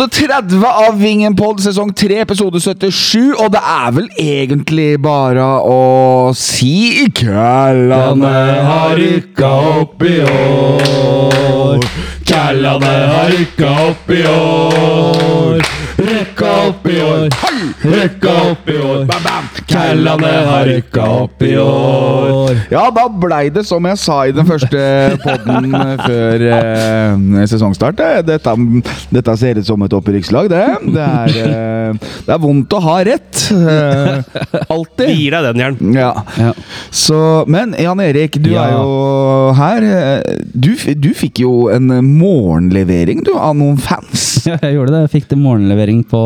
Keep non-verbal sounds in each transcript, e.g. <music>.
Episode 30 av Vingenpod, sesong 3, episode 77. Og det er vel egentlig bare å si Kællane har rykka opp i år. Kællane har rykka opp i år. År. Rykka opp i år. Bam, bam. Kællane har rykka opp i år. Ja, da blei det som jeg sa i den første <laughs> podden før eh, sesongstart. eh, Dette, dette ser ut som et opprykkslag, det. Det er, eh, det er vondt å ha rett. eh, <laughs> alltid. Vi gir deg den, Jern. Ja. Ja. Så, men Jan Erik, du Ja. er jo her. eh, Du, du fikk jo en morgenlevering du, av noen fans. Ja, <laughs> jeg gjorde det. Jeg fikk det morgenlevering på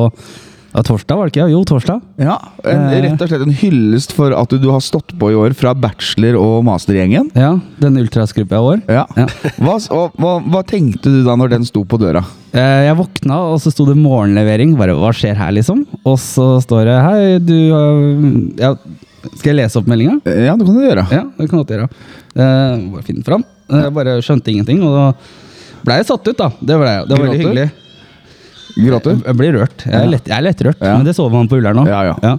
ja, torsdag, var det ikke? Jo, torsdag. Ja, en, Eh. Rett og slett en hyllest for at du, du har stått på i år fra bachelor- og mastergjengen. Ja, Den ultrasgruppa i år. Ja. Ja. Hva, og, hva, hva tenkte du da når den sto på døra? Eh, Jeg våkna, og så sto det morgenlevering. Bare, hva skjer her, liksom? Og så står det Hei, du øh, ja, Skal jeg lese opp meldinga? Ja, det kan du gjøre. Ja, det kan du gjøre. Eh, bare finne den fram. Eh, Jeg bare skjønte ingenting, og da ble jeg satt ut, da. Det, ble, det var veldig hyggelig. Gråter? Jeg, blir rørt. Jeg er, lett, jeg er lettrørt, Ja. men det sover man på Ullern nå. Ja, ja.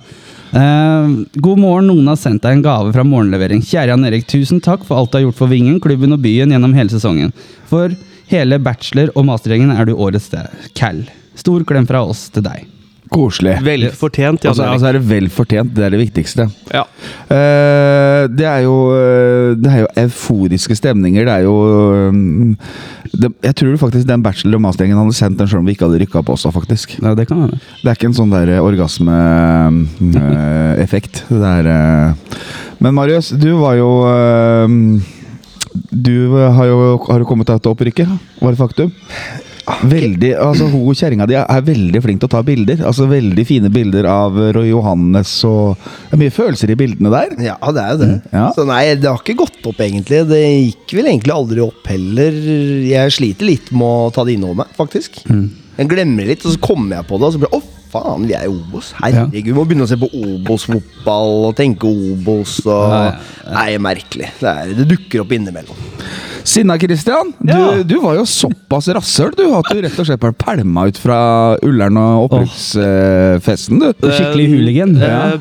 Uh, god morgen, noen har sendt deg en gave fra morgenlevering. Kjære Jan Erik, tusen takk for alt du har gjort for Vingen, klubben og byen gjennom hele sesongen. For hele bachelor- og mastergjengen er du årets cal. Stor klem fra oss til deg. Koselig. Vel fortjent, Og så altså er det vel fortjent. Det er det viktigste. Ja. Uh, det er jo eh, Det er jo euforiske stemninger. Det er jo eh, det, Jeg tror faktisk den bachelor- og mastergjengen hadde sendt den sjøl om vi ikke hadde rykka opp også, faktisk. Ja, det kan være. Det er ikke en sånn der orgasmeeffekt. det er uh, Men Marius, du var jo Du har jo har du kommet deg til opprykket, var det faktum? Veldig, altså Hun kjerringa di er veldig flink til å ta bilder. Altså Veldig fine bilder av Roy Johannes og Det er mye følelser i bildene der. Ja, det er jo det. Ja. Så nei, det har ikke gått opp, egentlig. Det gikk vel egentlig aldri opp heller. Jeg sliter litt med å ta det inn over meg, faktisk. Jeg glemmer litt, og så kommer jeg på det, og så blir det Å, faen, vi er i Obos. Herregud, vi må begynne å se på Obos-fotball og tenke Obos og Ja, Nei, merkelig. Det, er, det dukker opp innimellom. Sinna Christian, Ja. du, du var jo såpass rasshøl du at du rett og slett bare pælma ut fra Ullern og opprykksfesten, du. Skikkelig hooligan. Eh, ja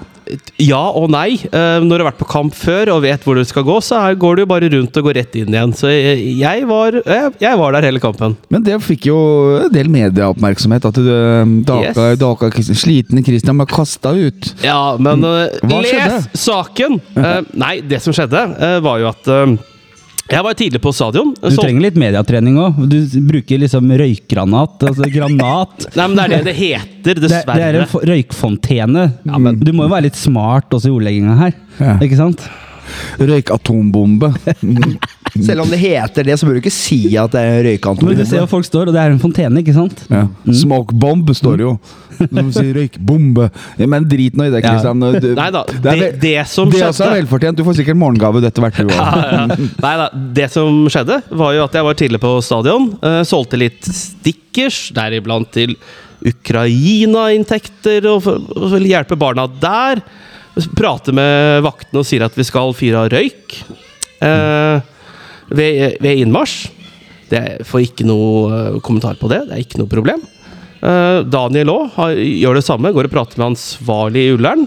og nei. Eh, når du har vært på kamp før og vet hvor du skal gå, så går du bare rundt og går rett inn igjen. Så jeg, var, jeg, jeg var der hele kampen. Men det fikk jo en del medieoppmerksomhet. At du eh, daka, Yes. daka slitne Christian ble kasta ut. Ja, men eh, les saken! Eh, nei, det som skjedde, eh, var jo at eh, jeg var tidlig på stadion. Du Så- trenger litt mediatrening òg. Du bruker liksom røykgranat. Altså granat. <laughs> Nei, men det er det det heter, Det, det er en fo- røykfontene. Du må jo være litt smart også i ordlegginga her. Ja. Ikke sant? Røyk atombombe. <laughs> Selv om det heter det, så bør du ikke si at det er en røykantom. Men du ser jo folk står, og det er en fontene, ikke sant? Ja. Mm. Smokebomb står jo. De sier røykbombe. Ja, men drit nå i det, Ja. Christian. Nei da, Det, det, det som det også er også velfortjent. Du får sikkert morgengave dette hvert, <laughs> Ja, ja, Nei da, det som skjedde, var jo at jeg var tidlig på stadion. Uh, solgte litt stickers, deriblant til Ukraina-inntekter, og, og vil hjelpe barna der. Prate med vaktene og sier at vi skal fyre av røyk eh, ved, ved innmarsj. Det får ikke noe eh, kommentar på det. Det er ikke noe problem. Uh, Daniel òg gjør det samme. Går og prater med ansvarlig i Ullern.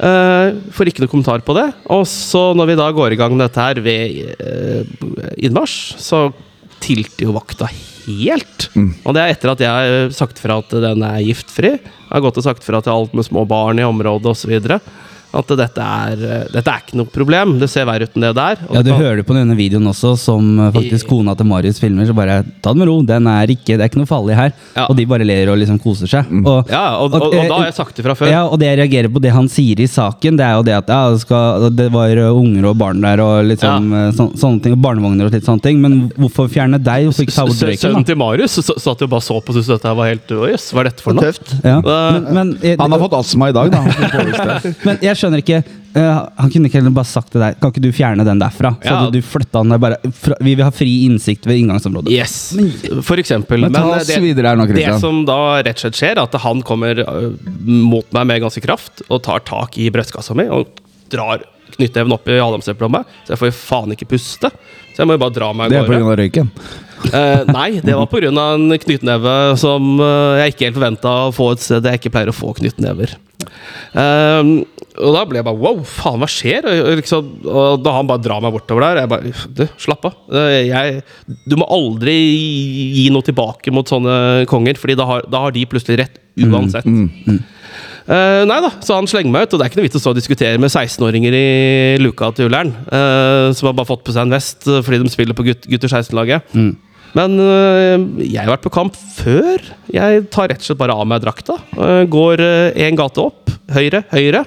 Eh, får ikke noe kommentar på det. Og så når vi da går i gang med dette her ved uh, innmarsj, så tilter jo vakta helt. Og det er etter at jeg har sagt fra at den er giftfri. Jeg har gått og sagt fra til alt med små barn i området osv. At dette er, eh, dette er ikke noe problem. Det ser verre ut enn det der. Og Ja, du hører det på denne videoen også, som eh, faktisk kona til Marius filmer. Så bare ta det med ro, den er ikke, det er ikke noe farlig her. Ja. Og de bare ler og liksom koser seg. Og, Ja, og, og, og da har jeg sagt det fra før. Ja, og det jeg reagerer på det han sier i saken, det er jo det at ja, det, skal, det var unger og barn der og liksom ja. så, sånne ting, og barnevogner og litt sånne ting. Men hvorfor fjerne deg, hvorfor ikke ta bort røyken? Sønnen til Marius satt jo bare så på og syntes dette var helt jøss, hva er dette for noe? Tøft. Ja. Men, men, jeg, Han har fått astma i dag, da. <laughs> men jeg skjønner ikke uh, Han kunne ikke heller bare sagt til deg Kan ikke du fjerne den derfra? Så hadde du flytta den der bare fra, Vi vil ha fri innsikt ved inngangsområdet. Yes, for eksempel. Men Men det, videre her nå, det som da rett og slett skjer, er at han kommer øh, mot meg med ganske kraft og tar tak i brystkassa mi og drar knyttneven opp i adamseplet på meg, så jeg får jo faen ikke puste. Så jeg må jo bare dra meg Det av er gårde. pga. røyken. Eh, nei, det var pga. en knyttneve som eh, jeg ikke helt forventa å få et sted jeg ikke pleier å få knyttnever. Eh, og da ble jeg bare wow, faen, hva skjer? Og, liksom, og da han bare drar meg bortover der, jeg bare Du, slapp av. Eh, Jeg, du må aldri gi noe tilbake mot sånne konger, Fordi da har, da har de plutselig rett uansett. Eh, nei da, så han slenger meg ut, og det er ikke noe vits å stå og diskutere med 16-åringer i luka til Ullern, uh, som har bare fått på seg en vest fordi de spiller på gutt, gutter 16-laget. Men øh, jeg har vært på kamp før. Jeg tar rett og slett bare av meg drakta. øh, går én gate opp, høyre, høyre.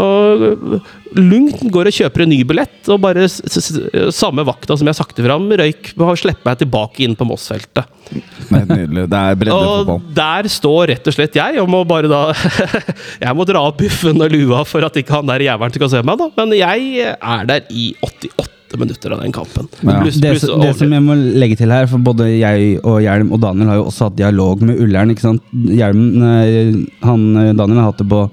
Og lugnt går og kjøper en ny billett, og bare samme vakta som jeg sakte fram, røyk og slipper meg tilbake inn på Moss-feltet. Nydelig. Det er Og der står rett og slett jeg, og må bare da <laughs> Jeg må dra av buffen og lua for at ikke han der jævelen skal se meg, da. Men jeg er der i 88 minutter av den kampen. Ja. Pluss- Det, pluss som- det som jeg må legge til her, for både jeg og Hjelm og Daniel har jo også hatt dialog med Ullern. ikke sant? Hjelm, han, eh, Daniel har hatt det på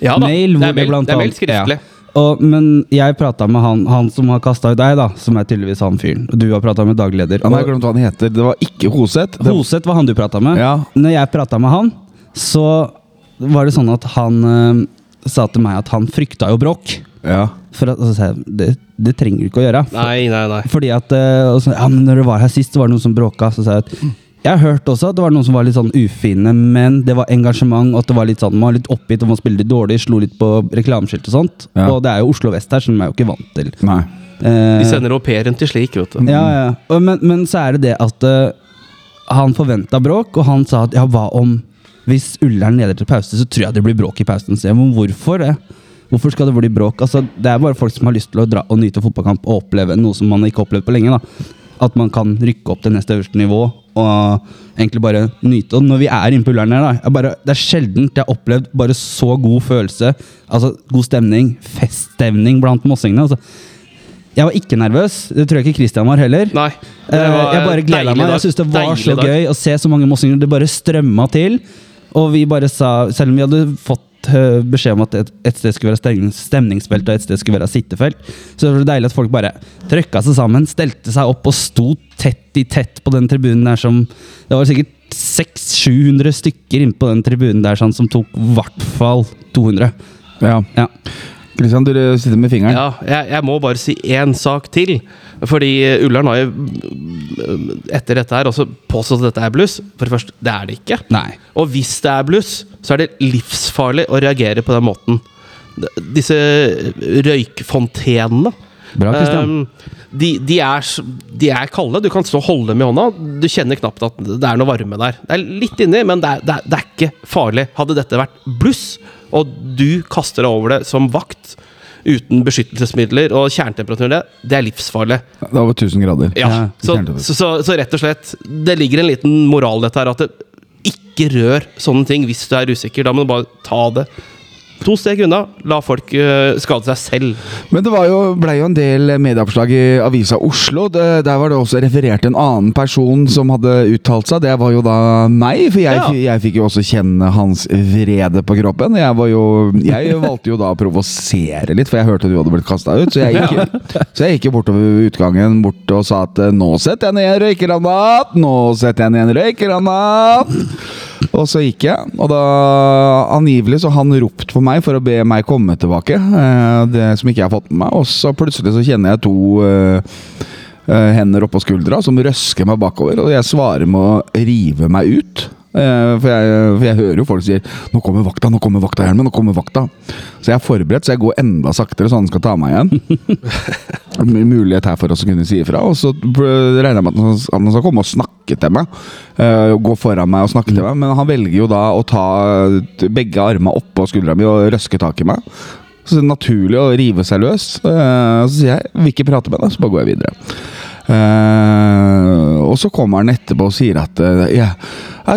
ja, da. mail. det hvor er mail, det er mail skriftlig. Ja. Og, men jeg prata med han, han som har kasta ut deg, da, som er tydeligvis han fyren. Og du har prata med dagleder. leder. Han har glemt hva han heter. Det var ikke Hoseth. Det- Hoseth var han du prata med. Ja. Når jeg prata med han, så var det sånn at han øh, sa til meg at han frykta jo bråk. Ja. For at, og så sa jeg, det, det trenger du ikke å gjøre. Nei, nei, nei. Fordi at eh, ja, men når du var her sist, så var det noen som bråka. Så sa jeg at jeg har hørt også at det var noen som var litt sånn ufine, men det var engasjement, og at det var litt sånn, man var litt oppgitt, og man spilte litt dårlig, slo litt på reklameskilt og sånt. Ja. Og det er jo Oslo vest her, som jeg er jo ikke vant til. Nei. Eh, De sender au pairen til slik, vet du. ja, ja. Og, men, men så er det det at eh, han forventa bråk, og han sa at ja, hva om hvis Ullern leder til pause, så tror jeg det blir bråk i pausen. Så jeg, men hvorfor det? Hvorfor skal det bli bråk? Altså, det er bare folk som har lyst til å dra og nyte fotballkamp og oppleve noe som man ikke har opplevd på lenge. da. At man kan rykke opp til neste øverste nivå og egentlig bare nyte. Og når vi er inne på Ullern her, da, bare, det er sjelden jeg har opplevd bare så god følelse. Altså god stemning, feststemning blant mossingene. altså. Jeg var ikke nervøs. Det tror jeg ikke Christian var heller. Nei. Eh, var jeg bare gleda meg. Jeg synes det var så dag. gøy å se så mange mossinger. Det bare strømma til. Og vi bare sa, selv om vi hadde fått beskjed om at et, et sted skulle være stemningsfelt og et sted skulle være sittefelt, så det var deilig at folk bare trøkka seg sammen, stelte seg opp og sto tett i tett på den tribunen der som Det var sikkert 600-700 stykker inne på den tribunen der sånn, som tok i hvert fall 200. Ja. Ja. Kristian, du sitter med fingeren. Ja, jeg, jeg må bare si én sak til. Fordi Ullern har jo mm, etter dette her også påstått at dette er bluss. For det første, det er det ikke. Nei. Og hvis det er bluss, så er det livsfarlig å reagere på den måten. Disse røykfontenene Bra, um, de, de, er, de er kalde. Du kan stå og holde dem i hånda. Du kjenner knapt at det er noe varme der. Det er litt inni, men det er, det er, det er ikke farlig. Hadde dette vært bluss, og du kaster deg over det som vakt uten beskyttelsesmidler og kjernetemperatur, det, det er livsfarlig. Det er over 1000 grader. Ja, Ja, så, så, så, så rett og slett Det ligger en liten moral dette her, at det, ikke rør sånne ting hvis du er usikker. Da må du bare ta det to steg unna. La folk eh, skade seg selv. Men det var jo, ble jo en del medieoppslag i Avisa Oslo. Det, der var det også referert en annen person som hadde uttalt seg. Det var jo da meg, for jeg, Ja. jeg fikk jo også kjenne hans vrede på kroppen. Jeg, var jo, jeg valgte jo da å provosere litt, for jeg hørte du hadde blitt kasta ut. Så jeg, gikk, <laughs> så jeg gikk jo bortover utgangen bort og sa at eh, nå setter jeg ned en røykeranat! Nå setter jeg ned en røykeranat! Og så gikk jeg, og da angivelig så han ropt på meg for å be meg komme tilbake. eh, Det som ikke jeg har fått med meg. Og så plutselig så kjenner jeg to eh, hender oppå skuldra som røsker meg bakover, og jeg svarer med å rive meg ut. Eh, For jeg, for jeg hører jo folk sier 'Nå kommer vakta, nå kommer vakta, Hjelmen, nå kommer vakta'. Så jeg er forberedt, så jeg går enda saktere, så han skal ta meg igjen. <laughs> Mulighet her for oss å kunne si ifra. Og så regner jeg med at han skal- komme og snakke til meg. eh, Gå foran meg og snakke til meg. Men han velger jo da å ta begge armene oppå skuldra mi og røske tak i meg. Så det er naturlig å rive seg løs. Eh, Så sier jeg 'vil ikke prate med deg', så bare går jeg videre. Eh, og så kommer han etterpå og sier at eh, ja,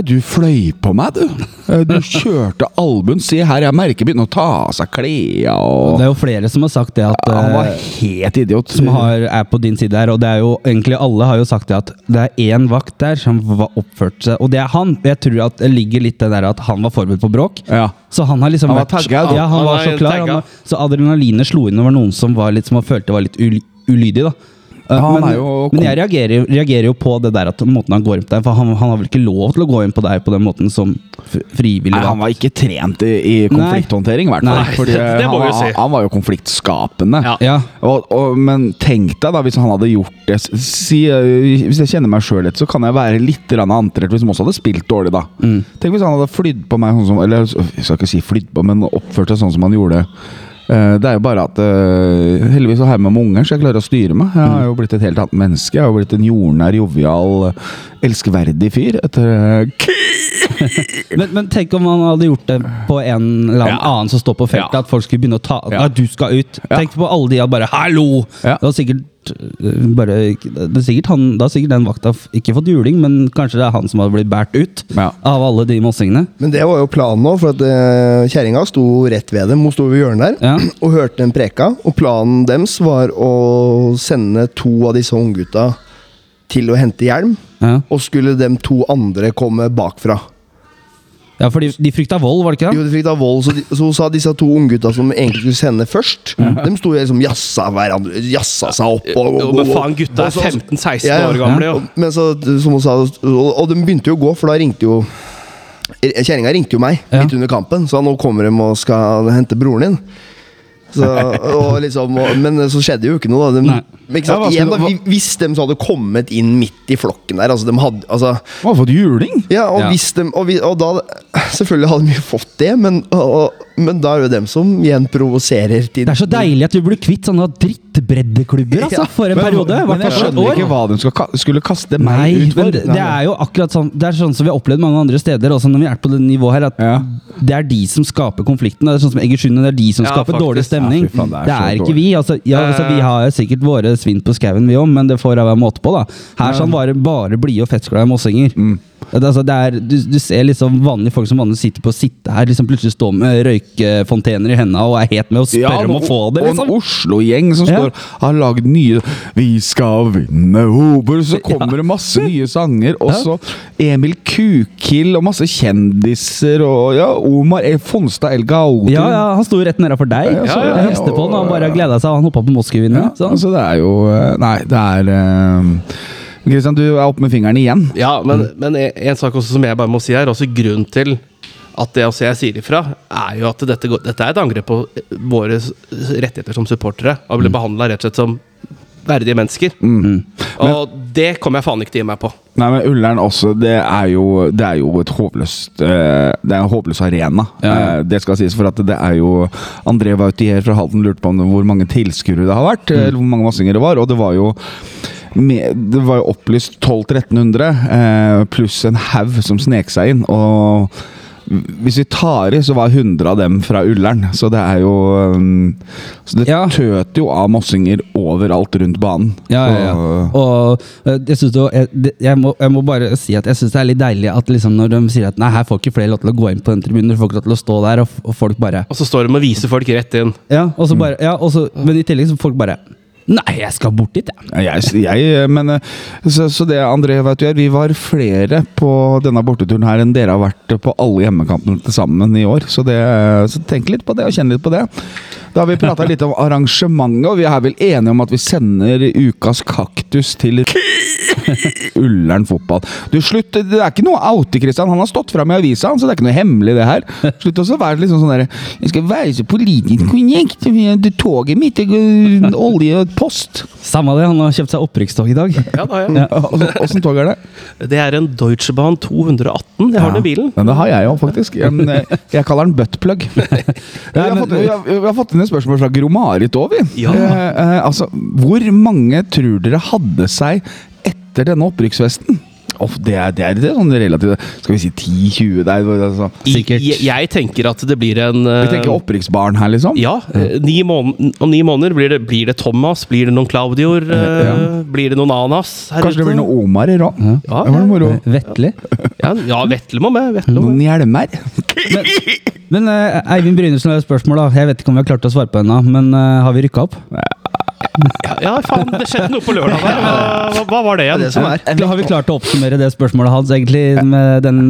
du fløy på meg, du. Eh, Du kjørte albuen. Se her, jeg merker begynner å ta av seg klærne og Det er jo flere som har sagt det at Han var helt idiot. som har, er på din side her, og det er jo egentlig alle har jo sagt det at det er én vakt der som var oppført seg, og det er han. Jeg tror at det ligger litt det der at han var forberedt på bråk. Ja. Så han har liksom Han var vært- tagget. Ja, han Han var så klar. Han var, så adrenalinet slo inn over noen som var litt Som han følte var litt ulydig, da. Han men, er jo- men jeg reagerer, reagerer jo på det der at måten han går inn på deg For han, han har vel ikke lov til å gå inn på deg på den måten som frivillig Nei, han var ikke trent i, i konflikthåndtering, i hvert fall. Nei, Fordi <laughs> det må han, vi jo var- si. han var jo konfliktskapende. Ja. Ja. Og, og, men tenk deg da, hvis han hadde gjort det si, eh, Hvis jeg kjenner meg sjøl litt, så kan jeg være litt antrert hvis han også hadde spilt dårlig, da. Mm. Tenk hvis han hadde flydd på meg sånn som Eller jeg skal ikke si flydd på, men oppført seg sånn som han gjorde. Eh, Det er jo bare at eh, Heldigvis så har jeg med meg unger, så jeg klarer å styre meg. Jeg har jo blitt et helt annet menneske. Jeg har jo blitt en jordnær, jovial, elskverdig fyr. Etter eh, <laughs> <laughs> Men, men tenk om man hadde gjort det på en eller annen Ja. annen som står på feltet, Ja. at folk skulle begynne å ta. Ja, du skal ut. Ja. Tenk på alle de og bare 'hallo'! Det var sikkert øh, bare det er sikkert han, Da har sikkert den vakta ikke fått juling, men kanskje det er han som har blitt båret ut Ja. av alle de mossingene. Men det var jo planen nå, for at uh, kjerringa sto rett ved dem. Hun sto ved hjørnet der Ja. <clears throat> og hørte den preka. Og planen deres var å sende to av disse unggutta til å hente hjelm. Ja, Og skulle de to andre komme bakfra. Ja for de, de frykta vold, var det ikke Jo, det? de frykta vold, så, de, så sa disse to unggutta som egentlig skulle sende først, de sto liksom jassa hverandre Jassa seg opp. Og, Jo, men faen, gutta er 15-16 Ja, ja. år gamle, jo. Men så, som hun sa, og, og de begynte jo å gå, for da ringte jo Kjerringa ringte jo meg Ja. midt under kampen, så nå kommer de og skal hente broren din. Så, og liksom, og, men så skjedde jo ikke noe. Da. De, ikke sant? ja, Igjen, da, hvis de så hadde kommet inn midt i flokken der altså, de hadde, altså, Man hadde fått juling! ja, og, Ja. hvis de, og, vi, og da Selvfølgelig hadde de fått det, men, og, men da er det jo dem som igjen provoserer til Det er så deilig at du blir kvitt sånne drittbreddeklubber altså, for en Men, periode. men jeg skjønner ikke hva de skal, skulle kaste meg Nei, ut for. det, det er jo akkurat sånn Det er sånn som vi har opplevd mange andre steder, også når vi er på det nivået her, at Ja. det er de som skaper konflikten. Det er sånn som Egersund, det er de som Ja, skaper faktisk. dårlig stemning. Ja, faen, det er det, er ikke dårlig. vi. Altså, ja, altså, vi har sikkert våre svinn på skauen, vi òg, men det får være måte på, da. Her sånn bare, bare blide og festglade mossinger. Mm. Altså, det er, du, du ser liksom vanlige folk som vanligvis sitter på å sitte her, liksom plutselig stå med røykefontener i hendene og er helt med å spørre om å få det, Og en liksom. Oslo-gjeng som Ja. står har lagd nye 'Vi skal vinne Hobor', så <laughs> kommer det masse nye sanger. Og så Emil Kukild og masse kjendiser og ja, Omar e. Fonstad El Gaudi. Ja, ja, han sto rett nedafor deg. Ja, ja, så ja, Jeg hilste på han, og han bare gleda seg. Han hoppa på Moskva-vinneren. Ja, så altså det er jo eh, Nei, det er eh, Kristian, du er oppe med fingeren igjen. Ja, men, men en, sak også som jeg bare må si her, også grunnen til at det også jeg sier ifra, er jo at dette, dette er et angrep på våre rettigheter som supportere. Å bli behandla rett og slett som verdige mennesker. Og det kommer jeg faen ikke til å gi meg på. Nei, men Ullern også, det er jo, det er jo et håpløst eh, Det er en håpløs arena. Ja. Eh, det skal sies, for at det er jo André Vautier fra Halden lurte på om hvor mange tilskuere det har vært. Mm. Eller hvor mange massinger det var. Og det var jo det var jo opplyst 1200-1300, eh, pluss en haug som snek seg inn. Og hvis vi tar i, så var 100 av dem fra Ullern. Så det er jo um, Så det Ja. tøter jo av mossinger overalt rundt banen. Ja, ja, ja. Og eh, jeg, synes jo, jeg, jeg, må, jeg må bare si at jeg syns det er litt deilig at liksom når de sier at nei, her får ikke flere lov til å gå inn på den tribunen, får ikke lov til å stå der, og, og folk bare Og så står de og viser folk rett inn. Ja, og så bare, ja og så, men i tillegg så folk bare Nei, jeg skal bort dit, jeg. Jeg, jeg, men eh, så, så det, André, vet du, vi var flere på denne borteturen her enn dere har vært på alle hjemmekampene til sammen i år. Så, det, så tenk litt på det, og kjenn litt på det. Da har vi prata litt om arrangementet, og vi er vel enige om at vi sender ukas kaktus til <laughs> Ullern fotball. Du, slutt, Det er ikke noe oute, Kristian. Han har stått fram i avisa, så det er ikke noe hemmelig, det her. Slutt å være litt sånn sånn derre Jeg skal være så politisk korrekt. Toget mitt olje post. Samme det, han har kjøpt seg opprykkstog i dag. Ja, da, ja. <laughs> Åssen tog er det? Det er en Deutsche Bahn 218. Jeg har den i bilen. Men det har jeg òg, faktisk. Jeg, eh, jeg kaller den buttplug. <laughs> <laughs> vi, har fått, vi, har, vi har fått inn et spørsmål fra Gromarit òg, vi. Ja. Eh, eh, altså, hvor mange tror dere hadde seg etter denne opprykksfesten? Of, det, er, det er det er sånn relativt Skal vi si 10-20 der? Altså. Sikkert. Jeg, jeg tenker at det blir en uh, Vi tenker opprykksbarn her, liksom. Ja. eh, Ni måned, om ni måneder blir det, blir det Thomas, blir det noen Claudior, uh, Ja. blir det noen Anas her Kanskje det blir noen Omarer òg. Ja. Ja, Det var noe moro. Vettelig. Ja, ja Vetle må med. Vetle Noen med. hjelmer. Men eh, Eivind Brynesen har et spørsmål, da. Jeg vet ikke om vi har klart å svare på ennå, men eh, har vi rykka opp? Ja, ja, faen, det skjedde noe på lørdag der. Hva, hva, var det igjen? Det det som er. Da har vi klart å oppsummere det spørsmålet hans, egentlig. Med den,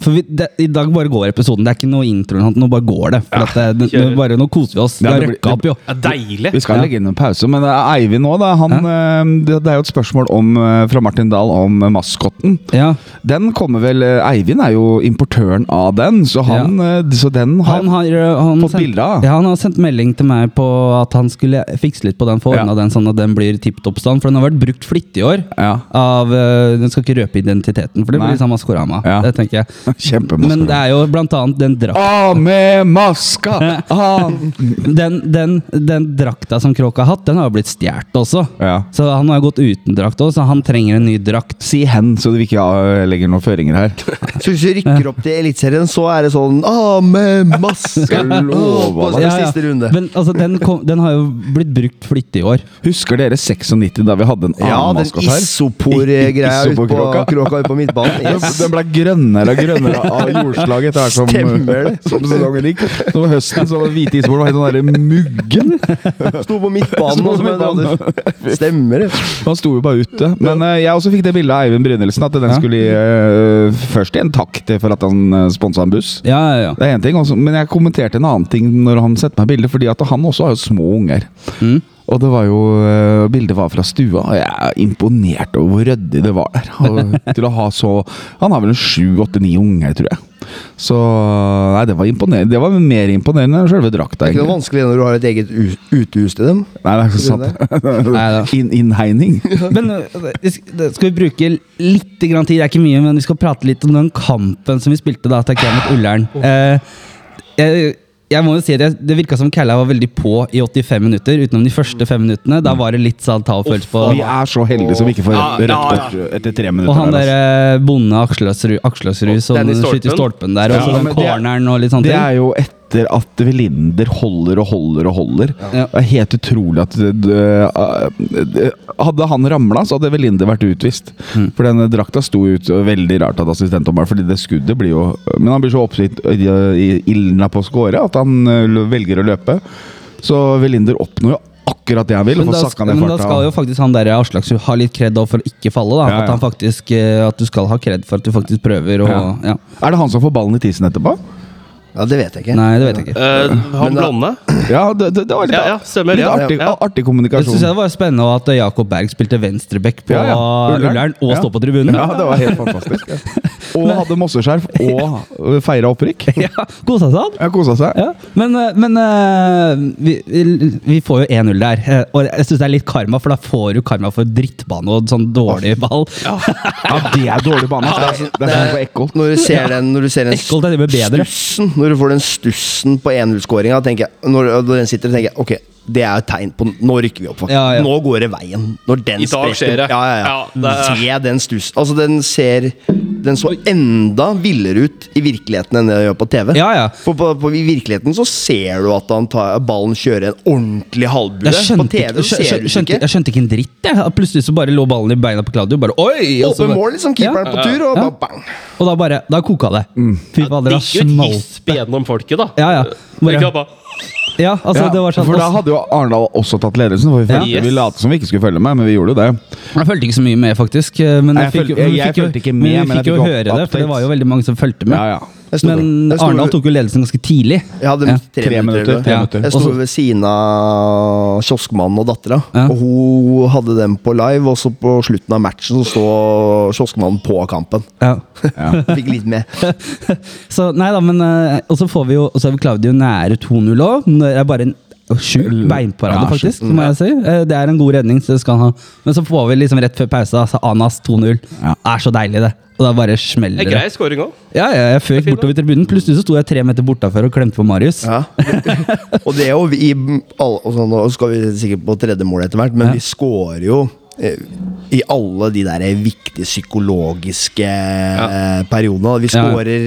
for vi, det, I dag bare går episoden. Det er ikke noe intro, nå bare går det. For at det, det, bare, nå koser vi oss. Ja, det er opp, jo. Ja, deilig. Vi skal legge inn en pause, men er Eivind. Han, eh, det, det er jo et spørsmål om, eh, fra Martin Dahl om eh, maskotten. Ja. Den kommer vel eh, Eivind er jo importøren av den, så, han, eh, så den har Han har, eh, han, Fått bilde av? Ja, han har sendt melding til meg på at han skulle fikse litt på den, få Ja. den sånn at den blir tipp topp stand. For den har vært brukt flittig i år. Ja. Av uh, Den skal ikke røpe identiteten, for det Nei. blir liksom Maskorama. Ja. Det tenker jeg. <laughs> Men det er jo blant annet den drakta Av med maska! <laughs> Den, den, den drakta som Kråk har hatt, den har jo blitt stjålet også. Ja. Så han har jo gått uten drakt òg, så han trenger en ny drakt. Si hen, så vi ikke legger noen føringer her. <laughs> Så hvis vi rykker opp til Eliteserien, så er det sånn Ah, med maska! Skal ja, runde. Men altså, den, kom, den har jo blitt brukt flittig i år. Husker dere 96 da vi hadde en annen Ja, den maskot her? isopor-greia <laughs> ute på kråka ute på midtbanen. <laughs> Den, Yes. den ble grønnere og grønnere av <laughs> jordslaget etter hvert som, Stemmer det. som sesongen gikk. Så høsten så var hvite isbord var helt sånn derre muggen. Sto på midtbanen. Sto på midtbanen. Stemmer det. Han sto jo bare ute. Men uh, jeg også fikk det bildet av Eivind Brynildsen. At den skulle gi uh, først gi en takk til for at han uh, sponsa en buss. Ja, ja, ja. Det er en ting, også, Men jeg kommenterte en annen ting når han sendte meg bildet, fordi at han også har jo små unger. Mm. Og det var jo, eh, bildet var fra stua, og jeg er imponert over hvor ryddig det var der. Og, <laughs> til å ha så Han har vel en sju, åtte, ni unger, tror jeg. Så nei, det var imponerende. Det var mer imponerende enn selve drakta. Det er ikke noe vanskelig når du har et eget utehus til dem. Nei, det er ikke sant. <laughs> In Inn, innhegning. <laughs> Men det skal vi bruke litt grann tid, det er ikke mye, men vi skal prate litt om den kampen som vi spilte da, tenker jeg, mot Ullern. Eh, jeg, jeg må jo si at jeg, Det virka som Kalla var veldig på i 85 minutter, utenom de første fem minuttene. Da var det litt sånn ta og følelse på. Vi er så heldige som ikke får Ja, rødt ja, ja. kort etter tre minutter. Og han der, altså. bonde Akslasrud Akslasrud som skyter stolpen der, og Ja, så den men det er- corneren og litt sånne Det er jo etter at Velinder holder og holder og holder. Ja. Det er helt utrolig at det, det, Hadde han ramla, så hadde Velinder vært utvist. Mm. For den drakta sto ut Veldig rart at assistentdommeren Fordi det skuddet blir jo Men han blir så oppgitt ilden på å score at han eh, velger å løpe. Så Velinder oppnår jo akkurat det han vil. Men da, men da skal jo faktisk han der ha litt kred for å ikke falle. da Ja, ja. At han faktisk eh, At du skal ha kred for at du faktisk prøver. Og, Ja. ja. Er det han som får ballen i tissen etterpå? Ja, det vet jeg ikke. Nei, det vet jeg ikke. Uh, han blonde? Ja, det, det, det var litt, Ja, ja, stemmer, litt ja. artig, Ja. artig Jeg synes det var spennende at Jakob Berg spilte venstreback på Ja, ja. Ullern. Og Ja. stå på tribunen. Ja, det var helt fantastisk. <laughs> Og hadde mosseskjerf og feira opprykk. <laughs> Ja, Kosa seg han. Ja, kosa seg. Ja. Men, eh, men eh, vi, vi- får jo 1-0 der. Og jeg syns det er litt karma, for da får du karma for drittbane og sånn dårlig ball. <laughs> Ja, det er dårlig bane. Det er sånn på Ekkolt. Når du ser den, når du ser den Ekkolt er det med bedre. stussen Når du får den stussen på 1-0-skåringa, Når, når den sitter, tenker jeg ok, det er et tegn på Nå rykker vi opp. faktisk. Ja, ja. Nå går det veien. Når den I dag spretter- skjer det. Ja, ja, ja. Ja, det Se den stussen. Altså, den ser Den så enda villere ut i virkeligheten enn det den gjør på TV. Ja, ja. For på, på, i virkeligheten så ser du at han tar, ballen kjører en ordentlig halvbue. Jeg På TV ser du skjønte, ikke. jeg skjønte ikke en dritt. Jeg. Plutselig så bare lå ballen i beina på Claudio. Bare, oi! Åpen mål, liksom. Keeperen Ja. på tur, og Ja. bare bang. Og da bare, da koka det. Fy fader, da Gikk jo et hisp gisp gjennom folket, da. Ja, ja. Bare Ja, altså, det var sånn for da hadde jo Arendal også tatt ledelsen. For vi, følte, Yes. vi lot som vi ikke skulle følge med, men vi gjorde jo det. Jeg fulgte ikke så mye med, faktisk. eh, Men, Nei, jeg jeg fikk, jo- føl- jeg- jeg fulgte ikke men med, vi men jeg fikk jo fikk høre det, for det var jo veldig mange som fulgte med. Ja, ja. Men Arendal tok jo ledelsen ganske tidlig. Ja. tre, Tre minutter. minutter. Tre Ja. minutter. Jeg sto ved siden av kioskmannen og dattera, Ja. og hun hadde dem på live. Og så på slutten av matchen så sto kioskmannen på kampen. Ja. <laughs> Fikk litt med. <laughs> Så nei da, men eh, Og så får vi jo Og så er vi Claudio nære 2-0 òg. Det er bare en sjuk beinparade, Ja, faktisk. må jeg si. Eh, Det er en god redning, så skal han. Men så får vi liksom rett før pause, altså Anas 2-0. Ja. Er så deilig, det. Og da bare smeller Det grei scoring òg. Ja, ja, jeg føk bortover tribunen. Plutselig så sto jeg tre meter bortafor og klemte på Marius. Ja. <laughs> Og det er jo vi alle, og sånn, Nå skal vi sikkert på tredje mål etter hvert, men Ja. vi scorer jo i alle de der viktige psykologiske ja. periodene. Vi skårer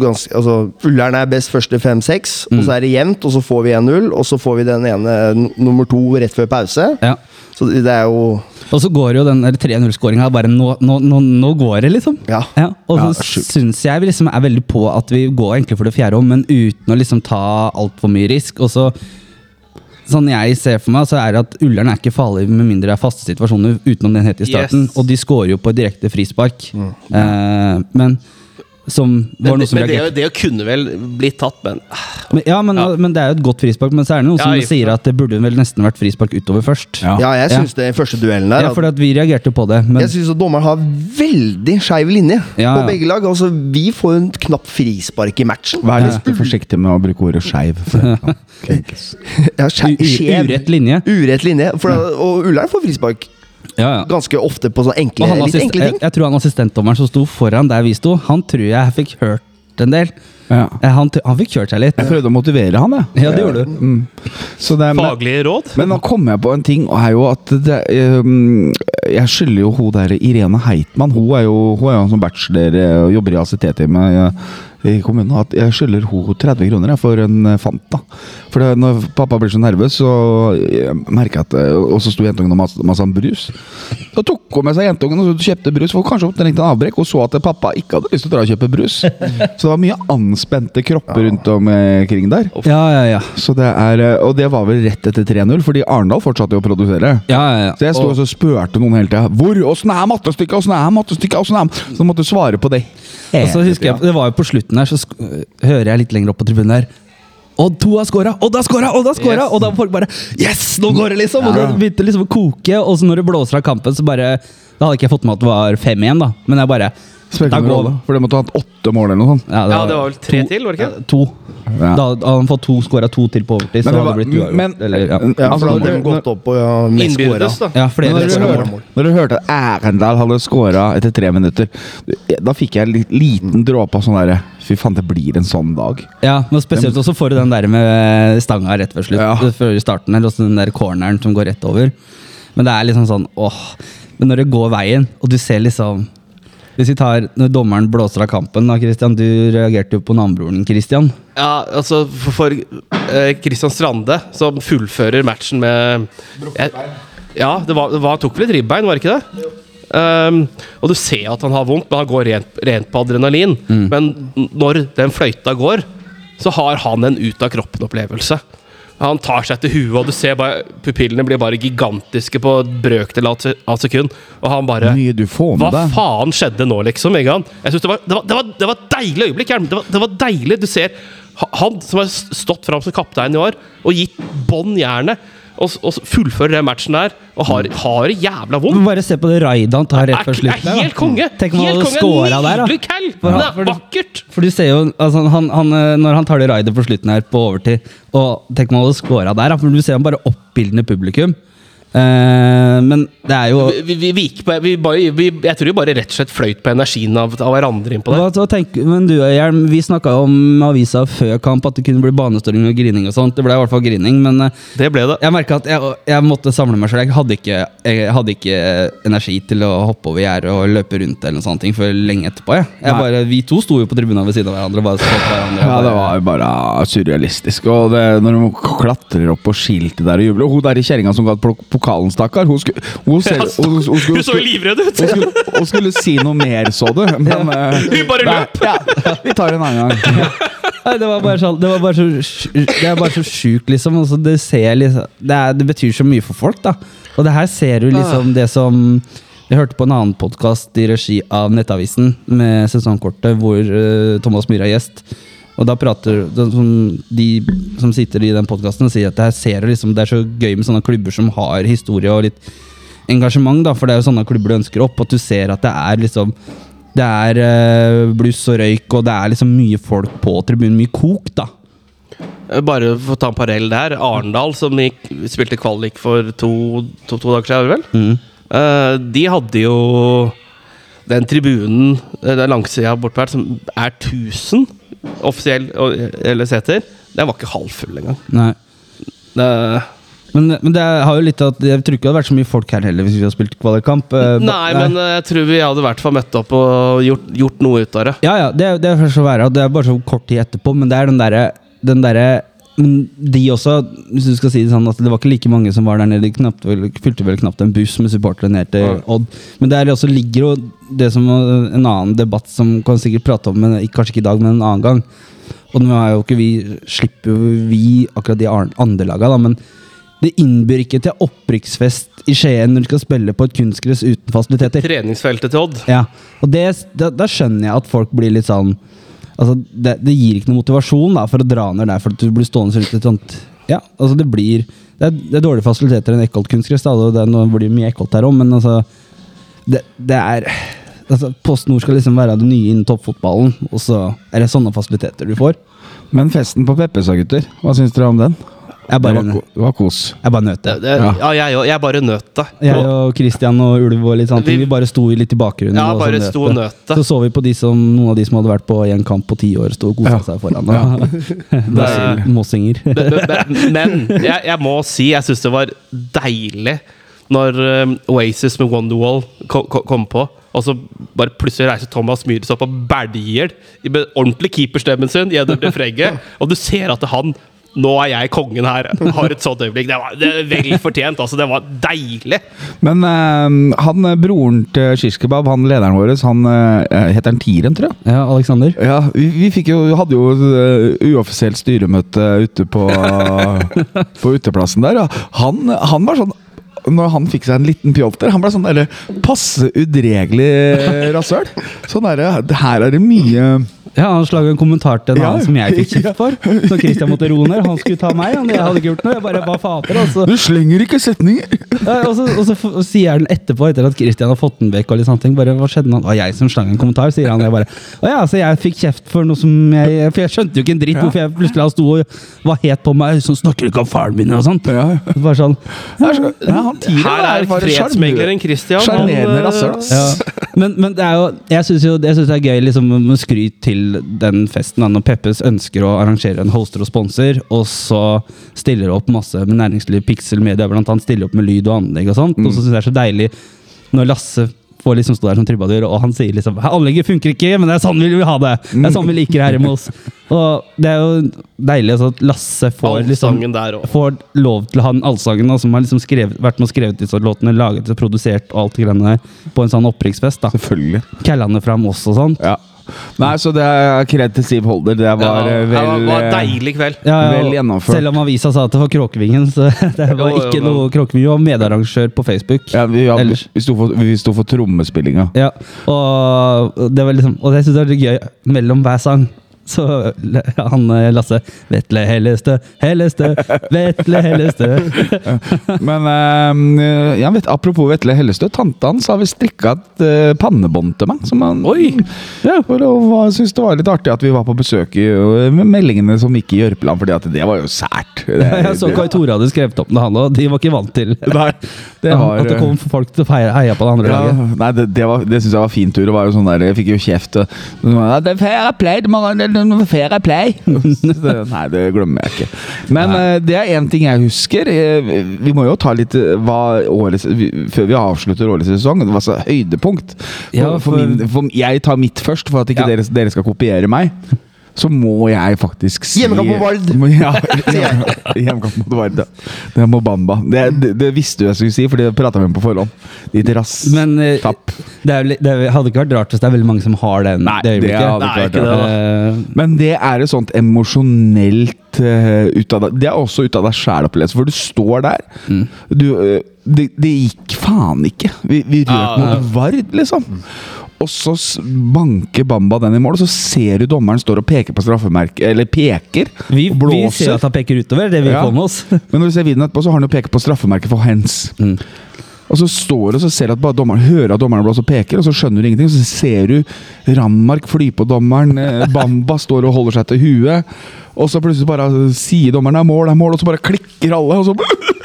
ganske altså, Ullern er best første fem-seks, og Mm. så er det jevnt, og så får vi 1-0, og så får vi den ene nummer to rett før pause. Ja. Så det er jo Og så går jo den 3-0-skåringa bare nå, nå, nå, nå går det, liksom. Ja. og så ja, syns jeg vi liksom er veldig på at vi går egentlig for det fjerde om, men uten å liksom ta altfor mye risk. Og så Sånn jeg ser for meg, så er det at Ullern er ikke farlig med mindre det er faste situasjoner utenom den het i starten. Yes. Og de scorer jo på direkte frispark. Mm. Eh, men som var Men, noe som men det, det kunne vel blitt tatt, men men, Ja, men, Ja. men det er jo et godt frispark. Men så er det noen Ja, som sier at det burde vel nesten vært frispark utover først. Ja. Ja, jeg Ja. syns det første duellen der Ja, for vi reagerte på det. Men Jeg syns dommeren har veldig skeiv linje Ja, på begge lag. Altså, Vi får en knapp frispark i matchen. Vær litt <laughs> forsiktig med å bruke ordet skeiv. Ja, skjev. urett linje. Urett linje. For, og Ullern får frispark Ja, ja. ganske ofte på sånne enkle, litt assist, enkle ting. jeg tror han assistentdommeren som sto foran der vi sto, han tror jeg fikk hørt en del. Ja. Eh, Han, han fikk kjørt seg litt. Jeg prøvde å motivere han, jeg. Ja, det gjorde du. Mm. Så det, men, faglige råd? men nå kom jeg på en ting, og er jo at det, um, Jeg skylder jo hun der Irene Heitmann. Hun er jo, hun er jo som bachelor eh, og jobber i ACT-teamet i kommunen. At jeg skylder henne 30 kroner jeg, for en eh, Fanta. For det, når pappa blir så nervøs, så jeg merker jeg at eh, Og så sto jentungen og mas- masa om brus. Så tok hun med seg jentungen og kjøpte brus. For kanskje hun trengte en avbrekk og så at pappa ikke hadde lyst til å dra og kjøpe brus. Så det var mye anspente kropper rundt omkring der. Ja, ja, ja. Så det er, eh, og det var vel rett etter 3-0, fordi Arendal fortsatte jo å produsere. ja, ja, ja. Så jeg sto Og- så spurte noen hele tida Hvor? Åssen er mattestykket? Åssen er mattestykket? Åssen er Så måtte svare på det. Og så husker jeg, Det var jo på slutten her, så sk hører jeg litt lenger opp på tribunen her Odd 2 har scora! Odd har scora! Odd har scora! Yes. Og da var folk bare Yes! Nå går det, liksom! Og Ja. det begynte liksom å koke, og så når det blåser av kampen, så bare Da hadde ikke jeg fått med at det var 5-1, da. Men jeg bare Spilte Da ingen rolle, for det måtte ha hatt åtte mål eller noe sånt. Ja, Ja, det var vel tre to- til, var det ikke? ja, To. Ja. Da hadde han fått to, skåra to til på overtid, så Men det hadde det blitt uavgjort. men- Eller, ja. Ja, for da hadde de gått opp og ja, med Innbyrdes, da. ja, flere Når du, hørte, når du hørte at Erendal hadde skåra etter tre minutter, da fikk jeg en liten dråpe av sånn derre Fy faen, det blir en sånn dag. Ja, men spesielt også får du den der med stanga rett før slutt. Ja. Før starten, eller også den der corneren som går rett over. Men det er liksom sånn åh. Men når det går veien, og du ser liksom Hvis vi tar når dommeren blåser av kampen da, Christian, Du reagerte jo på navnebroren Christian. Ja, altså for, for eh, Christian Strande, som fullfører matchen med jeg, Ja, det var, det var, tok vel et ribbein, var det ikke det? Um, og du ser at han har vondt, men han går rent, rent på adrenalin. Men når den fløyta går, så har han en ut-av-kroppen-opplevelse. Han tar seg til huet, og du ser bare pupillene blir bare gigantiske på brøkdel av et sekund. Og han bare hva deg. faen skjedde nå, liksom? Ikke han? Jeg synes det, var, det, var, det, var, det var et deilig øyeblikk. Det var, det var deilig. Du ser han som har stått fram som kaptein i år og gitt bånn jernet, og, og fullfører den matchen der og har, har det jævla vondt. Bare se på det raidet han tar rett før slutt. helt konge! Tenk om han hadde scora der, da. Kall. han- Det er vakkert! For du ser jo, altså, han, han, eh, Når han tar det raidet på slutten her på overtid, og tenk om han hadde scora der, da, for du ser han bare oppildner publikum. Eh, men det er jo Vi, vi, vi gikk på, vi bare, vi, jeg tror vi bare rett og slett fløyt på energien av, av hverandre inn på det. Hva, hva tenk, men du, Hjelm, Vi snakka om avisa før kamp at det kunne bli baneståring og grining. og sånt. Det ble i hvert fall grining, men eh, Det ble det. jeg merka at jeg, jeg måtte samle meg sjøl. Jeg, jeg hadde ikke energi til å hoppe over gjerdet og løpe rundt eller noe sånt før lenge etterpå. Jeg. Jeg bare, vi to sto jo på tribunen ved siden av hverandre bare på hverandre. Ja, det var jo bare surrealistisk. Og det, når de klatrer opp på skiltet der og jubler Og hun der i kjerringa som ga pok- pokalen, stakkar, hun, skulle- hun, selv- Ja, hun, hun, Hun så jo livredd ut! Hun skulle, hun skulle si noe mer, så du. Men uh, Hun bare løp. Ja, vi tar det en annen gang. Nei, det var bare sånn Det, var bare så, det er bare så sjukt, liksom. Altså, det, ser liksom det, er, det betyr så mye for folk, da. Og det her ser du liksom det som Jeg hørte på en annen podkast i regi av Nettavisen med sesongkortet, hvor uh, Thomas Myhre er gjest. Og da prater de som, de som sitter i den podkasten, sier at det liksom Det er så gøy med sånne klubber som har historie og litt engasjement, da, for det er jo sånne klubber du ønsker opp. At du ser at det er liksom Det er uh, bluss og røyk, og det er liksom mye folk på tribunen. Mye kok, da. Eh, Bare for å ta en parell der. Arendal, som gikk, spilte kvalik for to, to, to dager siden, vel? vel? Eh, de hadde jo den tribunen den langsida borte her, som er 1000 offisiell eller seter. Den var ikke halvfull engang. Nei. Det, Men, men det har jo litt at Jeg tror ikke det hadde vært så mye folk her heller hvis vi hadde spilt kvalikkamp. Nei, nei, men eh, jeg tror vi hadde i hvert fall møtt opp og gjort, gjort noe ut av det. Ja, ja, det, det er først å være, det er bare så kort tid etterpå, men det er den derre den derre men de også, hvis du skal si det sånn, at det var ikke like mange som var der nede. De knapt, fylte vel knapt en buss med supportere ned til Odd. Men der også ligger jo det som en annen debatt som kan sikkert prate om, men kanskje ikke i dag, men en annen gang. Og nå er jo ikke vi, slipper jo vi akkurat de andre laga, da, men det innbyr ikke til opprykksfest i Skien når du skal spille på et kunstgress uten fasiliteter. Treningsfeltet til Odd. Ja, og det, da, da skjønner jeg at folk blir litt sånn Altså, det, det gir ikke noe motivasjon da, for å dra ned der, for at du blir stående rundt et sånt Ja, altså, det blir Det er, det er dårlige fasiliteter enn Eckholt kunstgress, det er, noe, blir mye Eckholt her òg, men altså det, det er altså, Post Nord skal liksom være det nye innen toppfotballen, og så er det sånne fasiliteter du får. Men festen på Peppesa, gutter. Hva syns dere om den? Jeg Det bare, var, det var kos. jeg bare nøt det. Det, det, ja, jeg òg. Jeg bare nøt det. Jeg og Christian og Ulv og litt sånne ting, Vi- bare sto litt i bakgrunnen. Ja, bare sto og nøt det. Så så vi på de som, noen av de som hadde vært på en kamp på ti år, sto og kosa Ja. seg foran. Ja. <laughs> Det- Mossinger. Men- jeg, jeg må si jeg syns det var deilig når um, Oasis med Wonderwall ko- ko- kom på. Og så bare plutselig reiser Thomas Myhres opp og bæljer med ordentlig keeperstemmen sin gjennom refrenget. Og du ser at han Nå er jeg kongen her. Har et sånt øyeblikk. Det var det vel fortjent. altså Det var deilig. Men uh, han eh, broren til Shishkebab, han lederen vår, han uh, heter han Tiren, tror jeg. Ja, Alexander. Ja, vi, vi fikk jo, hadde jo uh, uoffisielt styremøte ute på, <laughs> på uteplassen der. Han, han var sånn når han fikk seg en liten pjolter. han ble sånn der, passe udregelig rasshøl. Sånn derre Her er det mye Ja, Han slaga en kommentar til en Ja, annen som jeg fikk <laughs> kjeft for. Så Christian måtte roe ned. Han skulle ta meg, han, jeg hadde ikke gjort noe. Jeg bare, bare fater, altså. Du slenger ikke setninger! Ja, og, så, og så f- sier han etterpå, etter at Christian har fått den vekk, og litt sånne ting, bare, hva skjedde nå? Det var jeg som slang en kommentar, sier han. Jeg bare, å ja, så jeg fikk kjeft for noe som jeg For jeg skjønte jo ikke en dritt hvorfor jeg plutselig sto og var het på meg, sånn snakker du ikke om faren min og sånt. Ja. Bare sånn. Ja, han Her er fredsmegleren Christian. han, Sjarmerende eh, rasshøl, ass. Ja. Men, men det er jo, jeg syns det er gøy liksom, med skryt til den festen da, når Peppes ønsker å arrangere en hoster og sponsor, og så stiller opp masse med næringsliv, Pixel Media blant annet, stiller opp med lyd og anlegg og sånt. Og så syns jeg det er så deilig når Lasse får liksom stå der som trubadur, og han sier liksom Anlegget funker ikke, men det er sånn vi vil ha det! Det er sånn vi liker det her i Moss. Og det er jo deilig at Lasse får liksom får lov til å ha den allsangen som har liksom skrevet, vært med og skrevet disse låtene, laget og produsert og alt det greiene der, på en sånn opprykksfest. da. Selvfølgelig. Kallene fram oss og sånt. Ja. Nei, så det er kred til Siv Holder. Det var eh, det var en deilig kveld. Ja, Vel gjennomført. Selv om avisa sa at det var Kråkevingen, så <laughs> det var Jo, ikke noe Kråkevingen. Vi var medarrangør på Facebook. Ja, vi, ja, Ellers. vi sto for, vi sto for trommespillinga. Ja, og det var liksom Og jeg syns jeg var gøy mellom hver sang. Så han eh, Lasse Vetle Hellestø, Hellestø, Vetle Hellestø. <laughs> Men eh, jeg vet, apropos Vetle Hellestø, Tanta hans har vi strikka et eh, pannebånd til meg. Som han, Oi! Ja, for det var, synes det var litt artig at vi var på besøk i, eh, med meldingene som gikk i Jørpeland, fordi at det var jo sært. <laughs> Det, Jeg så Kai Tore hadde skrevet opp det, han òg. De var ikke vant til <laughs> Nei, det var, at det kom folk til å heie på det andre ja, laget. nei, det, det, var- det syns jeg var fin tur. Det var jo sånn der, Jeg fikk jo kjeft. og- og sånn, ja, Det er fair fair play. Nei, det glemmer jeg ikke. Men eh, det er én ting jeg husker. Eh, Vi må jo ta litt eh, hva årets, vi, Før vi avslutter årets sesong. Det var så høydepunkt. For, Ja, for, for- min, jeg tar mitt først, for at ikke Ja. dere, dere skal kopiere meg. Så må jeg faktisk si Hjemmekamp mot Vard. <laughs> Ja, <laughs> hjemme- <laughs> hjemmekamp mot Vard. ja. Det er Mobamba. Det, det, det visste du jeg skulle si, for det prata vi om på forhånd. Ditt rass. Men eh, Tapp. det, er, det hadde ikke vært rart hvis det er veldig mange som har den. Nei, det hadde ikke vært rart. Eh, Men det er et sånt emosjonelt uh, ut av deg Det er også ut av deg sjæl-opplevelse, for du står der. Du, uh, det, det gikk faen ikke. Vi, vi røk Ja, mot Vard, liksom. Og så banker Bamba den i mål, og så ser du dommeren står og peker på straffemerket Eller peker vi, og vi ser at han peker utover, det vi Ja. får med oss. <laughs> Men når du ser videoen etterpå, så har han jo pekt på straffemerket for hands. Og så står du og så ser at dommeren hører at dommeren blåser og peker, og så skjønner du ingenting. Så ser du Randmark fly på dommeren, eh, <laughs> Bamba står og holder seg til huet. Og så plutselig bare sier dommeren 'det er mål', det er mål', og så bare klikker alle. Og så. <laughs>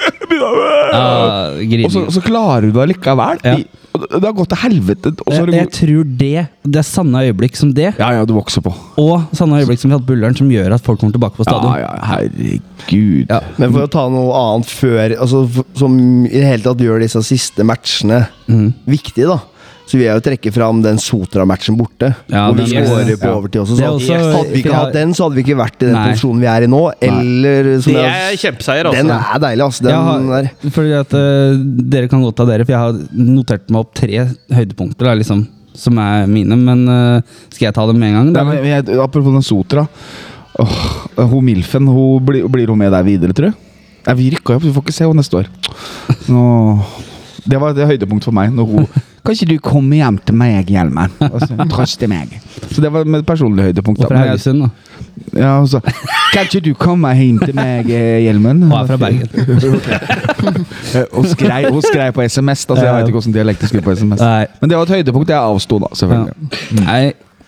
og så, og så klarer du det likevel. Ja. Det har gått til helvete. Og så har jeg, jeg tror det Det er sanne øyeblikk som det, ja, ja, du vokser på. og sanne øyeblikk som vi hadde hatt Bulleren, som gjør at folk kommer tilbake på stadion. Ja, ja, herregud. Ja. Men for å ta noe annet før altså, Som i det hele tatt gjør disse siste matchene mm. viktige, da. Så vil jeg jo trekke fram den Sotra-matchen borte. Ja, hvor vi skårer på overtid også. Så også- hadde vi ikke hatt den, så hadde vi ikke vært i den Nei. posisjonen vi er i nå. Eller som Det er kjempeseier, altså. Den er deilig, altså. Den har, der. fordi at uh, Dere kan godt ta dere, for jeg har notert meg opp tre høydepunkter da, liksom, som er mine. Men uh, skal jeg ta dem med en gang? Nei, men jeg, apropos den Sotra. Oh, hun Milfen, hun blir, blir hun med der videre, tror jeg? Nei, vi rykka opp, vi får ikke se henne neste år. Nå, det var et høydepunkt for meg. Når hun Kan ikke du komme hjem til meg, Hjelmen? <laughs> Og så trøste meg. Så det var med personlig høydepunkt. Hvorfor er fra jeg- Haugesund, da. Ja, og så, kan ikke du komme hjem til meg, eh, Hjelmen? Og er fra Bergen. Eh, <laughs> Hun skrei, skrei på SMS, da, så jeg vet ikke hvordan dialekt hun skulle på SMS. Nei. Men det var et høydepunkt jeg avsto, da, selvfølgelig. Nei,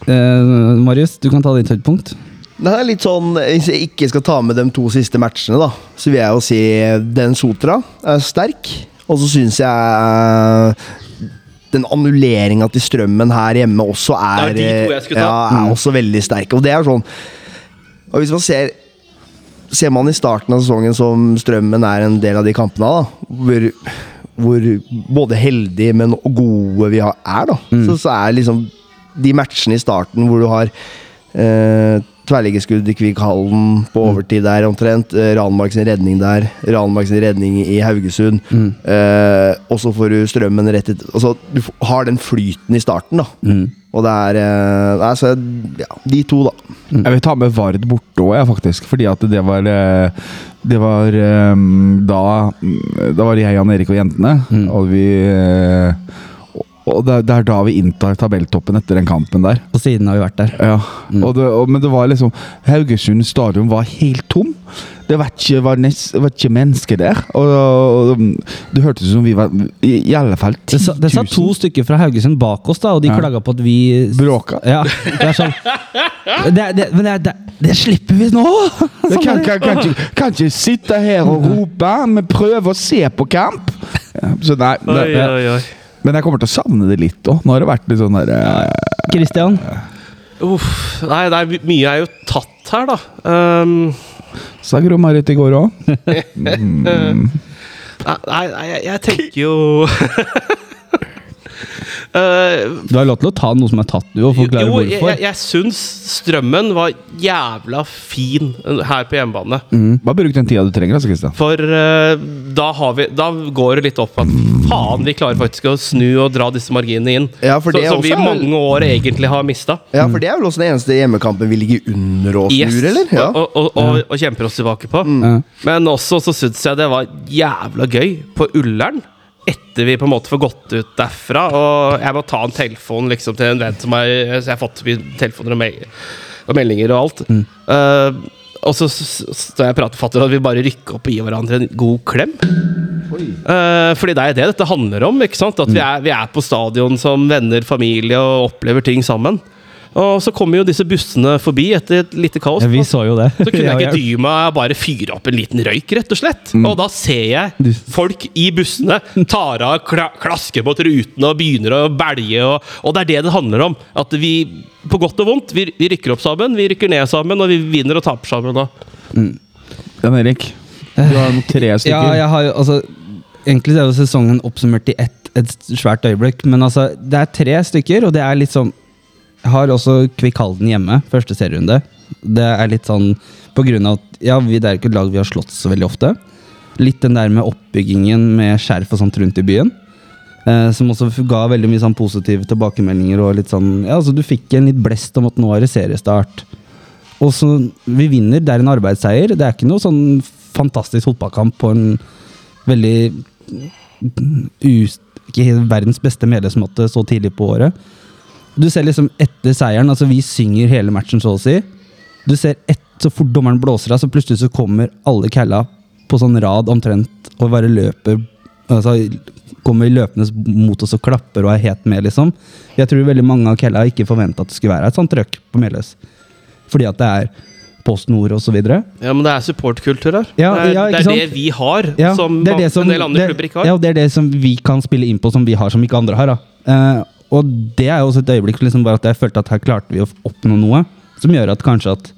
uh, Marius, du kan ta ditt høydepunkt. Det er litt sånn, Hvis jeg ikke skal ta med de to siste matchene, da, så vil jeg jo si den Sotra er sterk. Og så syns jeg eh, den annulleringa til Strømmen her hjemme også er, ja, er også veldig sterk. Og det er sånn Og hvis man ser Ser man i starten av sesongen som Strømmen er en del av de kampene, da, hvor, hvor både heldige, men gode vi er, da, så, så er liksom de matchene i starten hvor du har eh, tverrliggerskudd i Kvikkhallen på overtid der omtrent. Eh, Ranmark sin redning der. Ranmark sin redning i Haugesund. Eh, og så får du strømmen rett etter Altså, du har den flyten i starten, da. Og det er eh, Nei, så ja, de to, da. Jeg vil ta med Vard borte òg, faktisk. Fordi at det var eh, Det var eh, da Da var jeg, Jan Erik og jentene. Og vi og- det er, det er da vi inntar tabelltoppen etter den kampen der. På siden har vi vært der. Ja, og det, og, Men det var liksom Haugesund stadion var helt tom. Det var ikke, var nest, var ikke mennesker der. Og, og det hørtes ut som vi var i, i alle fall 10 000. Det, sa, det sa, to stykker fra Haugesund bak oss, da, og de Ja. klaga på at vi bråka. Ja, det er sånn det, det, Men det, det, det slipper vi nå! <laughs> Vi kan, kan, kan, kan ikke sitte her og rope, men prøve å se på kamp. Ja, så nei, Oi, oi, oi. Men jeg kommer til å savne det litt òg. Nå har det vært litt sånn derre eh, Christian, Uff, nei, nei, mye er jo tatt her, da. Um, Sa Gro-Marit i går òg. <laughs> nei, nei, jeg, jeg tenker jo <laughs> Eh, du har lov til å ta noe som er tatt, du, og forklare jo, hvorfor. jeg, jeg syns strømmen var jævla fin eh, her på hjemmebane. Bare bruk den tida du trenger, altså, Kristian. For uh, da, har vi, da går det litt opp at faen, vi klarer faktisk å snu og dra disse marginene inn. Ja, for Så, det som vi i mange år egentlig har mista. Ja, for det er vel også den eneste hjemmekampen vi ligger under og Yes. snur, eller? Ja. Og, og, og, og kjemper oss tilbake på. Mm. Men også så syns jeg det var jævla gøy på Ullern. Etter vi på en måte får gått ut derfra. Og jeg må ta en telefon liksom, til en venn som har Så jeg har fått telefoner og, mail, og meldinger og alt. Eh, og så står jeg og prater fatter at vi bare rykker opp og gir hverandre en god klem. Uh, fordi det er det dette handler om. ikke sant? At vi, er, vi er på stadion som venner, familie og opplever ting sammen. Og så kommer jo disse bussene forbi etter et lite kaos. Ja, vi så jo det. Så kunne <laughs> jeg ikke dy meg bare fyre opp en liten røyk, rett og slett. Og da ser jeg folk i bussene tar av kla klasker mot rutene og begynner å belge. Og, og det er det det handler om. At vi, på godt og vondt, vi, vi rykker opp sammen, vi rykker ned sammen, og vi vinner og taper sammen. Da. Jan Erik, du har tre stykker. Ja, jeg har jo altså Egentlig er jo sesongen oppsummert i ett et svært øyeblikk, men altså Det er tre stykker, og det er litt sånn har også Kvikk Halden hjemme, første serierunde. Det er litt sånn på grunn av at ja, vi, det er ikke et lag vi har slått så veldig ofte. Litt den der med oppbyggingen med skjerf og sånt rundt i byen. Eh, som også ga veldig mye sånn positive tilbakemeldinger. og litt sånn, ja, altså Du fikk en litt blest om at nå er det seriestart. Og så Vi vinner, det er en arbeidsseier. Det er ikke noe sånn fantastisk fotballkamp på en veldig us, ikke verdens beste medlemsmåte så tidlig på året. Du ser liksom etter seieren, altså vi synger hele matchen så å si. Du ser et, så fort dommeren blåser av, så plutselig så kommer alle calla på sånn rad omtrent og bare løper altså Kommer løpende mot oss og klapper og er helt med, liksom. Jeg tror veldig mange av calla ikke forventa at det skulle være et sånt trøkk på Meløs. Fordi at det er Post Nord osv. Ja, men det er supportkultur her. Ja, det er, ja, det, er det vi har, Ja, som, det det som- en del andre klubber ikke har. Ja, og det er det som vi kan spille inn på som vi har, som ikke andre har. Da. Og det er jo også et øyeblikk liksom bare at jeg følte at her klarte vi å oppnå noe som gjør at kanskje at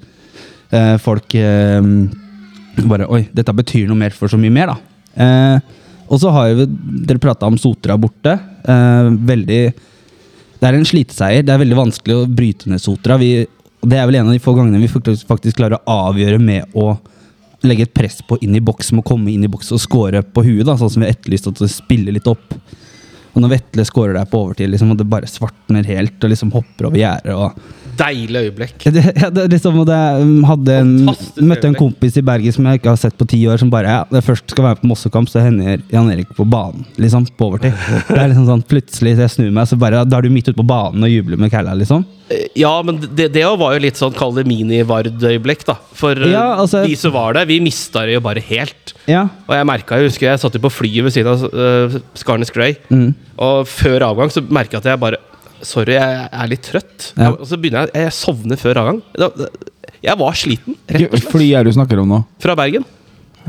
eh, folk eh, bare Oi, dette betyr noe mer for så mye mer, da. Eh, og så har jo dere prata om Sotra borte. Eh, veldig Det er en sliteseier. Det er veldig vanskelig å bryte ned Sotra. Vi, det er vel en av de få gangene vi faktisk, faktisk klarer å avgjøre med å legge et press på inn i boks, med å komme inn i boks og score på huet, da, sånn som vi har etterlyst at det spiller litt opp. Og når Vetle skårer der på overtid, liksom, og det bare svartner helt og liksom hopper over gjerdet Deilig øyeblikk. ja, det, ja, det, liksom, og det, hadde en, møtte en øyeblikk. kompis i Bergen som jeg ikke har sett på ti år, som bare ja, det først skal være på Mossekamp, så hender Jan Erik på banen. Liksom, på overtid. Det er liksom sånn, Plutselig så jeg snur meg, så bare, da er du midt ute på banen og jubler med Kælla, liksom. Eh, Ja, men det, det var jo litt sånn, kall det mini-Vard-øyeblikk, da. For eh, Ja, altså- vi som var der, vi mista det jo bare helt. Ja. Og jeg merket, jeg husker jeg satt jo på flyet ved siden av uh, Skarnes Grey, Mm. og før avgang så merka jeg at jeg bare Sorry, jeg er litt trøtt. Ja. Og så begynner jeg Jeg sovner før avgang. Jeg var sliten, rett og slett. Fly er du snakker om nå? Fra Bergen.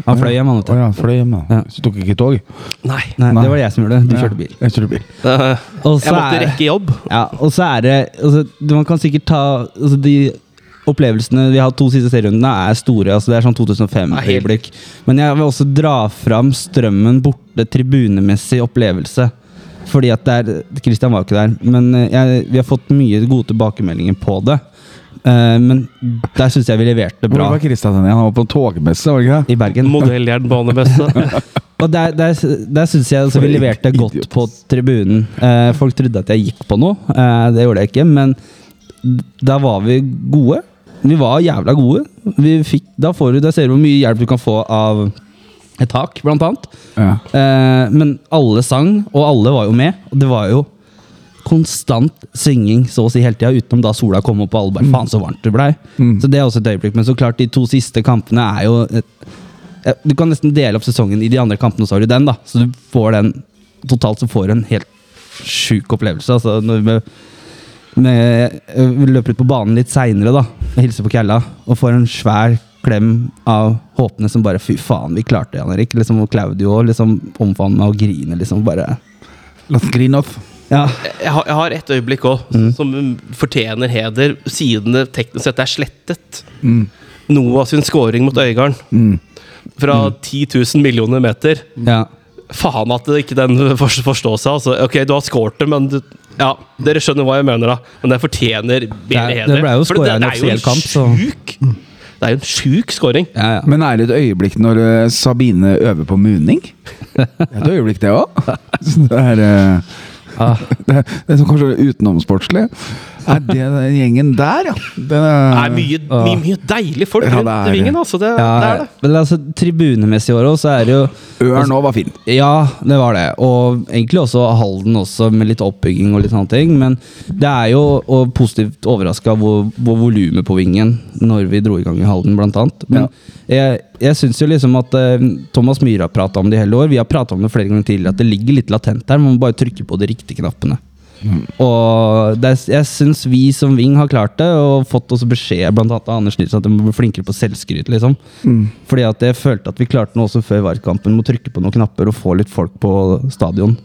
Han fløy hjem, han. vet Å du. ja, fløy hjem, da. Ja. Så tok ikke tog? Nei. Nei, Nei. det var det jeg som gjorde det. Du kjørte bil. Jeg kjørte bil. Eh, Og så jeg måtte er- rekke jobb. Ja, og så er det altså, du- Man kan sikkert ta altså, De opplevelsene vi har hatt to siste serierundene, er store. altså Det er sånn Ja, helt. 2005-øyeblikk. Men jeg vil også dra fram Strømmen borte tribunemessig opplevelse. Fordi at det er Christian var ikke der, men eh, jeg, vi har fått mye gode tilbakemeldinger på det. Eh, men der syns jeg vi leverte Hvor bra. var Kristian igjen? Han var på togmesse, var det ikke det? I Bergen. Modelljernbanemesse. <laughs> Og der, der, der syns jeg altså, vi leverte godt Idiot, på tribunen. Uh, folk trodde at jeg gikk på noe. Uh, det gjorde jeg ikke, men da var vi gode. Vi var jævla gode. Vi fikk, da, får du, da ser du hvor mye hjelp du kan få av et tak, blant annet. Ja. Eh, men alle sang, og alle var jo med. Og det var jo konstant synging så å si hele tida, utenom da sola kom opp og alle bare faen så varmt det blei. Så det er også et øyeblikk. Men så klart, de to siste kampene er jo et, Du kan nesten dele opp sesongen i de andre kampene, så har du den, da. Så du får den Totalt så får du en helt sjuk opplevelse. Altså når vi, med, eh, vi løper ut på banen litt seinere, da. og Hilser på Kjella, og får en svær klem av håpene som bare Fy faen, vi klarte det, Jan Erik. Liksom, og Claudio liksom omfavner meg og griner, liksom. Bare Let's green off. Ja. Jeg har, jeg har et øyeblikk òg Mm. som fortjener heder. siden det teknisk sett er slettet. Mm. Noah sin scoring mot Øygarden. Fra 10 000 millioner meter. ja. Faen at det ikke den for- forstår seg. Altså. Ok, du har scoret det, men du, ja, dere skjønner hva jeg mener, da. Men det fortjener bedre Det er- det heder. ble jo For det, det er jo kamp, så- en sjuk Det er jo en sjuk scoring. ja, ja. Men er det et øyeblikk når eh, Sabine øver på muning? <laughs> Det er et øyeblikk, det òg. <laughs> Det er eh, Ah. det <laughs> det er kanskje utenomsportslig. Er det den gjengen der, ja? Den Det er, mye, mye, mye deilige folk Ja, rundt det er vingen. Altså. Det, Ja, det er det. Men altså, tribunemessig i år også, så er det jo Ørn òg var fin. Ja, det var det. Og egentlig også Halden også, med litt oppbygging og litt sånne ting. Men det er jo og positivt overraska hvor, hvor volumet på vingen når vi dro i gang i Halden, blant annet. Men jeg, jeg syns jo liksom at uh, Thomas Myhre har prata om det i hele år. Vi har prata om det flere ganger tidligere, at det ligger litt latent der. Man må bare trykke på de riktige knappene. Og det, er- jeg syns vi som Ving har klart det, og fått også beskjed blant annet av Anders Nilsen at de må bli flinkere på selvskryt. liksom. Fordi at jeg følte at vi klarte noe også før VAR-kampen, med å trykke på noen knapper og få litt folk på stadion.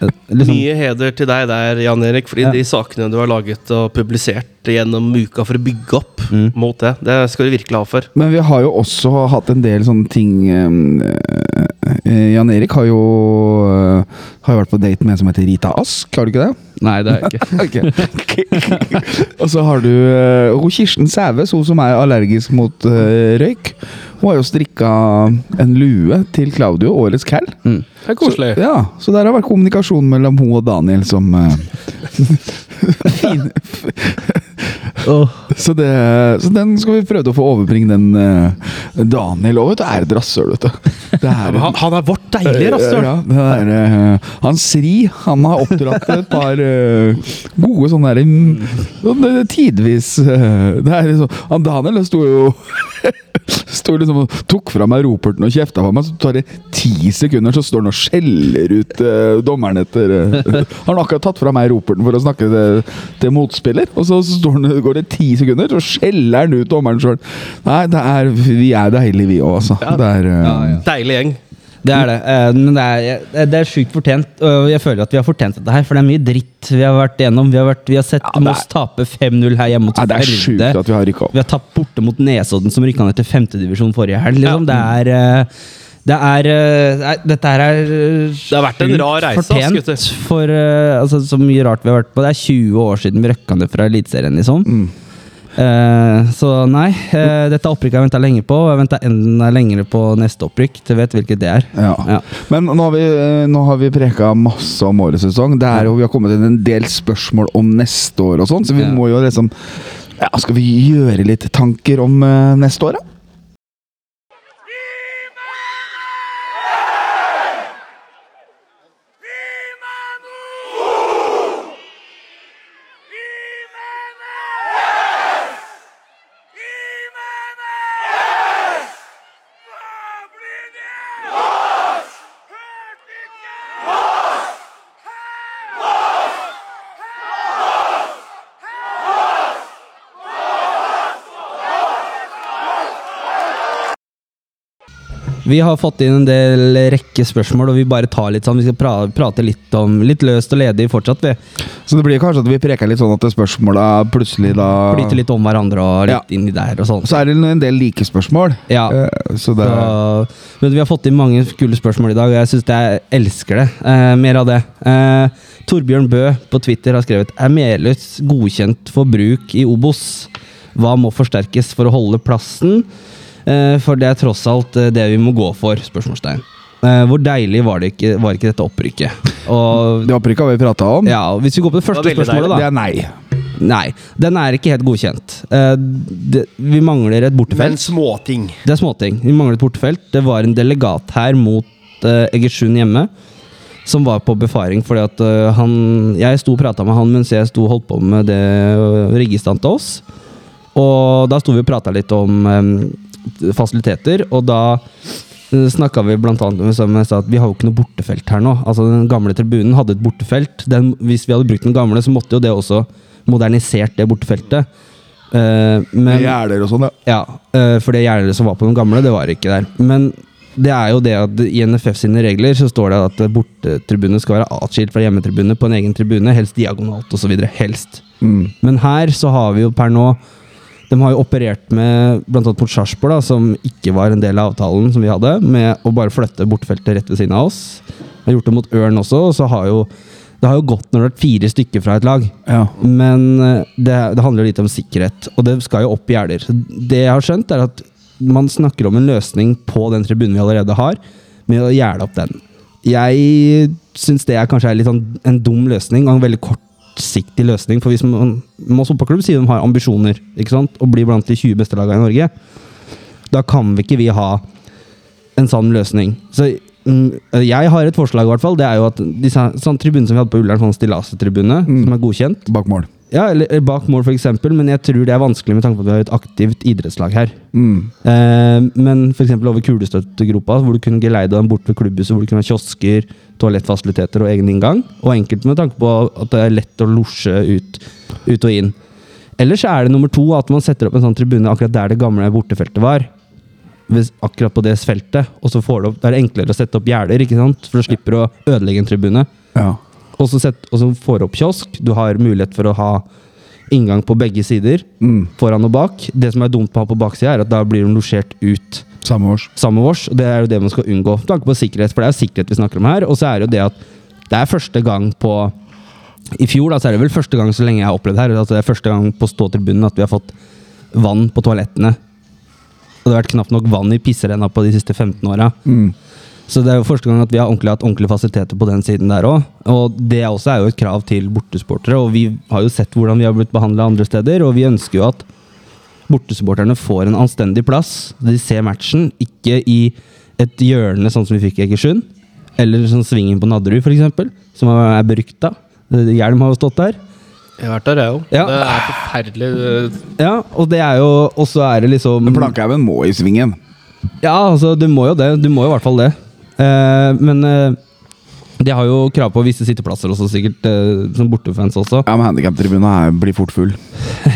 Liksom, Mye heder til deg der, Jan Erik, fordi Ja. de sakene du har laget og publisert gjennom uka for å bygge opp Mm. mot det, det skal du virkelig ha for. Men vi har jo også hatt en del sånne ting eh, eh, Jan Erik har jo, eh, har jo vært på date med en som heter Rita Ask, har du ikke det? Nei, det er jeg <laughs> ikke. <laughs> Og så har du uh, hun Kirsten Sæves, hun som er allergisk mot uh, røyk. Hun har jo strikka en lue til Claudio, årets cal. Det er koselig. Så, ja, så der har vært kommunikasjon mellom hun og Daniel som uh, <laughs> Fin. Så, det, så den skal vi prøve å få overbringe den uh, Daniel òg, vet du. Er et rasshøl, vet du. Det er, Han, han er vårt deilige rasshøl! ja, er, eh, han Sri han har oppdratt et par uh, gode sånne der, mm, tidvis det er liksom, han Daniel sto jo <laughs> Står liksom og tok fra meg roperten og kjefta på meg, så tar det ti sekunder, så står han og skjeller ut eh, dommeren etter eh, <laughs> Har han akkurat tatt fra meg roperten for å snakke til, til motspiller, og så, han, går det ti sekunder, så skjeller han ut dommeren sjøl. Nei, det er, vi er deilige, vi òg, altså. Det er, eh, Deilig gjeng. Det er det. eh, Men det er, det er sjukt fortjent. Og jeg føler at vi har fortjent dette her, for det er mye dritt vi har vært igjennom. Vi har, vært, vi har sett Ja, Moss tape 5-0 her hjemme mot Nei, det er sjukt at vi har rykka opp. Vi har tapt borte mot Nesodden, som rykka ned til femtedivisjon forrige helg. Liksom. Det er eh, det er, eh, nei, Dette her er Det har vært en rar reise, fortjent gutter. for altså, Så mye rart vi har vært på. Det er 20 år siden vi røkka ned fra Eliteserien, liksom. Mm. Eh, så nei, eh, dette opprykket har jeg venta lenge på, og jeg venta enda lengre på neste opprykk. Du vet hvilket det er. Ja. Ja. Men nå har vi, eh, nå har vi preka masse om årets sesong. Det er, jo- vi har kommet inn en del spørsmål om neste år og sånn, så vi Ja. må jo liksom ja, Skal vi gjøre litt tanker om uh, neste år, da? Vi har fått inn en del rekke spørsmål, og vi bare tar litt sånn Vi skal pra prate litt om Litt løst og ledig fortsatt, vi. Så det blir kanskje at vi preker litt sånn at spørsmåla plutselig da Flyter litt om hverandre og litt Ja. inni der og sånn. Så er det en del like spørsmål. Ja. Eh, Så det Så, men vi har fått inn mange kule spørsmål i dag, og jeg synes jeg elsker det. Eh, mer av det. Eh, Torbjørn Bø på Twitter har skrevet Er Melhus godkjent for bruk i Obos? Hva må forsterkes for å holde plassen? Eh, for det er tross alt eh, det vi må gå for? spørsmålstegn. Eh, hvor deilig var det ikke, var ikke dette opprykket? Og Det opprykket har vi prata om. ja, og Hvis vi går på det første det spørsmålet, Det da. er nei. Nei, den er ikke helt godkjent. Eh, det, vi mangler et bortefelt. Men småting. Det er småting. Vi mangler et bortefelt. Det var en delegat her mot uh, Egersund hjemme. Som var på befaring fordi at uh, han Jeg sto og prata med han mens jeg sto og holdt på med det uh, riggestand til oss. Og da sto vi og prata litt om eh, fasiliteter, og da uh, snakka vi blant annet sa at vi har jo ikke noe bortefelt her nå. Altså Den gamle tribunen hadde et bortefelt. Den, hvis vi hadde brukt den gamle, så måtte jo det også modernisert det bortefeltet. Uh, men, Gjerder og sånn, ja. ja, uh, for det gjerdet som var på den gamle, det var ikke der. Men det er jo det at i NFF sine regler så står det at bortetribunet skal være atskilt fra hjemmetribunet på en egen tribune, helst diagonalt osv. Helst. Mm. Men her så har vi jo per nå De har jo operert med bl.a. mot Sarpsborg, som ikke var en del av avtalen som vi hadde, med å bare flytte bortefeltet rett ved siden av oss. De har gjort det mot Ørn også, og så har jo det har jo gått når det har vært fire stykker fra et lag. ja. Men eh, det, det handler litt om sikkerhet, og det skal jo opp gjerder. Så Det jeg har skjønt, er at man snakker om en løsning på den tribunen vi allerede har, med å gjerde opp den. Jeg syns det er kanskje er litt sånn en dum løsning, og en veldig kortsiktig løsning. For hvis man, Moss fotballklubb sier de har ambisjoner ikke sant? og blir blant de 20 beste lagene i Norge, da kan vi ikke vi ha en sånn løsning. Så mm, jeg har et forslag, i hvert fall. Det er jo at disse sånn tribunene som vi hadde på Ullern, sånn stillasetribune, som er godkjent Bak mål. Ja, eller eller bak mål, f.eks., men jeg tror det er vanskelig med tanke på at vi har et aktivt idrettslag her. Mm. Eh, men f.eks. over kulestøttegropa, hvor du kunne geleide dem bort ved klubbhuset, hvor det kunne være kiosker, toalettfasiliteter og egen inngang. Og enkelt med tanke på at det er lett å losje ut, ut og inn. Ellers er det nummer to at man setter opp en sånn tribune akkurat der det gamle bortefeltet var. Akkurat på det feltet. Og så får du opp, da er det enklere å sette opp gjerder, ikke sant? for du slipper å ødelegge en tribune. Ja. Og så, sett, og så får du opp kiosk. Du har mulighet for å ha inngang på begge sider. Mm. Foran og bak. Det som er dumt på å ha på baksida, er at da blir de losjert ut Samme års. Samme års. Og det er jo det man skal unngå. Tanke på sikkerhet, for det er jo sikkerhet vi snakker om her. Og så er det jo det at det er første gang på I fjor da, så er det vel første gang så lenge jeg har opplevd her, altså det er første gang på ståtribunen at vi har fått vann på toalettene. Og det har vært knapt nok vann i pisserenna på de siste 15 åra. Så det er jo første gang at vi har ordentlig, hatt ordentlige fasiliteter på den siden der òg. Og det også er jo et krav til bortesportere, og vi har jo sett hvordan vi har blitt behandla andre steder, og vi ønsker jo at bortesupporterne får en anstendig plass. De ser matchen, ikke i et hjørne sånn som vi fikk i Egersund. Eller sånn svingen på Nadderud, f.eks., som er berykta. Hjelm har jo stått der. Jeg har vært der, jeg òg. Ja. Det er forferdelig. eh, Ja, og det er jo Og så er det liksom Men Plankhaugen må i svingen. Ja, altså, du må jo det. Du må jo i hvert fall det. Eh, men eh, de har jo krav på visse sitteplasser også, sikkert, eh, som bortefans også. Ja, men handikaptribunen blir fort full.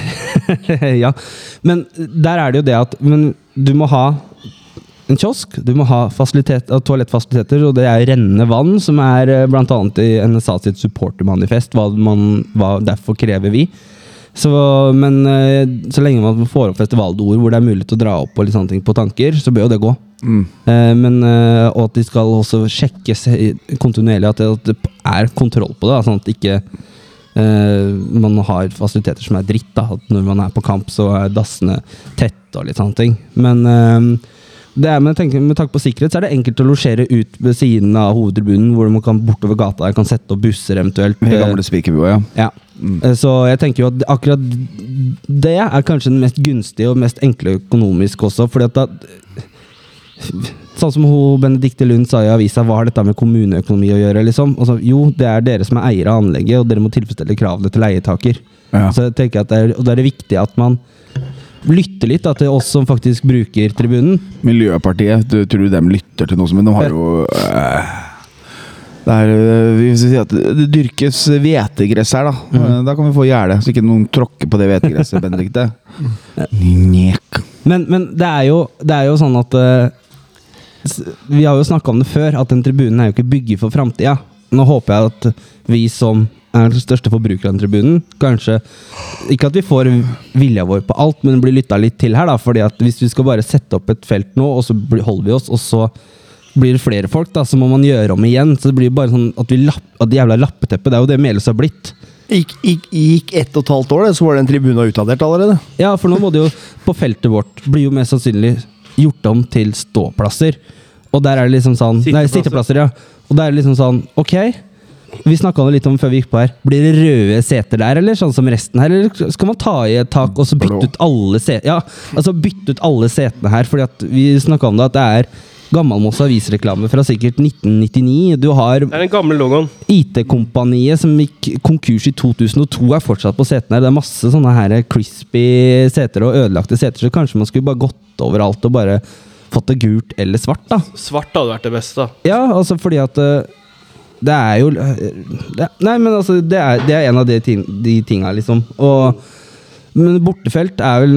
<laughs> ja, men der er det jo det at Men du må ha en kiosk, du må ha toalettfasiliteter, og det er rennende vann, som er bl.a. i NSA sitt supportermanifest. Hva, man, hva derfor krever vi. Så, men eh, så lenge man får opp festivalord hvor det er mulig til å dra opp og litt sånne ting på tanker, så bør jo det gå. Mm. men, eh, og at de skal også sjekke kontinuerlig at det, at det er kontroll på det. Sånn at ikke Uh, man har fasiliteter som er dritt. da, At når man er på kamp, så er dassene tette og litt sånne ting. Men uh, det er, med, tenker, med tanke på sikkerhet så er det enkelt å losjere ut ved siden av hovedtribunen, hvor man kan bortover gata der, kan sette opp busser eventuelt. Med Eh, gamle spikerbua, ja. ja. Eh, Så jeg tenker jo at akkurat det er kanskje den mest gunstige og mest enkle økonomisk også, fordi at da Sånn som hun Benedicte Lund sa i avisa, hva har dette med kommuneøkonomi å gjøre? liksom? Altså, jo, det er dere som er eiere av anlegget, og dere må tilfredsstille kravene til leietaker. Ja. Så jeg tenker at det er, og da er det viktig at man lytter litt da, til oss som faktisk bruker tribunen. Miljøpartiet, du, tror du dem lytter til noe som de har jo øh, det er, hvis vi sier si at det dyrkes hvetegress her, da. Mm. Da kan vi få gjerde, så ikke noen tråkker på det hvetegresset, <laughs> Benedicte. Men, men det, er jo, det er jo sånn at eh, Vi har jo snakka om det før, at den tribunen er jo ikke bygget for framtida. Nå håper jeg at vi som er den største forbrukeren av tribunen, kanskje Ikke at vi får vilja vår på alt, men blir lytta litt til her. da, fordi at Hvis vi skal bare sette opp et felt nå, og så holder vi oss, og så blir det flere folk, da, så må man gjøre om igjen. Så det blir bare sånn at vi lapp, at jævla lappeteppet, det er jo det Melhus har blitt. Gikk, gikk, gikk ett og et halvt år, det, så var den tribunen utdatert allerede. Ja, for nå må det jo på feltet vårt bli jo mest sannsynlig gjort om til ståplasser. Og der er det liksom sånn Nei, Sitteplasser. sitteplasser, ja. Og der er det liksom sånn Ok, vi snakka litt om før vi gikk på her. Blir det røde seter der, eller sånn som resten her? Eller skal man ta i et tak og så bytte ut alle setene? Ja, altså bytte ut alle setene her, fordi at vi snakka om det at det er Gammelmoss avisreklame fra sikkert 1999. Du har Det er den gamle logoen. IT-kompaniet som gikk konkurs i 2002 er fortsatt på setene her. Det er masse sånne her crispy seter og ødelagte seter, så kanskje man skulle bare gått over alt og bare fått det gult eller svart, da. Svart hadde vært det beste. da. Ja, altså fordi at eh, det er jo eh, det, Nei, men altså, det er, det er en av de, ting, de tinga, liksom. Og men bortefelt er vel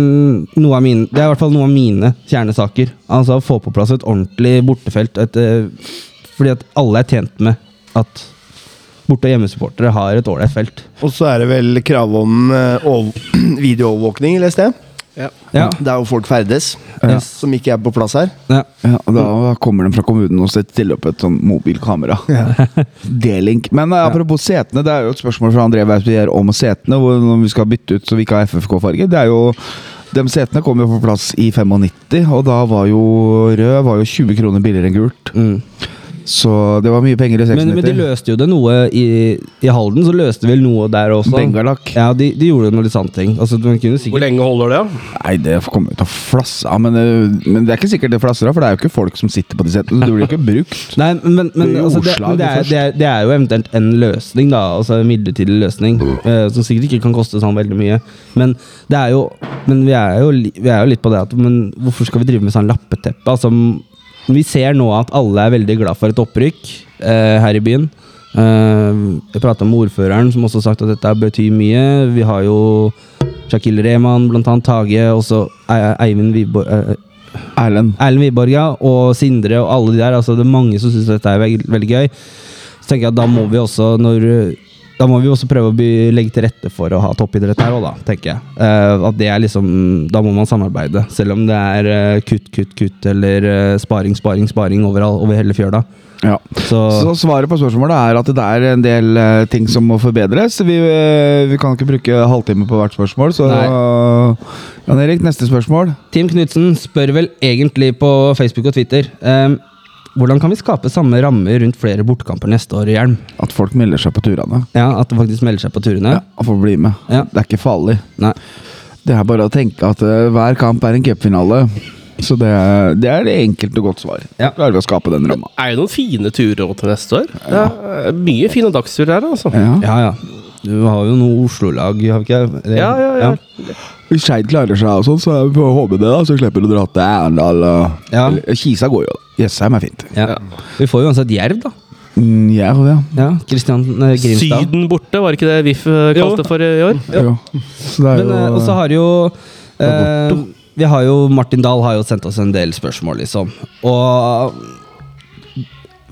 noe av mine Det er i hvert fall noe av mine kjernesaker. Altså å få på plass et ordentlig bortefelt. Et, eh, fordi at alle er tjent med at borte- og hjemmesupportere har et ålreit felt. Og så er det vel krav om uh, <clears throat> videoovervåkning, leste jeg. Ja. er jo folk ferdes, Ja. som ikke er på plass her. ja. Ja, da kommer de fra kommunen og stiller opp et sånn mobilkamera. <laughs> D-link. Men eh, apropos setene, det er jo et spørsmål fra André Weispier om setene. Hvor når vi skal bytte ut så vi ikke har FFK-farge. Det er jo de setene kom jo på plass i 95, og da var jo rød var jo 20 kroner billigere enn gult. Mm. Så det var mye penger i 690. Men, men de løste jo det noe i, i Halden, så løste vel noe der også. Bengalak. Ja, de, de gjorde noe litt sånne ting. Altså, man kunne Hvor lenge holder det? Nei, det kommer jo til å flasse av, men, men det er ikke sikkert det flasser av, for det er jo ikke folk som sitter på de setene, det blir jo ikke brukt. <laughs> Nei, men, men Det altså, det, men det, er, det, er, det er jo eventuelt en løsning, da. Altså en midlertidig løsning. eh, som sikkert ikke kan koste sånn veldig mye. Men det er jo Men vi er jo, vi er jo litt på det at Men hvorfor skal vi drive med sånn lappeteppe? Altså, vi ser nå at alle er veldig glad for et opprykk eh, her i byen. Eh, jeg prata med ordføreren, som også har sagt at dette betyr mye. Vi har jo Shakil Rehman, blant annet Tage, og så Eivind Wiborg eh, Erlend. Erlend Wiborg, ja, og Sindre og alle de der. Altså, det er mange som syns dette er veldig gøy. Så tenker jeg at da må vi også, når da må vi også prøve å legge til rette for å ha toppidrett her òg, da, tenker jeg. Uh, at det er liksom Da må man samarbeide. Selv om det er uh, kutt, kutt, kutt eller uh, sparing, sparing, sparing overall, over hele fjøla. Ja. Så, Så svaret på spørsmålet er at det er en del ting som må forbedres. Vi, vi kan ikke bruke halvtime på hvert spørsmål, så Jan Erik, neste spørsmål. Tim Knutsen spør vel egentlig på Facebook og Twitter eh, hvordan kan vi skape samme rammer rundt flere bortkamper neste år i Hjelm? At folk melder seg på turene. Ja, At de faktisk melder seg på turene? Ja, og får bli med. Ja. Det er ikke farlig. Nei. Det er bare å tenke at uh, hver kamp er en cupfinale. Så det, er- det er det enkelte og godt svar. Ja. Klarer vi å skape den ramma. Er jo noen fine turer til neste år? Ja. mye fine dagsturer her, altså. Ja. Ja, ja. Du har jo noe Oslo-lag, har vi ikke? Det, Ja, ja, ja. Hvis Skeid klarer seg og sånn, så vi på håpe det, da. Så slipper du å dra til Arendal. og- Ja. Kisa går jo. Jessheim er fint. Ja. Vi får jo uansett Jerv, da. Mm, ja, ja. Ja, Kristian eh, Grimstad. Syden borte, var ikke det VIF eh, kalte det for i år? Jo. Så det er Men eh, og så har jo eh, Vi har jo Martin Dahl har jo sendt oss en del spørsmål, liksom. Og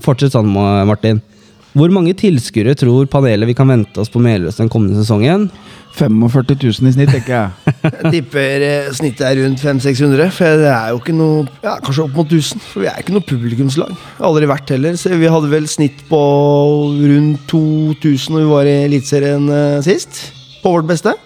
fortsett sånn, Martin. Hvor mange tilskuere tror panelet vi kan vente oss på Meløs den kommende sesongen? 45 000 i snitt, tenker jeg. <laughs> Jeg tipper eh, snittet er rundt 500-600. For det er jo ikke noe Ja, kanskje opp mot 1000. For vi er ikke noe publikumslag. Aldri vært heller. Så vi hadde vel snitt på rundt 2000 når vi var i Eliteserien eh, sist. På vårt beste.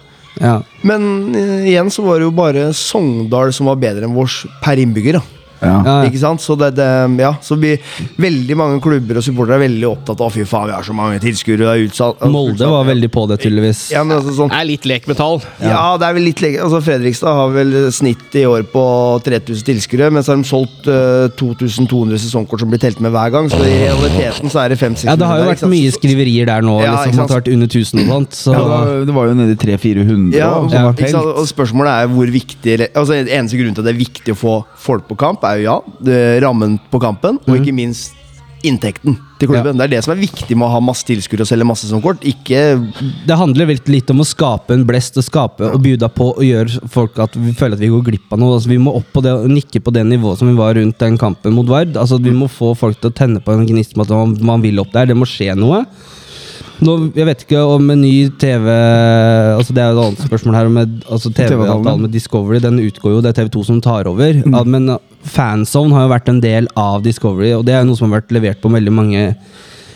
Ja. Men eh, igjen så var det jo bare Sogndal som var bedre enn vårs per innbygger. da Ja. Ikke sant? Så, det, det, ja, så vi, veldig mange klubber og supportere er veldig opptatt av Fy faen, vi har så mange tilskuere. er Molde var veldig på det, tydeligvis. ja, men altså, sånn, Det er litt lek med tall. ja. det er vel litt lek altså, Fredrikstad har vel snitt i år på 3000 tilskuere, men så har de solgt uh, 2200 sesongkort som blir telt med hver gang. Så i realiteten så er det 500-600. Ja, det har jo vært mye skriverier der nå, Ja, liksom, det har vært under 1000 og sånt. Så Ja, det, var, det var jo nede i 300-400 Ja, og spørsmålet er hvor viktig altså Eneste grunn til at det er viktig å få folk på kamp, er jo ja, rammen på kampen, og ikke minst inntekten til klubben. Det er det som er viktig med å ha masse tilskuere og selge masse som kort. Ikke det handler litt om å skape en blest og skape og bjuda på og gjøre folk at vi føler at vi går glipp av noe. Altså, vi må opp på det og nikke på det nivået som vi var rundt den kampen mot Vard. Altså, vi må få folk til å tenne på en gnist med at man, man vil opp der. Det må skje noe. Nå, jeg vet ikke om en ny TV Altså Det er jo et annet spørsmål her. Med, altså TV-avtalen med Discovery Den utgår jo, det er TV2 som tar over. Ja, men Fanzone har jo vært en del av Discovery, og det er noe som har vært levert på veldig mange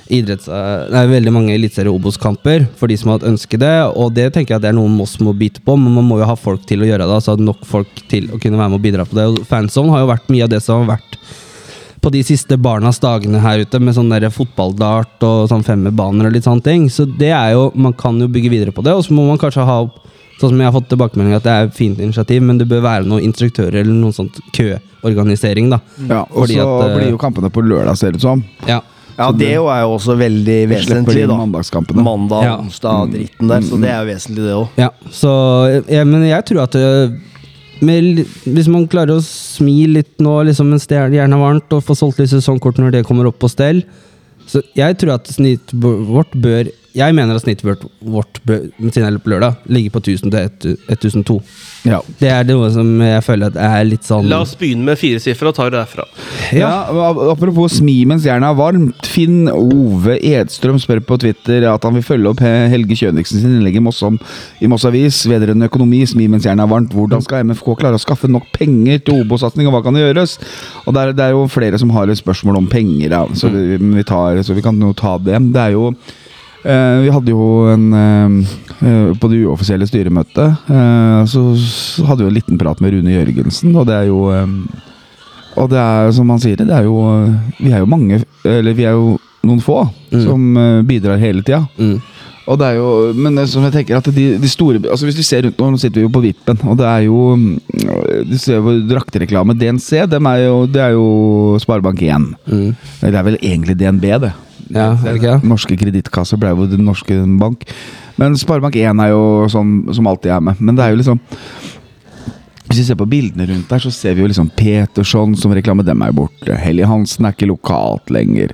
idretts... Nei, veldig mange eliteserie Obos-kamper for de som har hatt ønske det. Og det tenker jeg at det er noe Moss må bite på, men man må jo ha folk til å gjøre det. Altså nok folk til å kunne være med og bidra på det. Og Fanzone har jo vært mye av det som har vært på de siste barnas dagene her ute, med sånn fotballdart og sånn femmerbaner og litt sånne ting. Så det er jo, man kan jo bygge videre på det, og så må man kanskje ha opp Sånn som jeg har fått tilbakemelding at det er et fint initiativ, men det bør være noen instruktører eller noen sånt køorganisering, da. Ja, og Fordi så at, eh, blir jo kampene på lørdag, ser det ut som. Ja. Ja, det jo er jo også veldig vesentlig, da. mandagskampene. Mandag, Ja. onsdag, dritten der. Så det er jo vesentlig, det òg. Ja, så ja, Men jeg tror at øh, med, Hvis man klarer å smi litt nå liksom mens det er gjerne varmt, og få solgt litt sesongkort når det kommer opp på stell Så jeg tror at snittet vårt bør Jeg mener at snittet vårt, på lørdag, ligger på 1000 til 1002. Ja. Det er noe som jeg føler at er litt sånn La oss begynne med fire sifre og ta det derfra. Ja, ja, Apropos smi mens jernet er varmt. Finn Ove Edstrøm spør på Twitter at han vil følge opp Helge Kjøniksen sin innlegg i Moss i Moss Avis vedrørende økonomi. Smi mens jernet er varmt. Hvordan skal MFK klare å skaffe nok penger til Obo-satsing, og hva kan det gjøres? Og det er, det er jo flere som har et spørsmål om penger, ja. så, vi, vi tar, så vi kan jo ta det. Det er jo Eh, vi hadde jo en eh, På det uoffisielle styremøtet eh, så, så hadde vi en liten prat med Rune Jørgensen, og det er jo eh, Og det er som han sier, det er jo Vi er jo mange, eller vi er jo noen få, som eh, bidrar hele tida. mm. Og det er jo, men som jeg tenker at de, de store altså Hvis vi ser rundt nå, nå sitter vi jo på vippen, og det er jo mm, Du ser jo draktereklame. DNC, dem er jo, det er jo Sparebank1. Mm. Det er vel egentlig DNB, det. Ja, det? Norske kredittkasser ble jo den norske bank. Men Sparebank1 er jo sånn som alltid er med. Men det er jo liksom Hvis vi ser på bildene rundt der, så ser vi jo liksom Peterson som reklame, dem er jo borte. Helly Hansen er ikke lokalt lenger.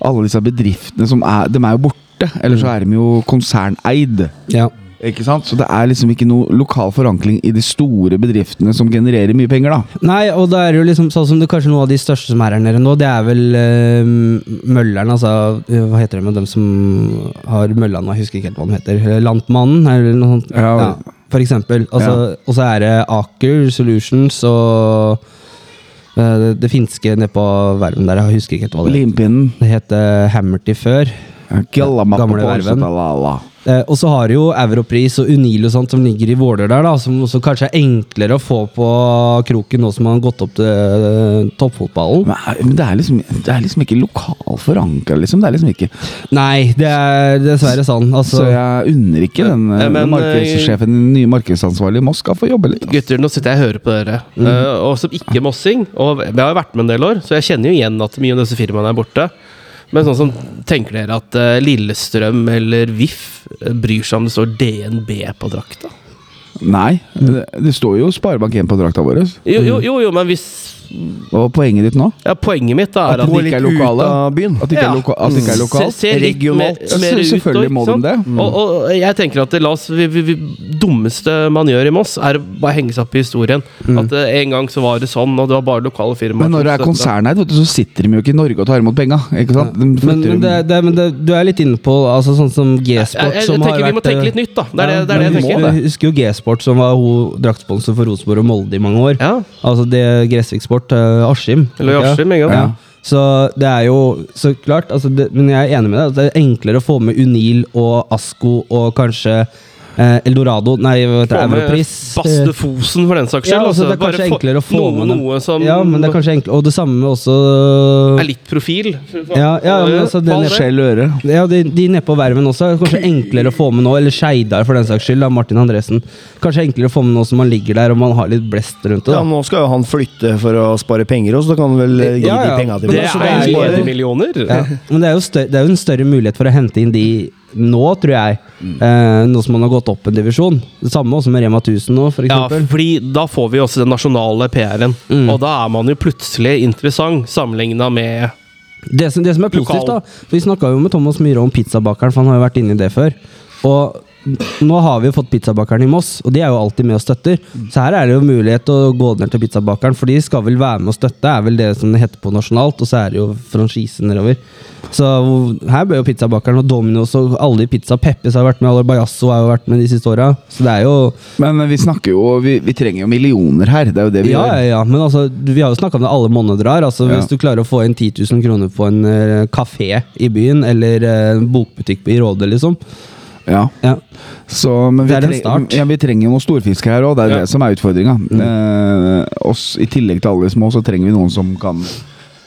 Alle disse bedriftene som er De er jo borte. Eller så er de jo konserneid. Ja. Ikke sant? Så det er liksom ikke noe lokal forankring i de store bedriftene som genererer mye penger, da. Nei, og da er det jo liksom sånn som det kanskje noe av de største som er her nede nå, det er vel uh, Mølleren, altså eh, Hva heter det med dem som har mølla nå? Jeg husker ikke helt hva de heter. Eh, Lantmannen, eller noe sånt. Ja. for eksempel. Altså, Og så er det Aker Solutions og eh, det, det finske nede på verven der, jeg husker ikke helt hva det heter. Limpinnen. Det heter Hammerty før. Gamle verven. Eh, og så har du jo Europris og Unil og sånt som ligger i Våler der, da, som også kanskje er enklere å få på kroken nå som man har gått opp til eh, toppfotballen. Men, men det er liksom Det er liksom ikke lokal forankra, liksom. Det er liksom ikke Nei, det er dessverre sånn. Altså, Så jeg unner ikke den, men, markedssjefen, den nye markedsansvarlige i Moss, skal få jobbe litt. altså. Gutter, nå sitter jeg og hører på dere. Eh, og som ikke mossing, og jeg har jo vært med en del år, så jeg kjenner jo igjen at mye av disse firmaene er borte. Men sånn som, tenker dere at eh, Lillestrøm eller VIF eh, bryr seg om det står DNB på drakta? Nei, det, det står jo Sparebank1 på drakta vår. Jo, jo, jo, jo men hvis Hva var poenget ditt nå? Ja, poenget mitt er At at de ikke er lokale? byen. At det ikke er, loka at det ikke er lokalt? Se, se Regionalt. mer, Ja, mer ut, selvfølgelig må de det. det. Og, og jeg tenker at det la oss, vi, vi, vi, dummeste man gjør i Moss, er å bare henge seg opp i historien. At uh, en gang så var det sånn, og det var bare lokale firmaer. Men når det er konserneid, vet du, så sitter de jo ikke i Norge og tar imot penga. Sant? Men, men, det, det, men det, du er litt inne på altså, sånn som G-sport, som har vært vi må tenke eh, litt nytt, da. Det er det, det, er det jeg tenker. husker- husker jo G-sport, som var draktsponsor for Rosenborg og Molde i mange år. Altså det Gressvik Sport, til Askim. Eller Ja. Askim, ikke? Ja. Så det er jo så klart altså det, Men jeg er enig med deg. at Det er enklere å få med Unil og Asko og kanskje eh, Eldorado Nei, hva heter det? Europris. Baste Fosen, for den saks skyld. Ja, altså, det er kanskje Bare enklere å få noe, med noe. som Ja, men det er kanskje enklere Og det samme med også er litt profil. Ja, ja, men altså, det er-. Skjell øre. Ja, de, de nedpå Verven også. er Kanskje enklere å få med nå. Eller Skeidar, for den saks skyld. Da, Martin Andresen. Kanskje enklere å få med nå som man ligger der og man har litt blest rundt det. Ja, Nå skal jo han flytte for å spare penger, også, så da kan han vel eh, gi Ja, ja. de penga til Det altså, det er millioner. Ja. Men det er, jo større, det er jo en større mulighet for å hente inn de nå, tror jeg. Eh, nå som man har gått opp en divisjon. Det samme også med Rema 1000 nå, for Ja, fordi da får vi også den nasjonale PR-en. Og da er man jo plutselig interessant sammenligna med Det som, det som er positivt, Lokal. da for Vi snakka jo med Thomas Myhre om pizzabakeren, for han har jo vært inne i det før. Og nå har vi jo fått pizzabakeren i Moss, og de er jo alltid med og støtter. Så her er det jo mulighet til å gå ned til pizzabakeren, for de skal vel være med og støtte, er vel det som det heter på nasjonalt, og så er det jo franchise nedover. Så her bør jo pizzabakeren og Domino's og alle de pizza Peppes har vært med, alle Bajasso har jo vært med de siste åra. Så det er jo Men vi snakker jo Vi, vi trenger jo millioner her. Det er jo det vi Ja, ja, gjør. ja, men altså, vi har jo snakka om det alle måneder her. Altså, Ja. Hvis du klarer å få inn 10 000 kroner på en uh, kafé i byen, eller en bokbutikk i Råde, liksom. Ja. Ja. Så, men vi, Det er en treng- start. ja, vi trenger jo noen storfisker her òg. Det er Ja. det som er utfordringa. Eh, I tillegg til alle de små, så trenger vi noen som kan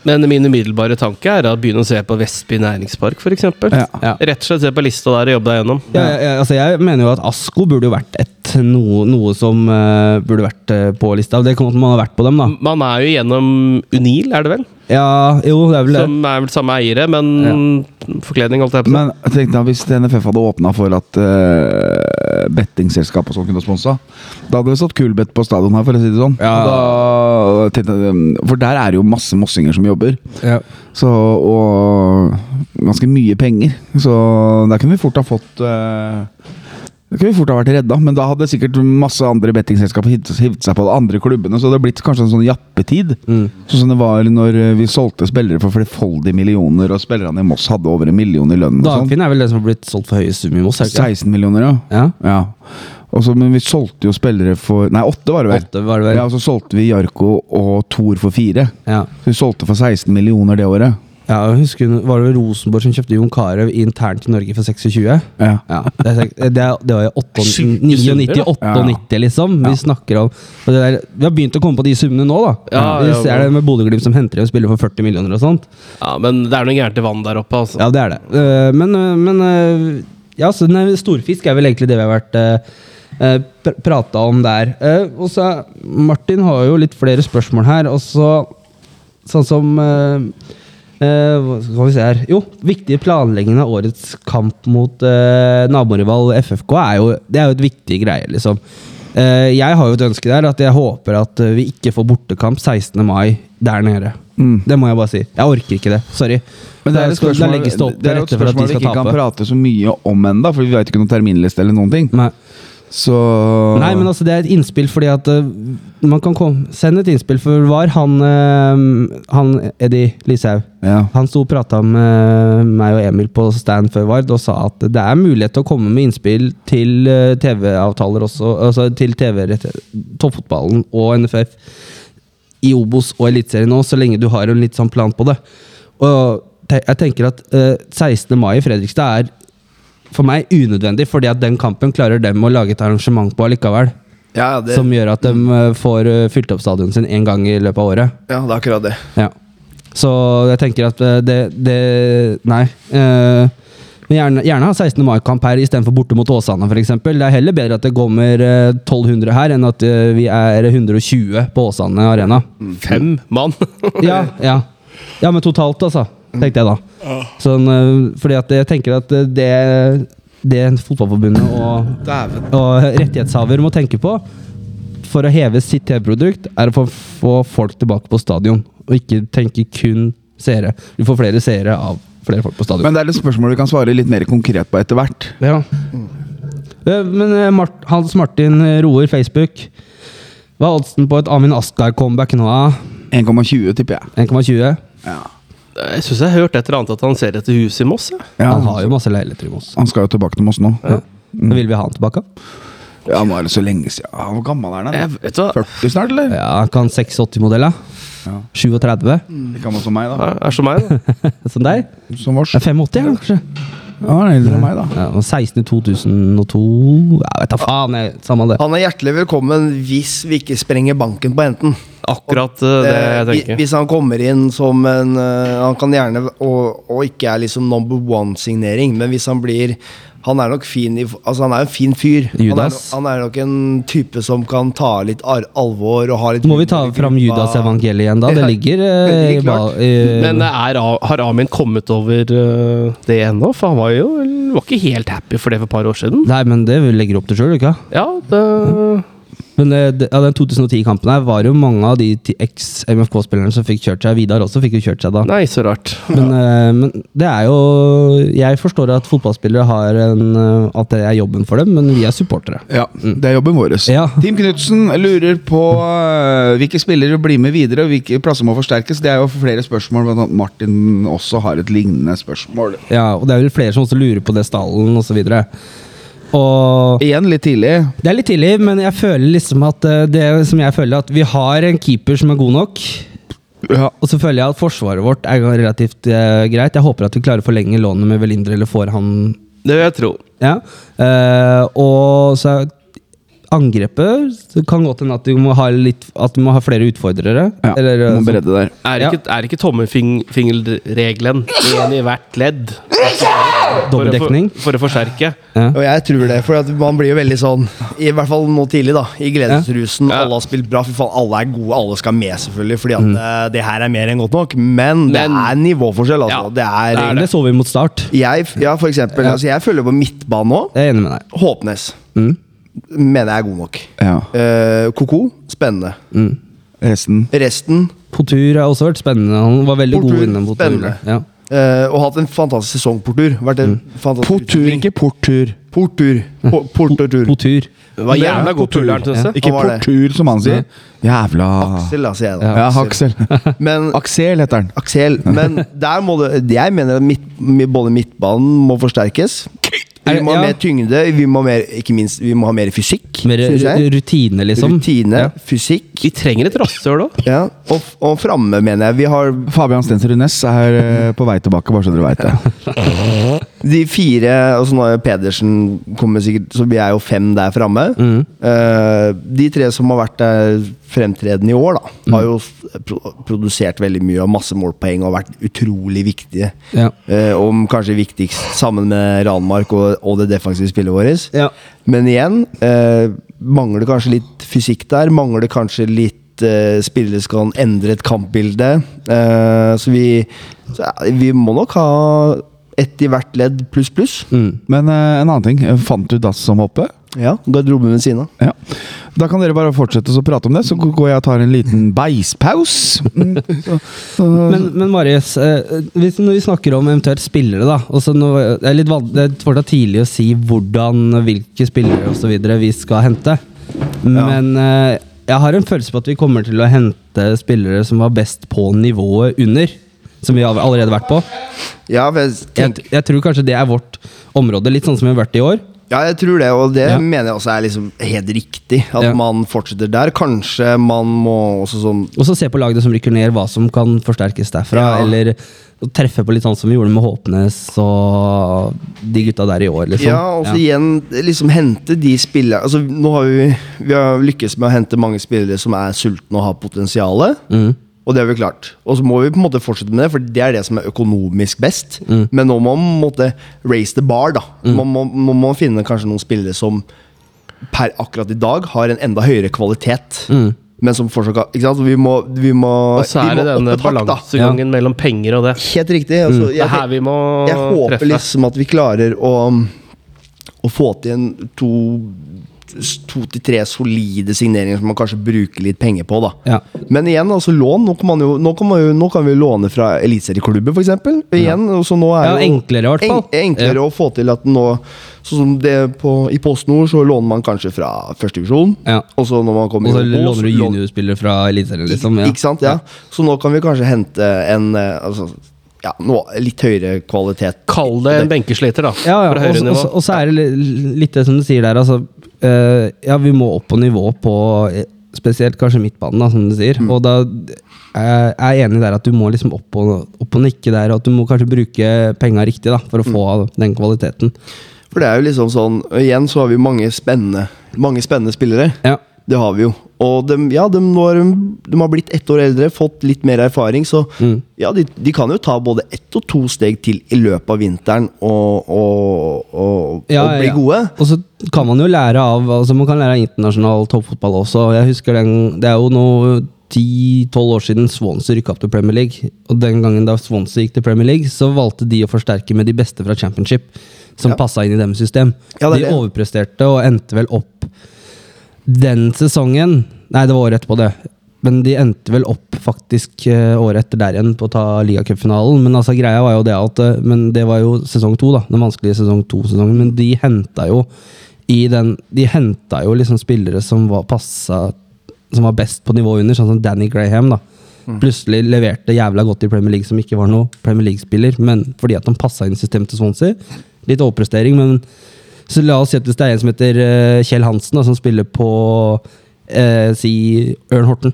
Men min umiddelbare tanke er å begynne å se på Vestby næringspark, f.eks. Ja. Ja. Rett og slett se på lista der og jobbe deg gjennom. Ja, ja, ja, altså jeg mener jo at Asko burde jo vært et, noe, noe som uh, burde vært uh, på lista. Det kan godt man har vært på dem, da. Man er jo gjennom Unil, er det vel? Ja, jo, det er vel det. Som er vel samme eiere, men forkledning, holdt jeg på å si. Men tenkte at hvis NFF hadde åpna for at uh, bettingselskap og sånn kunne sponsa, da hadde vi satt Kulbeth på stadion her, for å si det sånn. Ja. Da, jeg, um, for der er det jo masse mossinger som jobber. Ja. Så, og ganske mye penger. Så der kunne vi fort ha fått eh, Det kunne vi fort ha vært redda, men da hadde sikkert masse andre bettingselskap hivd seg på de andre klubbene. Så det hadde blitt kanskje en sånn jappetid. Mm. Sånn som det var når eh, vi solgte spillere for flerfoldige millioner, og spillerne i Moss hadde over en million i lønn. sånn. Dagfinn er vel det som har blitt solgt for høyest sum i Moss? er ikke? 16 millioner, ja. Ja. ja. Også, men vi solgte jo spillere for Nei, åtte var det vel. Åtte var det vel. Ja, og så solgte vi Jarko og Thor for fire. Ja. Så vi solgte for 16 millioner det året. Ja, jeg husker Var det Rosenborg som kjøpte Jon Carew internt i Norge for 26? Ja. Ja, det, det, det var jo 8, 99, summer, 98, liksom. Vi snakker om og det er, Vi har begynt å komme på de summene nå, da. Ja, vi ser det med Bodø-Glimt som henter og spiller for 40 millioner og sånt. Ja, men det er noe gærent i vann der oppe, altså. Ja, det er det. Eh, men eh, men eh, Ja, så nei, storfisk er vel egentlig det vi har vært pr prata om der. Og så Martin har jo litt flere spørsmål her, og så Sånn som hva skal vi se her Jo, viktig planlegging av årets kamp mot eh, naborival FFK er jo, det er jo et viktig greie, liksom. Eh, jeg har jo et ønske der at jeg håper at eh, vi ikke får bortekamp 16. mai der nede. Det må jeg bare si. Jeg orker ikke det. Sorry. Men det er, et spørsmål, det er et at spørsmål vi ikke ikke kan prate så mye om ennå, for vi vet ikke noen terminliste eller noen ting. Nei. Så Nei, men altså det er et innspill fordi at uh, man kan komme, sende et innspill, for var han, uh, han Eddie Lishaug ja. Han sto og prata med meg og Emil på stand før Vard og sa at det er mulighet til å komme med innspill til eh, TV-avtaler også, altså til TV toppfotballen og NFF i Obos og Eliteserien nå, så lenge du har en litt sånn plan på det. Og jeg tenker at uh, 16. mai i Fredrikstad er for meg unødvendig, fordi at den kampen klarer dem å lage et arrangement på allikevel. Ja, det, Som gjør at de eh, får eh, fylt opp stadionet sin én gang i løpet av året. ja, det er akkurat det. Ja. Så jeg tenker at eh, det, det Nei. Eh, men gjerne, gjerne ha 16. mai-kamp her istedenfor borte mot Åsane f.eks. Det er heller bedre at det kommer eh, 1200 her, enn at vi er 120 på Åsane arena. Fem mann. Ja, ja. ja, men totalt, altså. Tenkte jeg da. Sånn, eh, fordi at jeg tenker at eh, det, det Fotballforbundet og, og rettighetshaver må tenke på for å heve sitt TV-produkt, er å få, få folk tilbake på stadion. Og ikke tenke kun seere. Du får flere seere av flere folk på stadion. Men det er et spørsmål du kan svare litt mer konkret på etter hvert. Ja. Eh, Men Mart Hans Martin Roer, Facebook. Hva er oddsen på et Amin Askar-comeback nå? 1,20 tipper jeg. 1,20? Ja. Jeg syns jeg har hørt et eller annet at han ser etter hus i Moss. Ja. Ja, Han har jo masse leiligheter i Moss. han skal jo tilbake til Moss nå. Ja, Men Vil vi ha han tilbake? Ja, Nå er det så lenge siden. Ja, Hvor gammel er han? Jeg da? vet hva? 40 snart, eller? Ja, han kan 86-modell, da. Ja. 37. Ikke gammel som meg, da. Ja, Er som meg, da. <laughs> Som deg? Som vårs. Ja, 85, ja, kanskje. Ja, han er eldre enn meg, da. Ja, 16 i 2002 Jeg vet da faen. Jeg, samme det. Han er hjertelig velkommen hvis vi ikke sprenger banken på enten. Akkurat og, det jeg Eh, tenker. Hvis han kommer inn som en eh, Han kan gjerne Og, og ikke er liksom number one-signering, men hvis han blir han er nok fin i, altså han er en fin fyr. Han er, han er nok en type som kan ta litt ar alvor og ha litt Må vi ta fram. Judas evangeliet igjen, da? Det ligger eh, klart. Men er, har Amin kommet over uh, det ennå? For han var jo var ikke helt happy for det for et par år siden. Nei, men det legger opp til sjøl, ikke Ja, det Men eh, ja, den 2010-kampen her var jo mange av de eks-MFK-spillerne som fikk kjørt seg. Vidar også fikk jo kjørt seg da. Nei, så rart. Men, eh, men det er jo Jeg forstår at fotballspillere har en eh, At det er jobben for dem, men vi er supportere. Ja, det er jobben vår. Ja. Team Knutsen lurer på hvilke spillere blir med videre, og hvilke plasser må forsterkes. Det er jo flere spørsmål, blant annet Martin også har et lignende spørsmål. Ja, og det er vel flere som også lurer på det stallen osv. Og Igjen litt tidlig. Det er litt tidlig, men jeg føler liksom at eh, det som jeg føler at vi har en keeper som er god nok. Ja. Og så føler jeg at forsvaret vårt er relativt eh, greit. Jeg håper at vi klarer å forlenge lånet med Velindre eller får han Det vil jeg tro. Ja. Eh, og så angrepet kan godt hende at du må ha litt At du må ha flere utfordrere. Ja, Eller, eh, må så- bredde der. Er ikke, ja. ikke tommelfingerregelen én i hvert ledd? Dobbeldekning Dobbeltdekning. for, for å forsterke. Ja. Og jeg tror det, for at man blir jo veldig sånn I hvert fall nå tidlig, da. I gledesrusen. Ja. Alle har spilt bra. For faen, alle er gode. Alle skal med, selvfølgelig. Fordi at mm. det her er mer enn godt nok. Men, det Men- er nivåforskjell, altså. Ja, det er, det er Det så vi mot start. Jeg, ja, for eksempel. Altså, jeg følger på midtbane nå. Håpnes. Mm. Mener jeg er god nok. Ja. Eh, Koko, spennende. Resten Resten Portur har også vært spennende. Han var veldig Portur, god innom Portur. spennende. Ja. eh, Og hatt en fantastisk sesong, Portur. Vært en fantastisk Portur, utvikling. ikke portur. Portur. Po- Portur. Portur. Det var jævla god tur jeg. Ikke Hva var det? portur, som han sier. Jævla Aksel, da, sier jeg da. Ja, Aksel. <laughs> Men Aksel heter han. Aksel, men <laughs> der må det Jeg mener at midt, både midtbanen må forsterkes. Vi må ha mer tyngde, vi må, ha mer, ikke minst, vi må ha mer fysikk. Mer rutine, liksom. Rutine, Ja. fysikk. Vi trenger et rasshøl òg. Ja. Og, og framme, mener jeg. Vi har Fabian Stensrud Næss er eh, på vei tilbake, bare så dere veit det. <laughs> de fire altså så nå er Pedersen kommer sikkert Så vi er jo fem der framme. Mm. Uh, de tre som har vært der fremtredende i år, da, har jo pro produsert veldig mye og masse målpoeng og vært utrolig viktige. Ja. Uh, og kanskje viktigst sammen med Ranmark og, og det defensive spillet vårt. Ja. Men igjen, uh, mangler kanskje litt fysikk der. Mangler kanskje litt eh, spillere som kan endre et kampbilde. Eh, så vi så, Vi må nok ha ett i hvert ledd pluss, pluss. Mm. Men eh, en annen ting. Fant du dass som hoppe? Ja, garderoben ved siden av. Ja. Da kan dere bare fortsette å prate om det, så går jeg og tar en liten beispaus. Mm, <laughs> Men, men Marius, eh, hvis, når vi snakker om eventuelt spillere, da også nå, Det er litt det er fortsatt tidlig å si hvordan, hvilke spillere osv. vi skal hente. Men eh, jeg har en følelse på at vi kommer til å hente spillere som var best på nivået under. Som vi har allerede vært på. Ja, jeg, Jeg, jeg tror kanskje det er vårt område, litt sånn som vi har vært i år. ja, jeg tror det, og det Ja. mener jeg også er liksom helt riktig. At Ja. man fortsetter der. Kanskje man må også sånn Og så se på lagene som rykker ned, hva som kan forsterkes derfra. Ja. Eller treffe på litt sånn som vi gjorde med Håpnes og de gutta der i år, liksom. Ja, og så igjen liksom hente de spillerne Altså Nå har vi Vi har lykkes med å hente mange spillere som er sultne og har potensial. Mm. Og det har vi klart. Og så må vi på en måte fortsette med det, for det er det som er økonomisk best. Mm. Men nå må man måte raise the bar, da. Man må, man må finne kanskje noen spillere som per akkurat i dag har en enda høyere kvalitet. Mm. Men som fortsatt Ikke sant? Vi må, vi må, Og så er det denne balansegangen ja. mellom penger og det. Helt riktig. Altså, Det er her vi må jeg håper treffe. liksom at vi klarer å, å få til en to To til tre solide signeringer som man kanskje bruker litt penger på. da Ja. Men igjen, altså lån. Nå kan, man jo, nå kan, man jo, nå kan vi låne fra eliteserieklubber, f.eks. Igjen, og så nå er Ja, jo enklere i hvert fall. En, enklere å få til at nå Sånn som det på, I Post Nord så låner man kanskje fra første divisjon. Ja. Og så når man kommer Og så låner du juniorspillere fra Eliteserien, liksom. Ja. ikke sant? Ja. Så nå kan vi kanskje hente en eh, altså, ja, noe, litt høyere kvalitet. Kall det en benkesliter, da. Ja, ja. Og så er det litt det som du sier der, altså. Eh, ja, vi må opp på nivå på eh, spesielt kanskje midtbanen, da, som du sier. Mm. Og da jeg er jeg enig der at du må liksom opp og, opp og nikke der, og at du må kanskje bruke penga riktig da, for å Mm. få den kvaliteten. For det er jo liksom sånn Igjen så har vi mange spennende Mange spennende spillere. Ja. Det har vi jo. Og de, ja, de, når de, har blitt ett år eldre, fått litt mer erfaring. Så Mm. ja, de, de kan jo ta både ett og to steg til i løpet av vinteren og, og, og, Ja, og bli ja. gode. Og så kan man jo lære av altså Man kan lære av internasjonal toppfotball også. Jeg husker den, Det er jo nå 10-12 år siden Swansea rykka opp til Premier League. Og den gangen da Swansea gikk til Premier League, så valgte de å forsterke med de beste fra Championship. Som Ja. passa inn i deres system. Ja, de overpresterte og endte vel opp den sesongen Nei, det var året etterpå, det. Men de endte vel opp faktisk eh, året etter der igjen på å ta ligacupfinalen. Men altså, greia var jo det at eh, Men det var jo sesong to, da. Den vanskelige sesong to-sesongen. Men de henta jo i den De henta jo liksom spillere som var passa Som var best på nivået under, sånn som Danny Graham. da Plutselig leverte jævla godt i Premier League, som ikke var noe Premier League-spiller, men fordi at han passa inn systemet til Swansea. Litt overprestering, men så la oss si at hvis det er en som heter eh, Kjell Hansen, da, som spiller på eh, si Ørn Horten.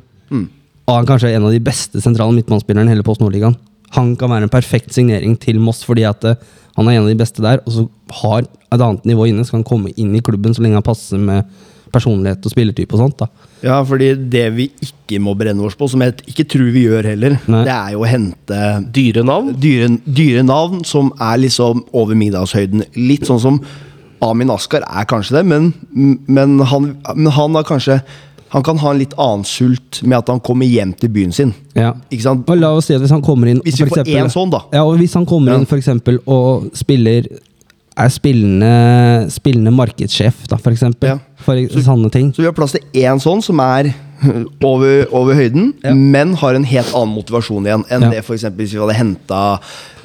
Og han kanskje er en av de beste sentrale midtmannsspillerne i hele Post Nordligaen. Han kan være en perfekt signering til Moss fordi at eh, han er en av de beste der, og så har et annet nivå inne, så kan han komme inn i klubben så lenge han passer med personlighet og spillertype og sånt. da. Ja, fordi det vi ikke må brenne oss på, som jeg ikke tror vi gjør heller, Nei. det er jo å hente Dyre navn. dyre, dyre navn som er liksom over middagshøyden. Litt sånn som Amin Askar er kanskje det, men, men, han, men han har kanskje Han kan ha en litt annen sult med at han kommer hjem til byen sin. Ja. Og la oss si at hvis han kommer inn Hvis vi får eksempel- én sånn, da. Ja, og hvis han kommer Ja. inn for eksempel og spiller er spillende, spillende markedssjef, da, for eksempel. Ja. For sånne ting. Så vi har plass til én sånn som er over, over høyden, Ja. men har en helt annen motivasjon igjen enn Ja. det for eksempel hvis vi hadde henta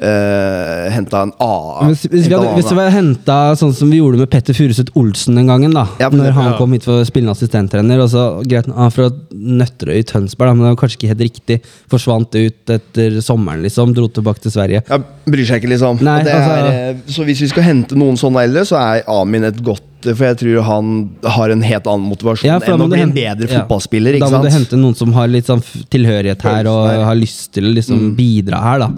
uh, Henta en A. Hvis, hvis, vi hadde, hvis vi hadde henta sånn som vi gjorde med Petter Furuseth Olsen den gangen, da Ja, Når det- han ja. kom hit for å spille assistenttrener. Og så, greit, han fra Nøtterøy i Tønsberg, da, men det var kanskje ikke helt riktig. Forsvant ut etter sommeren, liksom. Dro tilbake til Sverige. Ja, bryr seg ikke, liksom. Nei, Og det altså- er, eh, så hvis vi skal hente noen sånne eldre, så er Amin et godt For jeg tror han har en helt annen motivasjon Ja, enn å bli en bedre ja. fotballspiller. Da må må du hente noen som har litt sånn tilhørighet her, og her. har lyst til å liksom Mm. bidra her, da.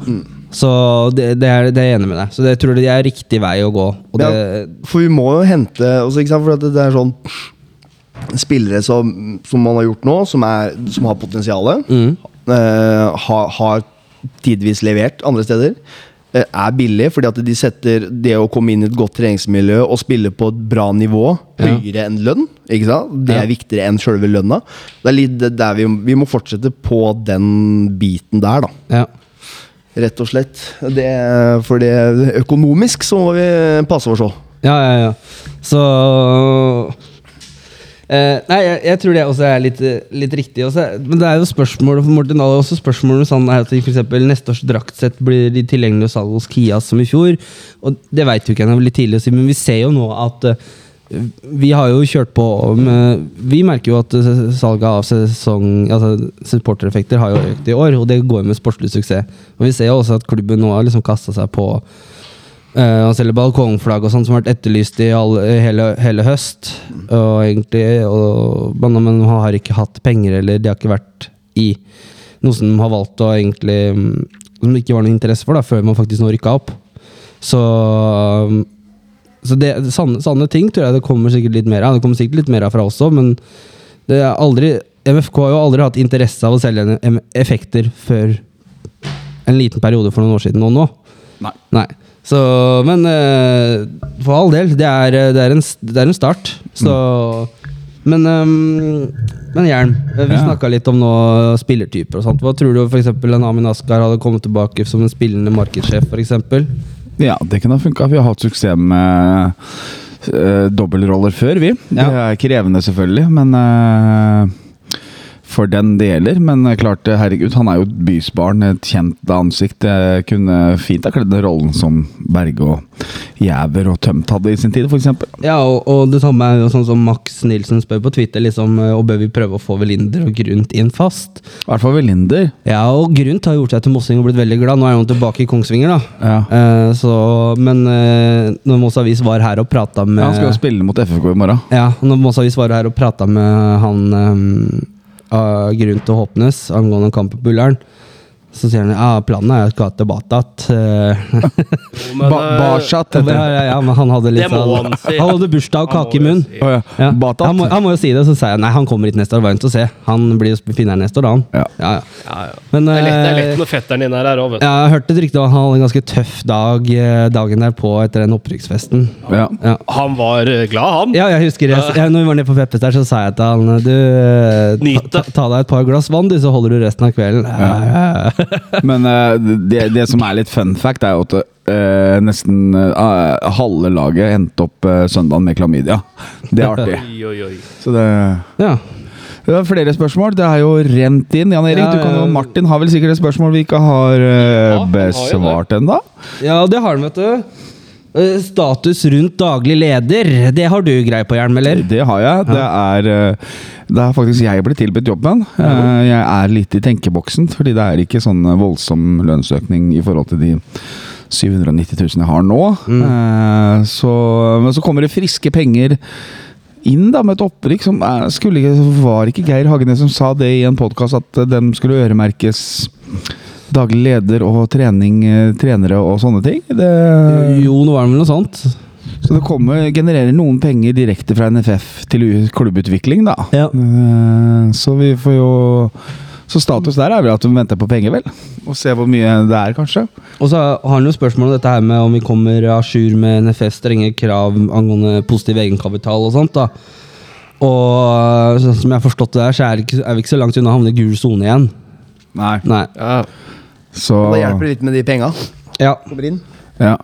Så det, det, er, det er jeg enig med deg. Så det tror jeg det er riktig vei å gå. Ja, for vi må jo hente også, sant? For det er sånn Spillere som, som man har gjort nå, som, er, som har potensial, Mm. har, har tidvis levert andre steder, eh, er billig, fordi at de setter det å komme inn i et godt treningsmiljø og spille på et bra nivå høyere enn lønn. Ikke sant? Det er viktigere enn sjølve lønna. Det er litt der vi, vi må fortsette på den biten der, da. ja. Rett og slett. Det, for det økonomisk så må vi passe oss òg. Ja, ja, ja. Så Eh, nei, jeg, jeg tror det også er litt, litt riktig. Også. Men det er jo spørsmål for Morten Dahl også spørsmål om sånn er at for eksempel neste års draktsett blir de tilgjengelige hos salg hos Kias som i fjor. Og det vet jo ikke jeg, litt tidlig å si, men vi ser jo nå at uh, vi har jo kjørt på med, Vi merker jo at eh, salget av sesong Altså supportereffekter har jo økt i år, og det går med sportslig suksess. Og vi ser jo også at klubben nå har liksom kasta seg på eh, å selge balkongflagg og sånt som har vært etterlyst i all, hele, hele høst. Og egentlig og, men, han har ikke hatt penger, eller de har ikke vært i noe som de har valgt å egentlig mm, Som det ikke var noe interesse for, da, før man faktisk nå rykka opp. Så så det, sanne, sanne ting tror jeg det kommer sikkert litt mer av. Det kommer sikkert litt mer av fra også, men det er aldri, MFK har jo aldri hatt interesse av å selge effekter før en liten periode for noen år siden og nå. Nei. Så, men eh, for all del, det er, det er, en, det er en start. Så Men, ehm, men Jern, eh, vi Ja. snakka litt om nå spillertyper og sånt. Hva tror du f.eks. en Amin Askar hadde kommet tilbake som en spillende markedssjef, eksempel Ja, det kunne ha funka. Vi har hatt suksess med uh, dobbeltroller før, vi. Det er krevende, selvfølgelig, men eh, for den det gjelder. Men eh, klart, eh, herregud, han er jo et bysbarn, et kjent ansikt. Jeg kunne fint ha kledd rollen som Berge og Jæver og Tømt hadde i sin tid, f.eks. Ja, og, og det samme er jo sånn som Max Nilsen spør på Twitter, liksom, eh, og bør vi prøve å få Velinder og Grunt inn fast? I hvert fall Velinder. Ja, og Grunt har gjort seg til mossing og blitt veldig glad. Nå er han tilbake i Kongsvinger, da. Ja. Eh, så, men eh, når Moss Avis var her og prata med Ja, han skal jo spille mot FFK i morgen. Ja, når Moss Avis var her og prata med han um, av til å Håpnes angående kampen på Ullern, så sier han ja, planen er at gå til Batat. eh, Ba eh, Barsat heter det. ja, ja, men han hadde litt Det må sånn han si. Han hadde bursdag og Han kake i jo munnen. si. Å ja. Ja. Batat. Han, må, han må jo si det, så sier jeg nei, han kommer hit neste år. Vent å se. Han blir jo finner neste år, da. han. Ja. Ja, ja. Ja, ja. Men, Det er lett, det er eh, lett når fetteren din er her òg, vet du. ja, jeg hørte et rykte om at han hadde en ganske tøff dag eh, dagen derpå etter den opprykksfesten. Ja. Ja. Han var eh, glad, han. Ja, jeg husker jeg, jeg, Når vi var nede på Peppes der, så sa jeg til han Du, eh, Nyt ta, det. ta deg et par glass vann, du, så holder du resten av kvelden. Ja, ja. Men uh, det, det som er litt fun fact, er jo at uh, nesten uh, halve laget endte opp uh, søndagen med klamydia. Det er artig. <laughs> Oi, oi, oi. Så det ja. Det er flere spørsmål. Det er jo rent inn. Jan Erik, Ja, du kan jo. Martin har vel sikkert et spørsmål vi ikke har uh, Ja, besvart ennå? ja, det har han, vet du. Eh, Status rundt daglig leder, det har du greie på, Hjelm, eller? Det har jeg. Det er, eh, det er faktisk jeg blitt tilbudt jobben. Eh, Jeg er litt i tenkeboksen, fordi det er ikke sånn voldsom lønnsøkning i forhold til de 790 000 jeg har nå. Mm. Så, men så kommer det friske penger inn da med et opprykk som skulle Var ikke Geir Hagenes som sa det i en podkast, at den skulle øremerkes daglig leder og trening, eh, trenere og sånne ting? Det, Jo, nå var det vel noe sånt. så det kommer, genererer noen penger direkte fra NFF til klubbutvikling, da. Ja. Eh, Så vi får jo Så status der er vel at vi venter på penger, vel. Og se hvor mye det er, kanskje. Og så har han jo spørsmål om dette her med om vi kommer à jour med NFS strenge krav angående positiv egenkapital og sånt. da. Og sånn som jeg har forstått det der, så er, er vi ikke så langt unna å havne i gul sone igjen. Nei. Nei. Ja. Så Da hjelper det litt med de penga. Ja. Kommer inn. Ja.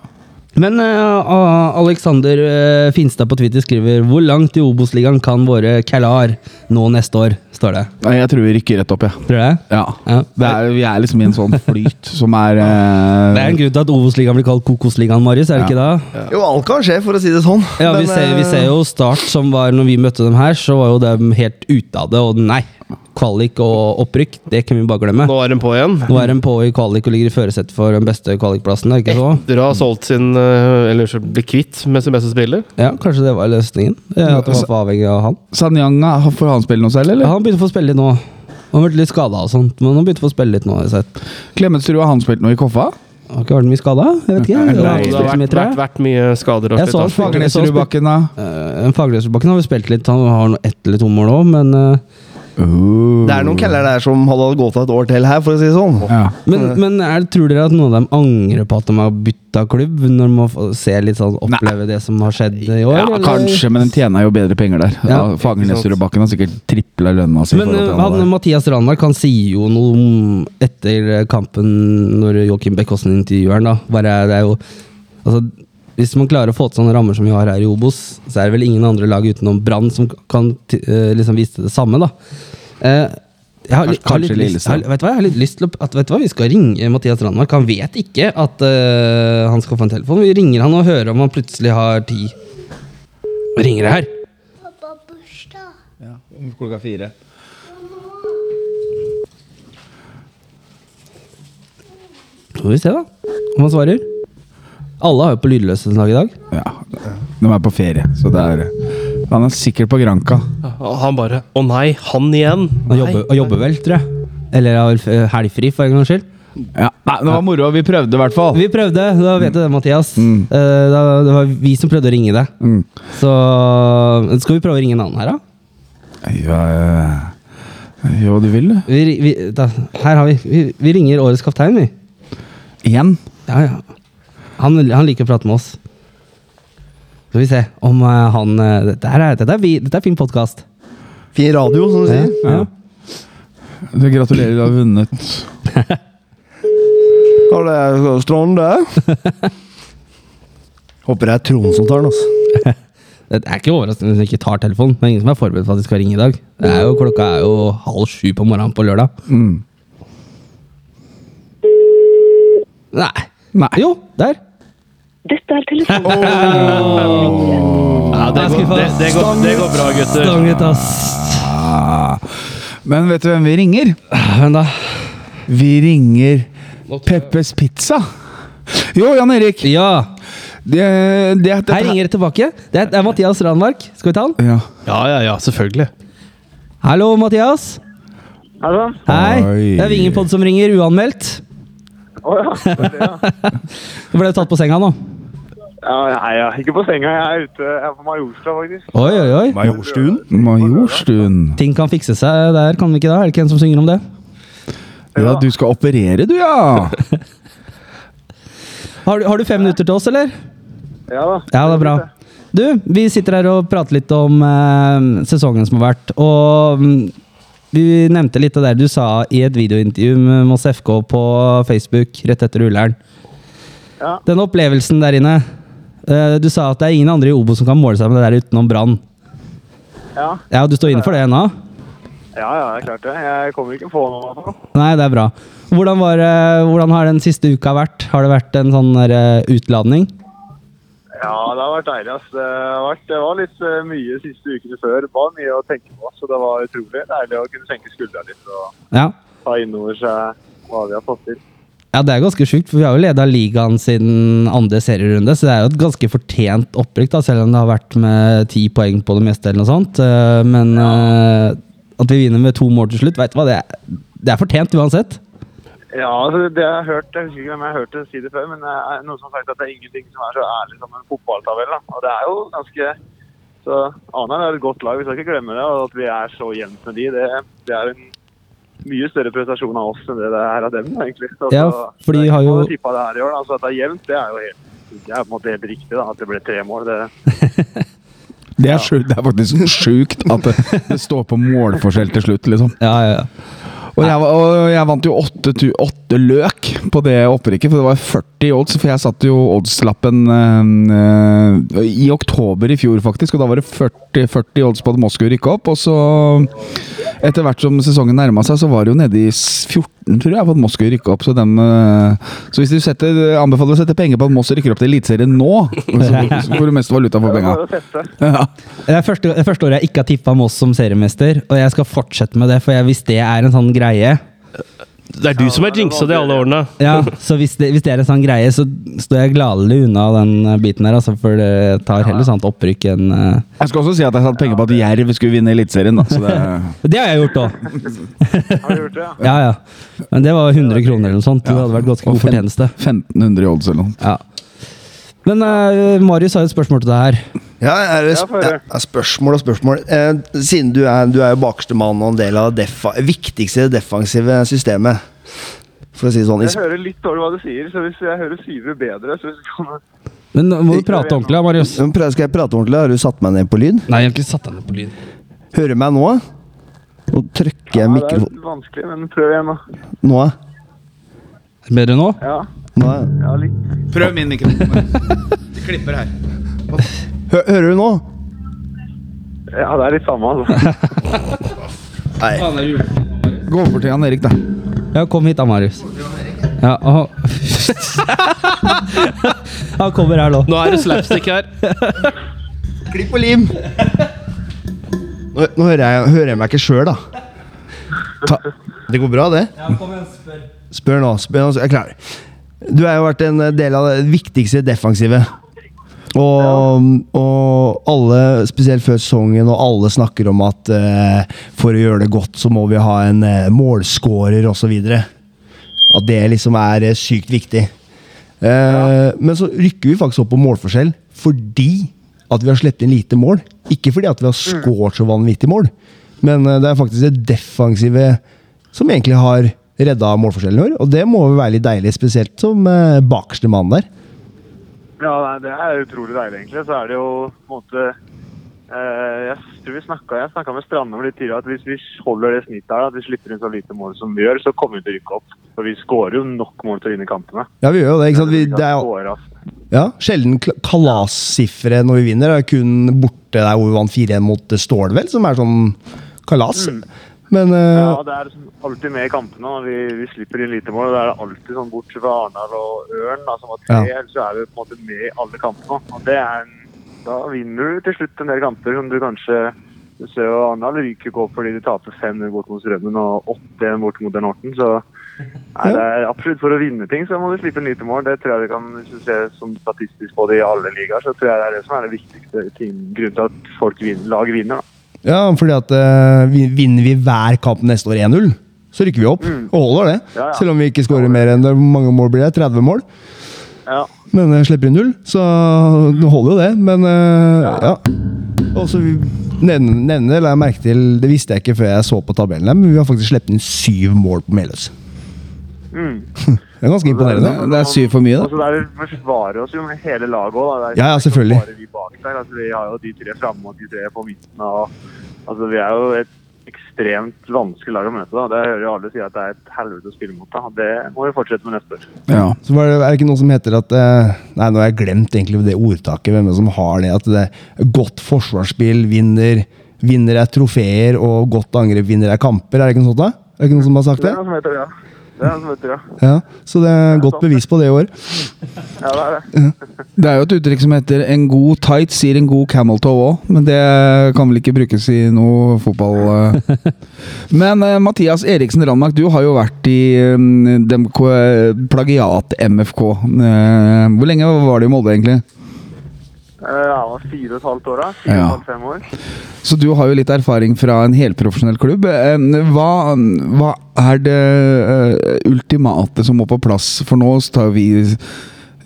Men uh, Alexander uh, Finstad på Twitter skriver Hvor langt i Obos-ligaen kan våre Kalar nå neste år? står det. Nei, Jeg tror vi rykker rett opp, ja. Tror du det? ja. Ja. Det er, vi er liksom i en sånn flyt som er uh, Det er en grunn til at Obos-ligaen blir kalt Kokosligaen, Marius. er det Ja. ikke det? Jo, alt kan skje, for å si det sånn. Ja, vi ser, vi ser jo Start, som var når vi møtte dem her, så var jo dem helt ute av det. Og nei, kvalik og opprykk, det kan vi bare glemme. Nå er de på igjen. Nå er de på i kvalik og ligger i førersetet for den beste kvalikplassen. ikke så? Dere har solgt sin eh, Eller blitt kvitt med sin beste spiller. Ja, Kanskje det var løsningen? Ja, at det var for avhengig av han. Sanyanga, får han spille noe selv, eller? Ja, han begynte å få spille litt nå. Han har vært litt skada og sånt, men han begynte å få spille litt nå. jeg sett. Klemetsrud, har han spilt noe i Koffa? Det har ikke vært mye skada? Jeg vet ikke. Nei, Det har spilt mye, vært, vært, vært mye skader Jeg så Fagernesrudbakken, da? Fagernesrudbakken Fagerløsbakken har vi spilt litt, han har ett eller to mål òg, men eh, Uh. Det er noen keller der som hadde gått et år til her, for å si det sånn. Ja. Men, men er, tror dere at noen av dem angrer på at de har bytta klubb, når de må se litt sånn, oppleve det som har skjedd i år? Ja, eller? kanskje, men de tjener jo bedre penger der. Ja. Fagernesrudbakken har sikkert tripla lønna si. i Men eh, han. Mathias Randberg han sier jo noe om etter kampen, når Joakim Bekåsen intervjuer han, da. Bare, det er jo Altså, hvis man klarer å få til sånne rammer som vi har her i Obos, så er det vel ingen andre lag utenom Brann som kan ti- eh, liksom vise det samme, da. Uh, jeg har, litt- har litt lyst, har, vet du hva, jeg har litt lyst til å, at, vet du hva, Vi skal ringe Mathias Randmark. Han vet ikke at uh, han skal få en telefon. Vi ringer han og hører om han plutselig har tid. Ringer det her? Pappa bursdag. Ja, om Klokka fire. Får vi se, da. Om han svarer. Alle har jo på lydløse en dag i dag. Ja, de er på ferie, så det er Han er sikkert på Granca. Og han bare Å nei, han igjen? Han jobber, og jobber vel, tror jeg. Eller har helgfri, for en gangs skyld. Ja, nei, det var moro. Vi prøvde i hvert fall. Vi prøvde, da vet du det, Mathias. Mm. Eh, da, det var vi som prøvde å ringe deg. Mm. Så skal vi prøve å ringe en annen her, da? Ja, eh, jo, du vil det. Vi, vi, da her har vi, vi Vi ringer årets kaptein, vi. Igjen? Ja, ja. Han, han liker å prate med oss. Skal vi se om eh, han eh, Dette er, dette er, dette er fin podkast. Fin radio, som du Ja, sier. ja. Så gratulerer, du har vunnet. <laughs> Har det Stronde? <laughs> Håper det er Trond som tar den, altså. <laughs> Det er ikke overraskende hvis han ikke tar telefonen. Det er ingen som er forberedt på at de skal ringe i dag. Det er jo, klokka er jo halv sju på morgenen på lørdag. Mm. Nei. Nei. Jo, der. Dette er telefonen. Ja, det, går, det, det, går, det går bra, gutter. Stanget, ass. Men vet du hvem vi ringer? Hvem da Vi ringer Peppes Pizza. Jo, Jan Erik. Ja. Det, det, det, Her ringer det tilbake. Det er, det er Mathias Ranmark. Skal vi ta han? Ja. Ja, ja, ja, selvfølgelig. Hallo, Mathias. Hallo? Hei. Oi. Det er Vingepod som ringer, uanmeldt. Å <laughs> det, ja. Du ble tatt på senga nå. Ja. Nei, jeg er ikke på senga. Jeg er ute jeg er på Majorstua, faktisk. Oi, oi, oi. Majorstuen? Majorstuen. Ting kan fikse seg der, kan vi ikke da? Er det ikke en som synger om det? Ja, du skal operere, du, ja. <laughs> Har du, har du fem minutter til oss, eller? Ja da. Ja, det er bra. Du, vi sitter her og prater litt om eh, sesongen som har vært. Og mm, vi nevnte litt av det du sa i et videointervju med Moss FK på Facebook rett etter Ullern. Ja. Den opplevelsen der inne. Eh, du sa at det er ingen andre i Obo som kan måle seg med det der utenom Brann. Ja. Ja, du står inne for det ennå? ja, ja, det er klart det. Jeg kommer ikke på noe. Nei, det er bra. Hvordan, var, eh, hvordan har den siste uka vært? Har det vært en sånn eh, utladning? Ja, det har vært deilig. ass. Det, har vært, det var litt mye siste ukene før. Det var mye å tenke på, så det var utrolig deilig å kunne senke skuldra litt og Ja. ta innover seg hva vi har fått til. Ja, det er ganske sjukt, for vi har jo leda ligaen siden andre serierunde, så det er jo et ganske fortjent opprykk, da, selv om det har vært med ti poeng på det meste eller noe sånt. Eh, Men eh, at vi vinner med to mål til slutt, vet du hva, det er, det er fortjent uansett. Ja, altså det jeg har hørt, jeg husker ikke hvem jeg har hørt det si det før, men det er noen som har sagt at det er ingenting som er så ærlig som en fotballtabell. da. Og det er jo ganske Så Arendal er et godt lag, vi skal ikke glemme det. Og at vi er så jevnt med de, det, det er en mye større prestasjon av oss enn det det er av dem, egentlig. Så, Ja, for de har jo- av det her i år. da. så at det er jevnt, det er jo helt det er på en måte helt riktig, da, at det ble tre mål. Det, <laughs> Det er, sjukt, det er faktisk sjukt at det, det står på målforskjell til slutt, liksom. Ja, ja, ja. Og jeg, og jeg vant jo åtte, åtte løk på det opprykket, for det var 40 odds. For jeg satte jo oddslappen eh, i oktober i fjor, faktisk, og da var det 40, 40 odds på at Moskva rykka opp. Og så, etter hvert som sesongen nærma seg, så var det jo nede i 14, tror jeg, at Moss Moskva rykke opp. Så, dem, eh, så hvis du setter, anbefaler å sette penger på at Moss rykker opp til Eliteserien nå, så, så får du mest valuta for penga. Ja. Det er første, det er første året jeg ikke har tippa Moss som seriemester, og jeg skal fortsette med det, for jeg, hvis det er en sånn greie Det er du som er jinxa det i alle årene. Ja, så hvis det, hvis det er en sånn greie, så står jeg gladelig unna den eh, biten her, altså, for det tar heller sånt opprykk enn uh... Jeg skal også si at jeg satte penger på at Jerv skulle vinne Eliteserien, da. Så det, <laughs> Det har jeg gjort òg! Har du gjort det, ja? <laughs> Ja, ja. Men det var 100 kroner eller noe sånt. Det hadde vært ganske god fortjeneste. 1500 i odds eller noe. Ja. Men uh, Marius har et spørsmål til deg her. Ja, er det sp ja, spørsmål og spørsmål. Eh, siden du er, du er jo bakerste mann og en del av det viktigste defensive systemet, for å si det sånn. Jeg hører litt dårlig hva du sier, så hvis jeg hører Syver bedre, så hvis du Men nå må du prate ordentlig, da, Marius. Skal jeg prate ordentlig? Har du satt meg ned på lyd? Nei, jeg har ikke satt deg ned på lyd. Hører du meg nå? Nå trykker jeg Ja, det er vanskelig, men prøv igjen, da. Nå? Bedre nå? Ja, Nå? ja litt. Prøv min mikrofon. <laughs> Klipper her. Hø hører du nå? Ja, det er litt samme, altså. <laughs> Nei. Gå over til Jan Erik, da. Ja, kom hit da, Marius. Ja, oh. <laughs> Han kommer her nå. Nå er det slapstick her. <laughs> Klipp og lim! Nå, nå hører, jeg, hører jeg meg ikke sjøl, da. Ta, det går bra, det? Ja, kom igjen, Spør Spør nå. Spør nå, er jeg klar. Du har jo vært en del av det viktigste defensive. Og, og alle, spesielt før sesongen, og alle snakker om at uh, for å gjøre det godt, så må vi ha en uh, målscorer osv. At det liksom er uh, sykt viktig. Eh, Men så rykker vi faktisk opp på målforskjell fordi at vi har sluppet inn lite mål. Ikke fordi at vi har skåret så vanvittig mål, men det er faktisk det defensive som egentlig har redda målforskjellen i år. Og det må jo være litt deilig, spesielt som bakerste mann der. Ja, det er utrolig deilig, egentlig. Så er det jo på en måte eh, Jeg tror vi snakket, jeg snakka med Strandum litt tidligere at hvis vi holder det snittet her, at vi slipper inn så lite mål som vi gjør, så kommer vi til å rykke opp. For vi skårer jo nok mål til å vinne kampene. Ja, vi gjør jo det. ikke sant? Vi, det er, ja, sjelden kalassifre når vi vinner. Det er kun borte der hvor vi vant 4-1 mot Stålvel Stål, vel, som er sånn kalas. Men uh... Ja, det er alltid med i kampene. Vi, vi slipper inn lite mål. Det er alltid sånn bortsett fra Arendal og Ørn, da, som var tre, Ja. så er vi på en måte med i alle kampene. Og det er en, da vinner du til slutt en del kamper som du kanskje Du ser jo Arendal ryker ikke opp fordi de taper 5-0 bort mot Strømmen og 8-1 bort mot Den Horten. Så nei, det er absolutt for å vinne ting, så må du slippe inn lite mål. Det tror jeg vi kan hvis du ser som statistisk på det i alle ligaer, så tror jeg det er det som er det viktigste grunnen til at folk vinner, lag vinner. da. Ja, fordi at uh, vinner vi hver kamp neste år 1-0, så rykker vi opp. Og holder det. Ja, ja. Selv om vi ikke skårer mer enn. Hvor mange mål blir det? 30 mål? Ja. Men jeg slipper inn null, så det holder jo det. Men uh, ja. Og så nevne, nevne la jeg merke til Det visste jeg ikke før jeg så på tabellen, men vi har faktisk sluppet inn syv mål på Meløs. Mm. <laughs> Det er ganske imponerende. Det er syv for mye, da. Og der vi forsvarer oss jo med hele laget òg. Ja, ja, selvfølgelig. Bare vi. Altså, vi har jo de tre framme og de tre på midten. Og, altså, vi er jo et ekstremt vanskelig lag å møte. da. Det hører jo alle si at det er et helvete å spille mot. da. Det må vi fortsette med neste år. Ja. Så var det, er det ikke noe som heter at eh, Nei, nå har jeg glemt egentlig det ordtaket. Hvem er det som har det? At det er godt forsvarsspill vinner, vinner er trofeer, og godt angrep vinner er kamper. Er det ikke noe sånt? da? Er det ikke noen som har sagt Det det? er noe som heter det, ja. Det det, ja. Så det er godt bevis på det i år. Ja, det er det. Det er jo et uttrykk som heter 'en god tight sier en god camel toe' òg, men det kan vel ikke brukes i noe fotball. eh. Men eh, Mathias Eriksen Randmark, du har jo vært i um, plagiat MFK. Eh, hvor lenge var du i Molde, egentlig? Eh, Jeg var fire og et halvt år da. Fire Ja. og et halvt, fem år. Så du har jo litt erfaring fra en helprofesjonell klubb. Hva, hva er det eh, ultimate som må på plass? For nå tar vi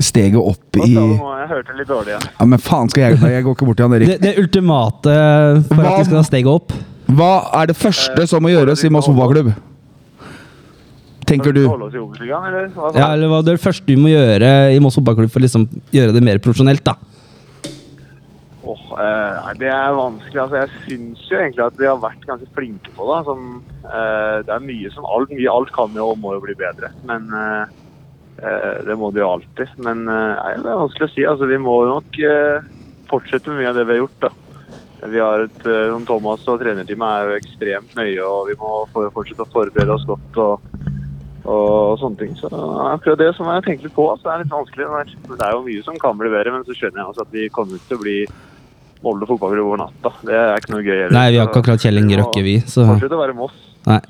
steget opp i? Jeg hørte litt dårlig igjen. Ja, Men faen skal jeg Jeg går ikke bort til Jan Erik. Det, det ultimate for Hva- at vi skal ha steget opp. Hva er det første som må gjøres i Moss fotballklubb? Tenker du? Ja, eller hva er det første du må gjøre i Moss fotballklubb for å liksom gjøre det mer profesjonelt, da? Nei, det er vanskelig. Altså, jeg syns jo egentlig at vi har vært ganske flinke på det. Som, uh, det er mye som alt, mye, alt kan jo og må jo bli bedre. Men uh, det må det jo alltid. Men nei, det er vanskelig å si. Altså, vi må jo nok fortsette med mye av det vi har gjort. da. Vi har et, som Thomas og trenerteamet er jo ekstremt nøye, og vi må fortsette å forberede oss godt. og og sånne ting. Så akkurat det som jeg tenker på, så er det litt vanskelig. Det er jo mye som kan bli bedre, men så skjønner jeg også at vi kommer til å bli Molde fotballklubb over natta. Det er ikke noe gøy. Eller. Nei, vi har ikke akkurat Kjell Inge Røkke, vi. Så Fortsett å være Moss. Nei.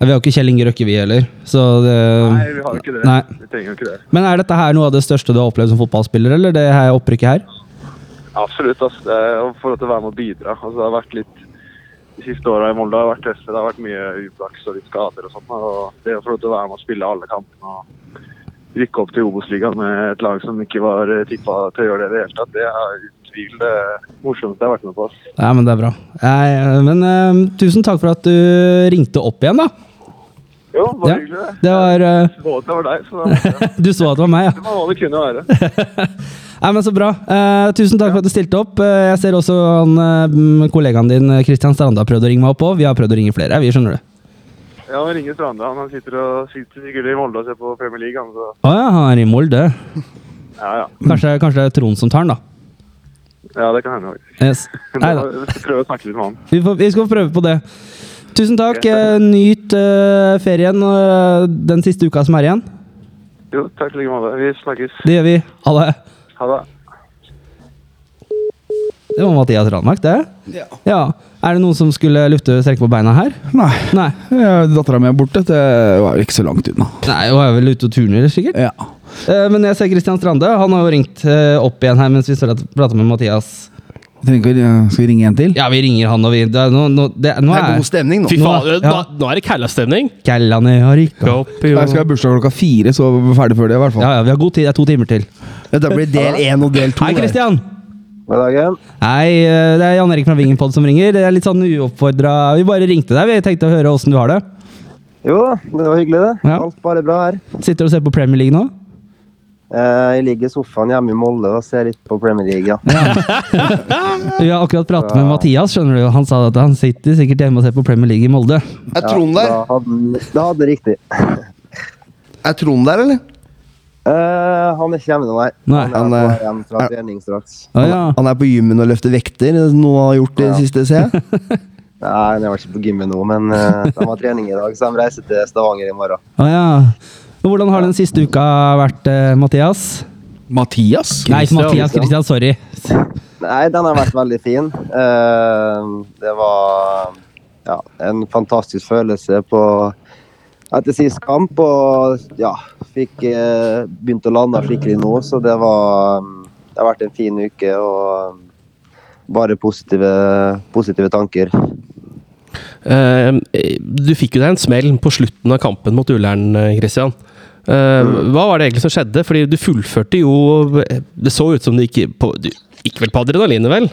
Vi har ikke Kjell Inge Røkke, vi heller. Så det Nei, vi har ikke det. Nei. Vi trenger jo ikke det. Men er dette her noe av det største du har opplevd som fotballspiller, eller det her opprykket her? Absolutt. ass. Det er til å være med og bidra. Altså, det har vært litt De siste åra i Molde har vært tøffe. Det har vært mye uflaks og litt skader og sånn. og Det å få lov til å være med og spille alle kampene og rykke opp til Obos-ligaen med et lag som ikke var tippa til å gjøre det i det hele tatt, det er tvil det morsomste jeg har vært med på. Ja, men det er bra. Jeg, men uh, tusen takk for at du ringte opp igjen, da. Jo, bare Ja, hyggelig det. det var eh, Så det var deg, så da <laughs> Du så at det var meg, ja. det var hva det kunne være. <laughs> Nei, men Så bra. Uh, tusen takk for at du stilte opp. Uh, jeg ser også han, kollegaen din Kristian Stranda prøvde å ringe meg opp òg. Vi har prøvd å ringe flere, vi skjønner det. Ja, han ringer Stranda. Han sitter, og, sitter sikkert i Molde og ser på Premier League. Å ja, han er i Molde. Ja, ja. Kanskje, kanskje det er Trond som tar den, da. Ja, det kan hende. faktisk. Yes. <laughs> Nei da. Prøve å snakke litt med han. Vi, får, vi skal prøve på det. Tusen takk. eh, Nyt uh, ferien uh, den siste uka som er igjen. Jo, takk i like måte. Vi snakkes. Det gjør vi. Ha det. Ha det. Det var Mathias Ranmark, det. Ja. Er det noen som skulle lufte strekke på beina her? Nei. Nei. Dattera mi er borte. Det var ikke så langt unna. Nei, Hun er vel ute og turner, sikkert. Ja. Eh, Men jeg ser Christian Strande. Han har jo ringt eh, opp igjen her mens vi prater med Mathias. Tenker, eh, skal vi ringe en til? Ja, vi ringer han, og vi det er, nå, nå, det, nå Det er er god stemning nå. Fy Nå- faen, ja. nå, nå er det kællastemning. Kællane har rykka. Jeg skal ha bursdag klokka fire, så vi er ferdig før det. i hvert fall Ja, ja, vi har god tid. Det er to timer til. Ja, Da blir del én og del to. Hei. Christian. God dagen. Hei, det er Jan Erik fra Vingenpod som ringer. Det er litt sånn uoppfordra Vi bare ringte deg. Vi tenkte å høre åssen du har det. Jo da, det var hyggelig det. Ja. Alt bare bra her. Sitter og ser på Premier League nå? Eh, Jeg ligger i sofaen hjemme i Molde og ser litt på Premier League, ja. <laughs> Vi har akkurat pratet med Mathias. skjønner du Han sa at han sitter sikkert hjemme og ser på Premier League i Molde. Er Trond der? Da hadde da hadde det riktig. <laughs> Er Trond der, eller? Uh, han er ikke hjemme nå, nei. Nei. Han Han, er er. Å ja. Han er på gymmen og løfter vekter. Noe har gjort det Ja. siste, ser jeg. <laughs> Nei, han er ikke på gymmen nå, men uh, de har trening i dag, så de reiser til Stavanger i morgen. Ah, ja. Hvordan har den siste uka vært, eh, Mathias? Mathias? Nei, ikke Mathias. Christian, sorry. Nei, den har vært veldig fin. Eh, det var ja, en fantastisk følelse på etter sist kamp. Og ja, fikk eh, begynt å lande skikkelig nå, så det var Det har vært en fin uke og bare positive, positive tanker. Uh, du fikk jo deg en smell på slutten av kampen mot Ullern, eh, Eh, Hva var det egentlig som skjedde? Fordi du fullførte jo Det så ut som du gikk på Du gikk vel på adrenalinet, vel?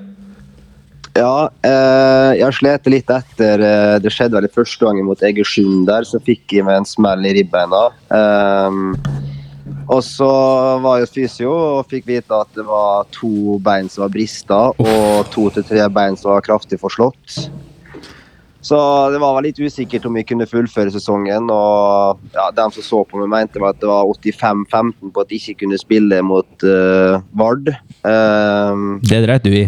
Ja, uh, jeg slet litt etter uh, Det skjedde vel første gangen mot Egersund der, så fikk jeg meg en smell i ribbeina. Um, og så var jeg fysio og fikk vite at det var to bein som var brista, og to til tre bein som var kraftig forslått. Så det var litt usikkert om vi kunne fullføre sesongen. Og ja, de som så på meg, mente at det var 85-15 på at de ikke kunne spille mot uh, Vard. Um, Det dreit du i.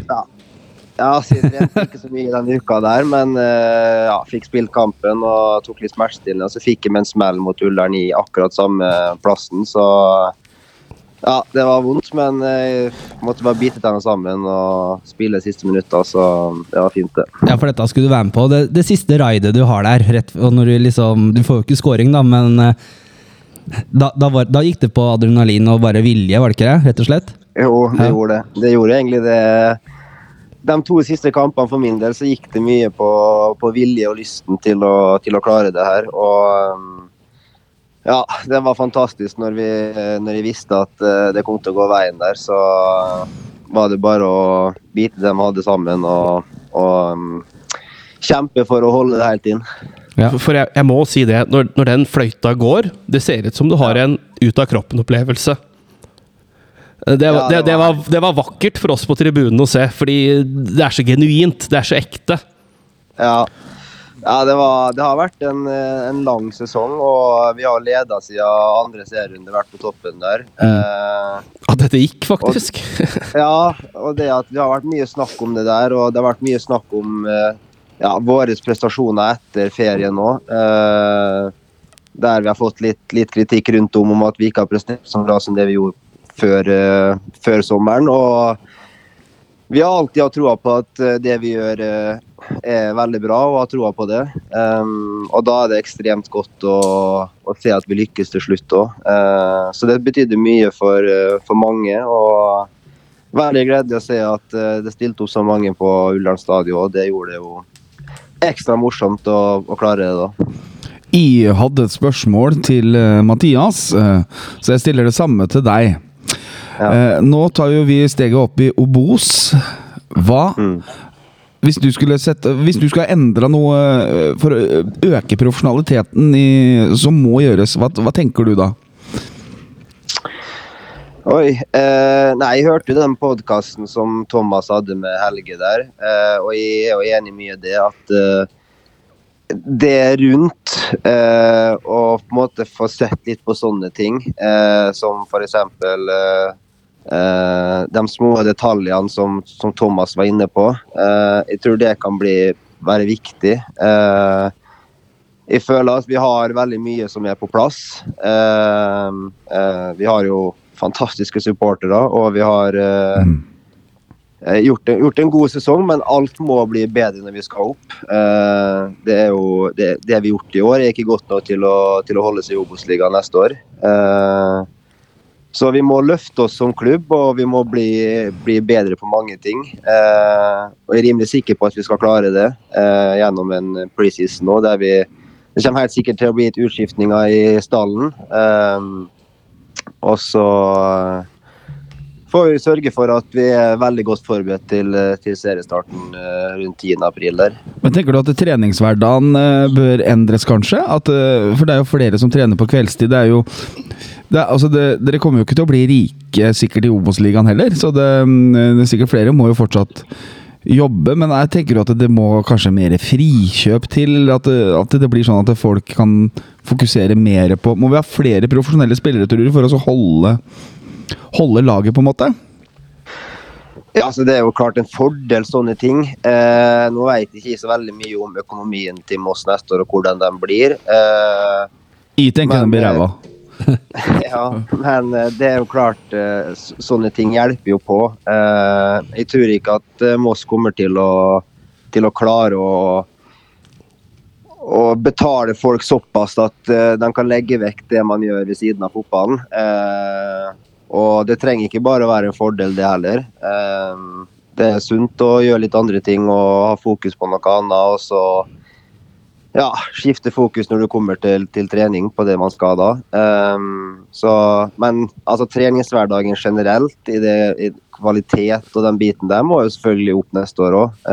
ja, så jeg trente ikke så mye denne uka der, men uh, ja, fikk spilt kampen og tok litt smertestillende. Og så fikk jeg meg en smell mot Ullern i akkurat samme plassen, så ja, det var vondt, men jeg måtte bare bite tennene sammen og spille siste minutter, så det var fint, det. Ja, for dette skulle du være med på. Det, det siste raidet du har der, rett, og når du liksom Du får jo ikke scoring, da, men eh, da, da, var, da gikk det på adrenalin og bare vilje, var det ikke det? Rett og slett? Jo, det Ja. gjorde det. Det gjorde egentlig det. De to siste kampene for min del så gikk det mye på, på vilje og lysten til å, til å klare det her. Og ja, det var fantastisk når vi, når vi visste at eh, det kom til å gå veien der. Så var det bare å bite det vi hadde sammen og, og um, kjempe for å holde det helt inn. Ja. For jeg, jeg må si det, når, når den fløyta går, det ser ut som du har en ut-av-kroppen-opplevelse. Det, det, det det, var, det var vakkert for oss på tribunen å se, fordi det er så genuint. Det er så ekte. Ja, ja det, var, det har vært en, eh, en lang sesong, og vi har leda siden andre serierunde, vært på toppen der. Eh, At dette gikk, faktisk. <laughs> <laughs> Ja, og det at det har vært mye snakk om det der, og det har vært mye snakk om eh, ja, våre prestasjoner etter ferien nå. Eh, der vi har fått litt, litt kritikk rundt om, om at vi ikke har prestert så bra som det vi gjorde før, eh, før sommeren. Og vi har alltid hatt troa på at eh, det vi gjør eh, er veldig bra, og har troa på det. Um, og da er det ekstremt godt å, å se at vi lykkes til slutt òg. så det betydde mye for, eh, for mange. og Veldig gledelig å se at det stilte opp så mange på Ullern stadion. og Det gjorde det jo ekstra morsomt å, å klare det, da. Jeg hadde et spørsmål til Mathias, så jeg stiller det samme til deg. Eh, nå tar jo vi steget opp i Obos. Hva Mm. hvis du skulle sette Hvis du skulle endra noe eh, for å øke profesjonaliteten i, som må gjøres, hva, hva tenker du da? Oi. Eh, nei, jeg hørte jo den podkasten som Thomas hadde med Helge der, eh, og jeg er jo enig mye i det at eh, det rundt eh, å på en måte få sett litt på sånne ting, eh, som f.eks. Eh, eh, de små detaljene som, som Thomas var inne på. Eh, jeg tror det kan bli, være viktig. Eh, jeg føler at vi har veldig mye som er på plass. Eh, eh, vi har jo fantastiske supportere, og vi har eh, gjort, en, gjort en god sesong, men alt må bli bedre når vi skal opp. Eh, det er jo det, det vi har gjort i år, er ikke godt nok til å, til å holde seg i Obos-ligaen neste år. Eh, så vi må løfte oss som klubb, og vi må bli, bli bedre på mange ting. Eh, og jeg er rimelig sikker på at vi skal klare det eh, gjennom en preseason nå, der vi Det kommer helt sikkert til å bli et utskiftninger i stallen. Eh, og så får vi sørge for at vi er veldig godt forberedt til, til seriestarten eh, rundt 10. april der. Men Tenker du at treningshverdagen eh, bør endres, kanskje? At, eh, for det er jo flere som trener på kveldstid. Det er jo det altså det, Dere kommer jo ikke til å bli rike sikkert i Obos-ligaen heller, så det, mm, det er sikkert flere må jo fortsatt jobbe. Men jeg tenker jo at det må kanskje mer frikjøp til? At det, at det blir sånn at folk kan fokusere mer på Må vi ha flere profesjonelle spillere tror du, for å holde, holde laget, på en måte? Ja, altså Det er jo klart en fordel, sånne ting. Eh, nå vet jeg ikke så veldig mye om økonomien til Moss neste år og hvordan den blir. Eh, Jeg tenker den blir Men, ræva. <laughs> ja, men eh, det er jo klart eh, Sånne ting hjelper jo på. Eh, jeg tror ikke at Moss kommer til å, til å klare å å betale folk såpass at de kan legge vekk det man gjør ved siden av fotballen. Og det trenger ikke bare å være en fordel, det heller. Det er sunt å gjøre litt andre ting og ha fokus på noe annet. Og så ja, skifte fokus når du kommer til, til trening på det man skal da. Um, så, men altså, treningshverdagen generelt, i, det, i kvalitet og den biten der, må jo selvfølgelig opp neste år òg.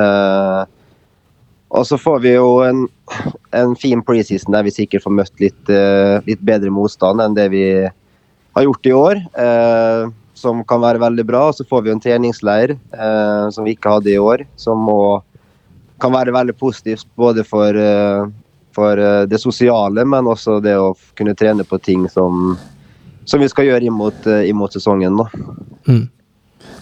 og så får vi jo en, en fin preseason der vi sikkert får møtt litt, uh, litt bedre motstand enn det vi har gjort i år. Uh, som kan være veldig bra. Og så får vi jo en treningsleir eh, som vi ikke hadde i år, som må kan være veldig positivt både for, eh, for eh, det sosiale, men også det å kunne trene på ting som, som vi skal gjøre imot, eh, imot sesongen. Da.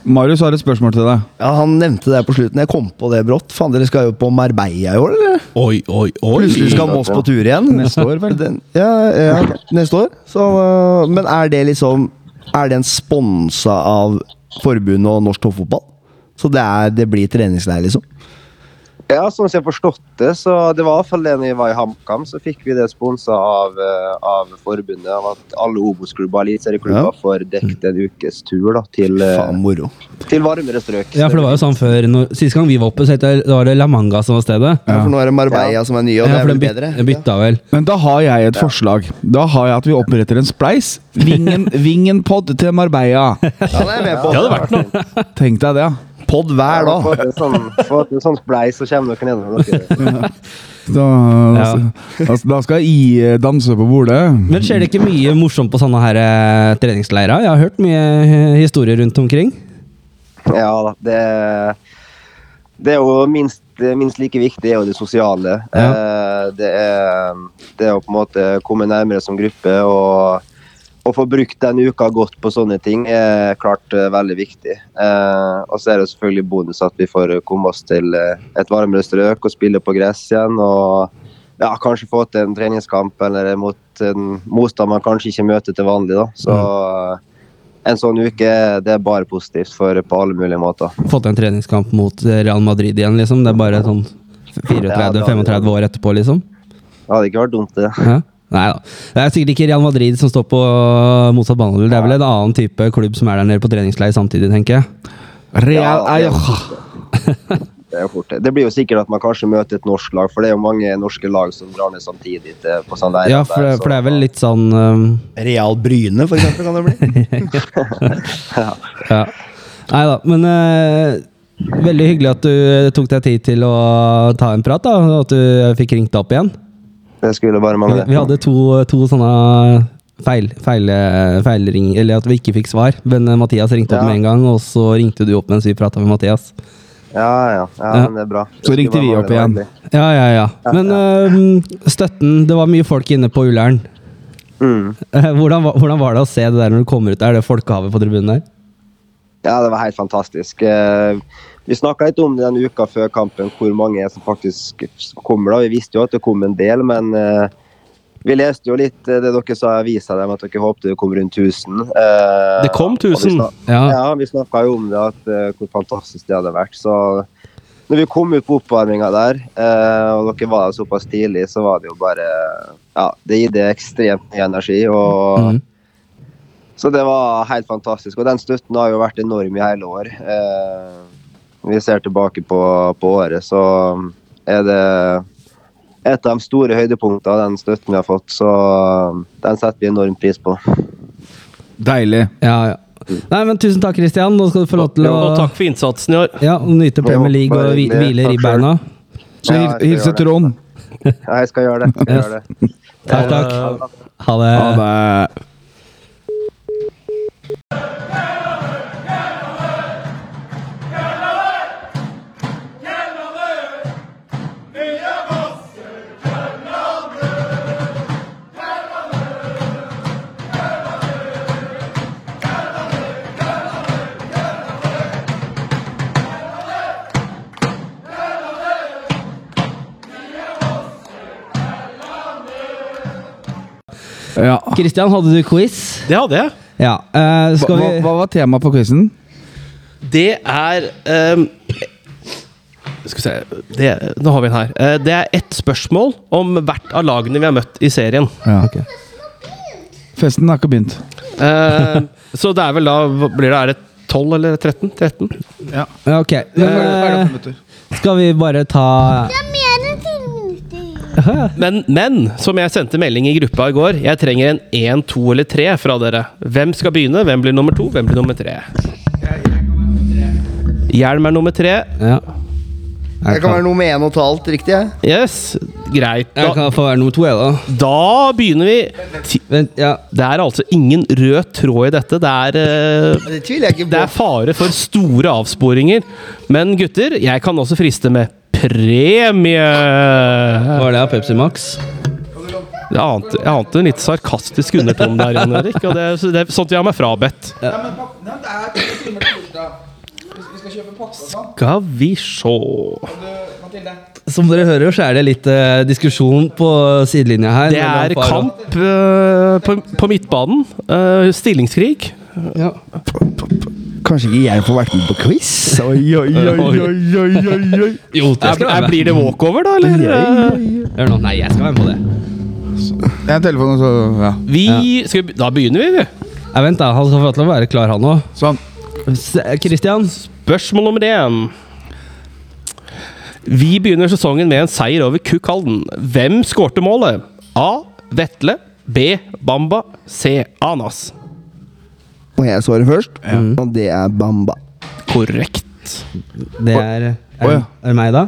Marius har et spørsmål til deg. Ja, Han nevnte det på slutten. Jeg kom på det brått. Faen, dere skal jo på Marbella i år, eller? Oi, oi, oi. Plutselig skal Moss på tur igjen. Neste år, vel? <laughs> Den, ja, ja, neste år. Så, men er det liksom Er den sponsa av forbundet og norsk toppfotball? Så det, er, det blir treningsleir, liksom? Ja, sånn som jeg har forstått det, så det var i hvert fall det når vi var i HamKam, så fikk vi det sponsa av, eh, av forbundet. Av at alle Obos-klubber og eliteserieklubber Ja. får dekket en ukes tur da, til, eh, Faen moro. til varmere strøk. Ja, for det var jo sånn før når, Sist gang vi var oppe, så det, da var det La Manga som var stedet. Ja, for nå er det Marbella som er nye, og det Ja, er for vel byt- bedre? bytta vel. Men da har jeg et forslag. Da har jeg at vi oppretter en spleis. Vingen, <laughs> vingen pod til Marbella. Ja, det er jeg med på. Det hadde vært noe. Tenk deg det. ja. Pod hver Ja, dag. En sånn, få til sånn spleis, så kommer dere med dere. <laughs> Da, altså, da skal jeg danse på bordet. Men skjer det ikke mye morsomt på sånne her eh, treningsleirer? Jeg har hørt mye eh, historier rundt omkring. Ja da, det, det er jo minst, minst like viktig er jo det sosiale. Eh, det, er, det er å på en måte komme nærmere som gruppe og, og få brukt den uka godt på sånne ting er klart eh, veldig viktig. Eh, og så er det selvfølgelig bonus at vi får komme oss til eh, et varmere strøk og spille på gress igjen. og ja, kanskje få til en treningskamp eller mot en motstand man kanskje ikke møter til vanlig. da. Så eh, en sånn uke det er bare positivt for på alle mulige måter. Fått en treningskamp mot eh, Real Madrid igjen, liksom. Det er bare sånn 34-35 år etterpå, liksom. Det hadde ikke vært dumt, det. Ja. Nei da. Det er sikkert ikke Real Madrid som står på motsatt banehalvdel. Det er vel en annen type klubb som er der nede på treningsleir samtidig, tenker jeg. Real Ja, Ayoha. Det, er det. det blir jo sikkert at man kanskje møter et norsk lag, for det er jo mange norske lag som drar ned samtidig til, på sånn der. Ja, for, det- for det er vel litt sånn um, Real Bryne, for eksempel, kan det bli. <laughs> Ja. Nei da, men uh, veldig hyggelig at du eh, tok deg tid til å ta en prat, da, og at du fikk ringt deg opp igjen. Det skulle bare mangle. vi hadde to, to sånne feil, feil, feilring, eller at vi ikke fikk svar. Men eh, Mathias ringte opp Ja. med en gang, og så ringte du opp mens vi prata med Mathias. Ja, ja, ja, men det er bra. Det Så ringte vi opp igjen. Ja, ja, ja. Men eh, støtten Det var mye folk inne på Ullern. Mm. Eh, Hvordan, var- hvordan var det å se det der når du kommer ut der, det folkehavet på tribunen der? Ja, det var helt fantastisk. Eh, Vi snakka litt om den uka før kampen, hvor mange som faktisk kommer. da. Vi visste jo at det kom en del, men eh, vi leste jo litt eh, det dere sa i avisa, at dere håpte det kom rundt 1000. Eh, Det kom og 1000. Ja. Ja, vi snakka jo om det, at eh, hvor fantastisk det hadde vært. Så når vi kom ut på oppvarminga der, eh, og dere var der såpass tidlig, så var det jo bare Ja, det gitt ekstremt mye energi. og Mhm. Så det var helt fantastisk. Og den støtten har jo vært enorm i hele år. Eh, vi ser tilbake på, på året, så er det et av de store høydepunktene av den støtten vi har fått. Så den setter vi enorm pris på. Deilig. Ja, ja. Nei, men Tusen takk, Christian. Nå skal du få lov til å Og takk for innsatsen i år. ja, nyte Premier League og hviler i ribbeina. Så Ja, hil- jeg hilse. Trond. Ja, jeg skal gjøre det. Skal Yes. gjøre det. Takk, takk. Ha det. Ha det. Ja. Christian, hadde du quiz? Det hadde jeg. Ja. eh, skal hva, vi hva var temaet på quizen? Det er um, Skal vi se det, Nå har vi den her. Eh, det er ett spørsmål om hvert av lagene vi har møtt i serien. Ja. Festen har ikke begynt. Eh, så det er vel da Blir det, er det 12 eller 13? 13? Ja. Ja, Ok. Men, eh, skal vi bare ta Det er minutter. Men, men som jeg sendte melding i gruppa i går, jeg trenger en 1, 2 eller 3 fra dere. Hvem skal begynne? Hvem blir nummer to? Hvem blir nummer tre? Hjelm er nummer tre. Ja. Jeg kan være nummer én og ta alt riktig, jeg. Yes, greit. Jeg kan få være nummer to, jeg, da. da begynner vi. Vent, ja. Det er altså ingen rød tråd i dette. Det er, eh, Det jeg ikke det er fare for store avsporinger. Men gutter, jeg kan også friste med premie. er det Pepsi Max? Jeg ante, jeg ante en litt sarkastisk undertone der, Jan Erik. Og det, er- det er sånt jeg har meg frabedt. Skal vi sjå Som dere hører, så er det litt eh, diskusjon på sidelinja her. Det er far og- kamp eh, på, på midtbanen. Eh, stillingskrig. Ja. Kanskje ikke jeg får vært med på quiz? Oi, oi, oi, oi, oi, oi, oi. <laughs> Jo, det skal jeg, blir det walkover, da, eller? Hør nå. Nei, jeg skal være med på det. Jeg har en telefon, så ja. Vi, skal vi, da begynner vi, vi. Ja, vent, da. Han skal få lov til å være klar, han òg. Sånn. Kristian? Spørsmål nummer én. Vi begynner sesongen med en seier over Kukalden Hvem skårte målet? A. Vetle. B. Bamba. C. Anas. Og jeg svarer først, og det er Bamba. Korrekt. Det er Er, ja. er det meg, da?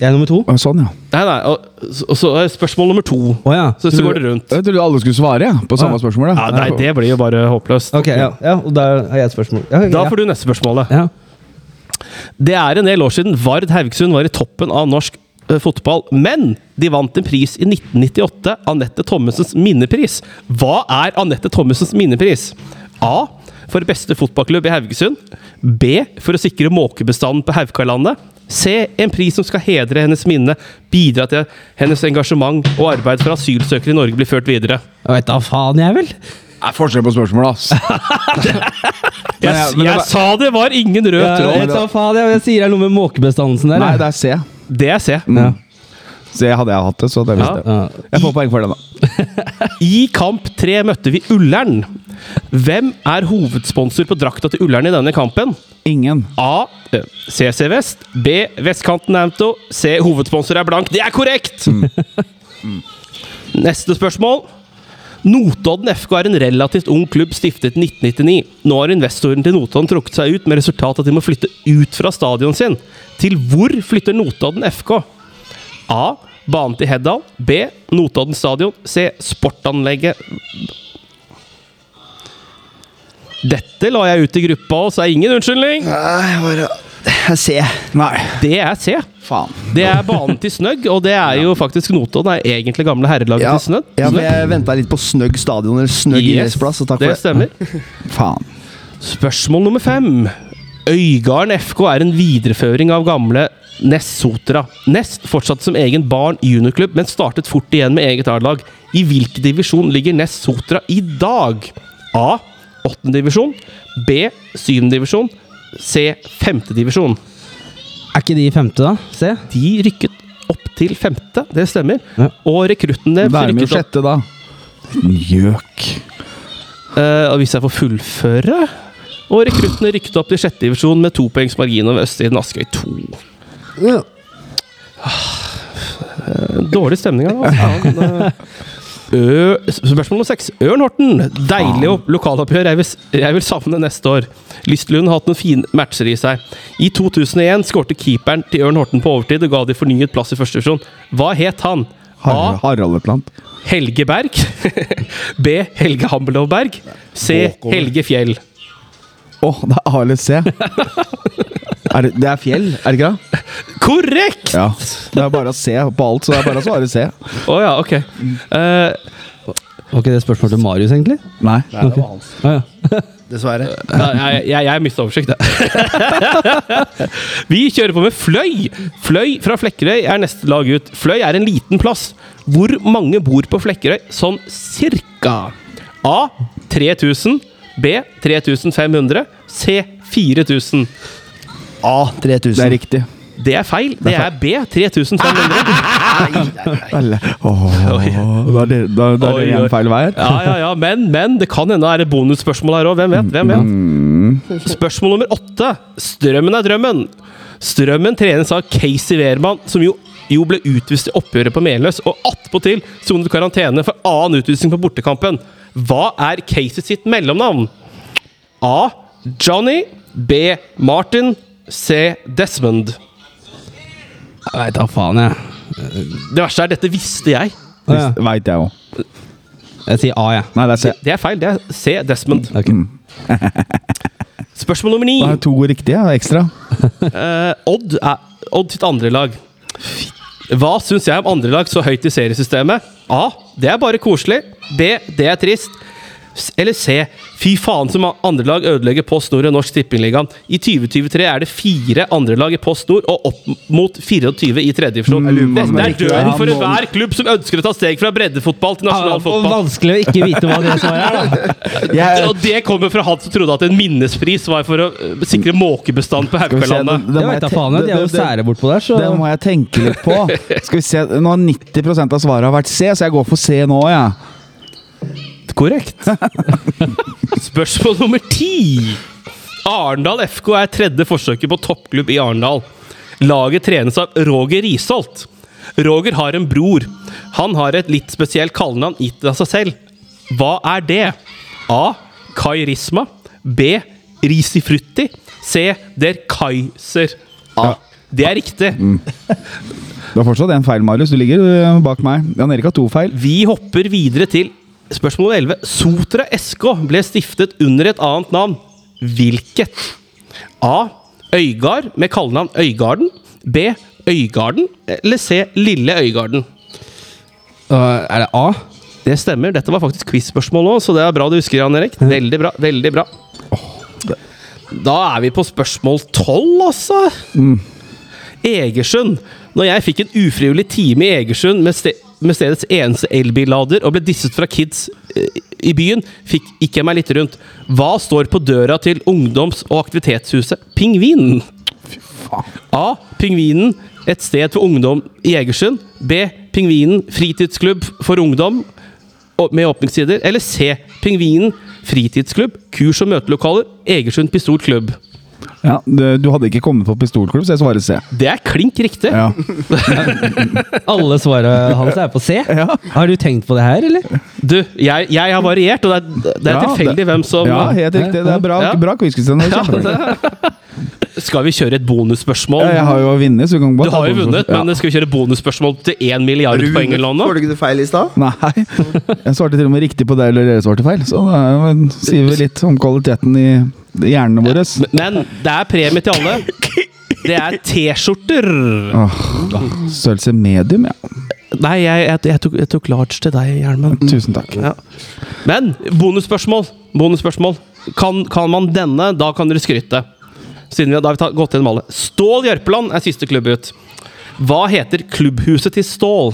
Jeg er nummer to? Å, Sånn, ja. Nei, nei, og, og så er spørsmål nummer to. Oh, ja. Så, så går det rundt. Jeg trodde alle skulle svare ja, på samme Ja. spørsmål. Ja, nei, det blir jo bare håpløst. Ok, ja, ja. Og da har jeg et spørsmål. Ja, Da ja. får du neste spørsmålet. ja. Det er en del år siden Vard Haugesund var i toppen av norsk eh, fotball, men de vant en pris i 1998, Anette Thommessens minnepris. Hva er Anette Thommessens minnepris? A. For beste fotballklubb i Haugesund. B. For å sikre måkebestanden på Haukalandet. C. En pris som skal hedre hennes minne, bidra til hennes engasjement og arbeid for asylsøkere i Norge blir ført videre. Jeg vet da faen, jeg vel. Det er forskjell på spørsmålet, ass. <laughs> Jeg, Men jeg- men jeg var- sa det var ingen rød Ja, jeg tråd! vet da faen, jeg, jeg sier det er noe med måkebestandelsen der. Nei, det er C. Det er C. Ja. C hadde jeg hatt det, så det visste jeg. Ja. Jeg får poeng for det, da. I kamp tre møtte vi Ullern. Hvem er hovedsponsor på drakta til Ullern i denne kampen? Ingen. A. CC Vest. B. Vestkanten Auto. C. Hovedsponsor er blank. Det er korrekt! <laughs> Neste spørsmål. Notodden FK er en relativt ung klubb stiftet i 1999. Nå har investoren til Notodden trukket seg ut, med resultat at de må flytte ut fra stadion sin. Til hvor flytter Notodden FK? A. Banen til Heddal. B. Notodden stadion. C. Sportanlegget Dette la jeg ut i gruppa, og så er ingen unnskyldning. Nei, bare C. Nei. Det er C. Faen. Det er banen til Snøgg, og det er jo faktisk Notodden. er egentlig gamle herrelaget Ja, til Snøgg. ja, men jeg venta litt på Snøgg stadion eller Snøgg Yes, idrettsplass. så takk det for det. stemmer. <laughs> Faen. Spørsmål nummer fem. Øygarden FK er en videreføring av gamle Ness Sotra. Ness fortsatte som egen barn juniorklubb, men startet fort igjen med eget A-lag. I hvilken divisjon ligger Ness Sotra i dag? A. 8. divisjon. B. Syvende divisjon. C. Femte divisjon. Er ikke de i femte, da? C? De rykket opp til femte, det stemmer. Ja. Og rekruttene Vær med rykket opp sjette, da. Gjøk. Uh, hvis jeg får fullføre Og rekruttene rykket opp til sjette divisjon med to poengs margin over Østsiden Askøy 2. Eh, Dårlig stemning her, da. Ø, spørsmål nummer seks. Ørn Horten. Deilig opp- lokaloppgjør jeg vil, jeg vil savne neste år. Lystlund har hatt noen fine matcher i seg. I 2001 skårte keeperen til Ørn Horten på overtid og ga de fornyet plass i første divisjon. Hva het han? A. Har Haraldeplant. Helge Berg. <laughs> B. Helge Hambelov Berg. C. Helge Fjell. Å, det er A eller C. <laughs> Er det, det er fjell, er det ikke det? Korrekt! Ja. Det er bare å se på alt, så det er bare å svare C. Å ja, ok. Eh, Var ikke det spørsmålet til Marius, egentlig? Nei. Nei, det var hans. Ah, ja. Dessverre. <laughs> ja, jeg, jeg, jeg mista oversikt. <laughs> Vi kjører på med Fløy. Fløy fra Flekkerøy er neste lag ut. Fløy er en liten plass. Hvor mange bor på Flekkerøy sånn cirka? A. 3000. B. 3500. C. 4000. A 3000. Det er riktig. Det er feil. Det er B. 3500. Eller, <laughs> åh, da er det, da, da er det en igjen feil vei her. Ja, ja, ja, men, men det kan hende det er et bonusspørsmål her òg. Hvem vet? Hvem vet? Spørsmål nummer åtte. Strømmen er drømmen. Strømmen trenes av Casey Wehrmann, som jo, jo ble utvist i oppgjøret på Meløs, og attpåtil sonet karantene for annen utvisning på bortekampen. Hva er Casey sitt mellomnavn? A. Johnny. B. Martin. C. Desmond. Jeg veit da faen, jeg. Det verste er, dette visste jeg. Det ja. Veit jeg òg. Jeg sier A, jeg. Nei, det er C. Det er feil. Det er C. Desmond. Okay. <laughs> Spørsmål nummer ni. Det er to riktige ekstra. Uh, <laughs> Odd er Odd sitt andre lag. Hva syns jeg om andre lag så høyt i seriesystemet? A. Det er bare koselig. B. Det er trist. Eller C. Fy faen som andre lag ødelegger Post Nord og Norsk Tippingligaen. I 2023 er det fire andre lag i Post Nord og opp mot 24 i tredje divisjon. Dette er døden for enhver klubb som ønsker å ta steg fra breddefotball til nasjonal Og vanskelig å ikke vite hva det svaret er, da. <laughs> Jeg, Og det kommer fra han som trodde at en minnespris var for å eh, sikre måkebestand på Haukelandet. det Det må veit da jeg faen. De er jo det- det- sære bortpå der, så Det må jeg tenke litt på. Skal vi se, Nå har 90% av svaret vært C, så jeg går for C nå, jeg. Korrekt. <laughs> Spørsmål nummer ti. Arendal FK er tredje forsøket på toppklubb i Arendal. Laget trenes av Roger Risholt. Roger har en bror. Han har et litt spesielt kallenavn gitt av seg selv. Hva er det? A. Kai Risma. B. Risifrutti. C. Der Kaiser. A. Det er riktig. Du har fortsatt en feil, Marius. Du ligger øh, bak meg. Jan Erik har to feil. Vi hopper videre til spørsmål 11. Sotra SK ble stiftet under et annet navn. Hvilket? A. Øygard med kallenavn Øygarden. B. Øygarden. Eller C. Lille Øygarden. Uh, Er det A? Det stemmer. Dette var faktisk quiz-spørsmål òg, så det er bra du husker, Jan Erik. Veldig bra. veldig bra. Da er vi på spørsmål 12, altså. Egersund. Når jeg fikk en ufrivillig time i Egersund med, ste med stedets eneste elbillader og ble disset fra kids eh, i byen, fikk ikke meg litt rundt. Hva står på døra til ungdoms- og aktivitetshuset Pingvinen? A. Pingvinen. Et sted for ungdom i Egersund. B. Pingvinen. Fritidsklubb for ungdom med åpningstider. Eller C. Pingvinen. Fritidsklubb. Kurs- og møtelokaler. Egersund Pistolklubb. Ja, du, du hadde ikke kommet på pistolklubb, så jeg svarer C. Det er klink riktig. Ja. <laughs> Alle svarene hans er på C. Har du tenkt på det her, eller? Du, jeg, jeg har variert, og det er, det er Ja, tilfeldig det- hvem som ja, helt riktig. Det er bra, Ja. bra quiz, Kristian. Ja, <laughs> Skal vi kjøre et bonusspørsmål? Ja, jeg har jo vunnet, så vi kan Du bare du har jo vunnet, Ja. men skal vi kjøre bonusspørsmål til 1 milliard poeng eller noe? Får du ikke det feil i stad? Nei. Jeg svarte til og med riktig på det, eller dere svarte feil. Så da er sier vi litt om kvaliteten i hjernene våre. Men det er premie til alle. Det er T-skjorter. Oh, Størrelse medium, ja. Nei, jeg, jeg, jeg, tok, jeg tok large til deg, Hjelmen. Tusen takk. Ja. Men bonusspørsmål. Bonusspørsmål. Kan, kan man denne, da kan dere skryte. Siden vi da har vi tatt- gått gjennom alle. Stål Jørpeland er siste klubb ut. Hva heter klubbhuset til Stål?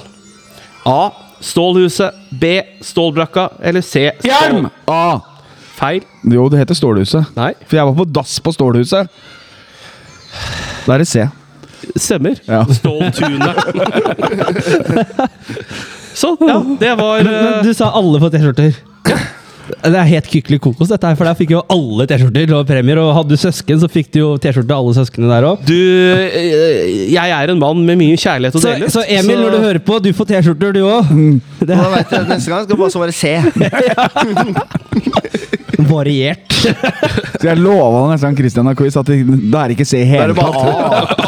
A. Stålhuset. B. Stålbrakka. Eller C. Stål. Hjelm! Ah, Feil. jo, det heter Stålhuset. Nei. For jeg var på dass på Stålhuset. Da er det C. Stemmer. Ja. Ståltunet. <laughs> sånn. ja, det var eh, du sa alle får T-skjorter. Det er helt kykkelig kokos, dette her, for der fikk jo alle T-skjorter og premier. Og hadde du søsken, så fikk du jo T-skjorte alle søsknene der òg. Du eh, Jeg er en mann med mye kjærlighet å Så, dele. så Emil, når du hører på, du får T-skjorter, du òg. Og da vet jeg, neste gang skal du bare så C. <laughs> Variert. Så jeg lova neste gang Christian har quiz at det, det er ikke se i hele tatt.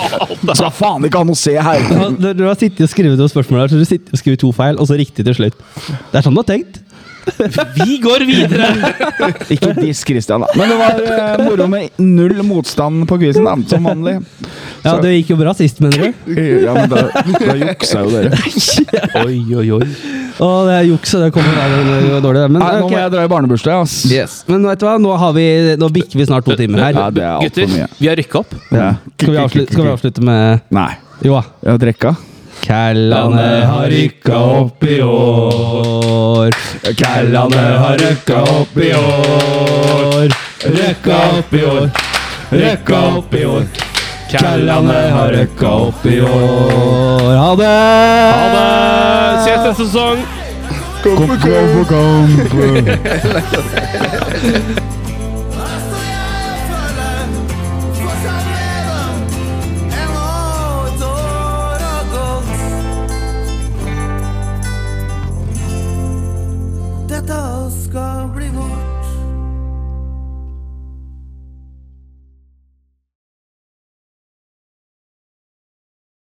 <laughs> Så da faen ikke han å se her. Du, du har sittet og skrevet noen spørsmål her, så du sitter og skriver to feil, og så riktig til slutt. Det er sånn du har tenkt. Vi går videre! <laughs> Ikke diss Christian, da. Men det var eh, moro med null motstand på quizen, da, som vanlig. Ja, Det gikk jo bra sist, mener du? Ja, men da, da juksa jo dere. Oi, oi, oi. Å, det er juks, og det kommer der, det var dårlig. Men, Nei, nå ok. må jeg dra i barnebursdag, ass. Yes. Men vet du hva, nå, har vi, nå bikker vi snart to timer her. Ja, det er altfor Gutter, mye. vi har rykka opp. Ja. Skal vi avslutte, skal vi avslutte med Nei. Jo da. Jeg har drekka. Kællane har rykka opp i år. Kællane har røkka opp i år. Røkka opp i år. Røkka opp i år. Kællane har røkka opp i år. Ha det! Ha det! Ses neste sesong! Kom, kom, kom. <laughs>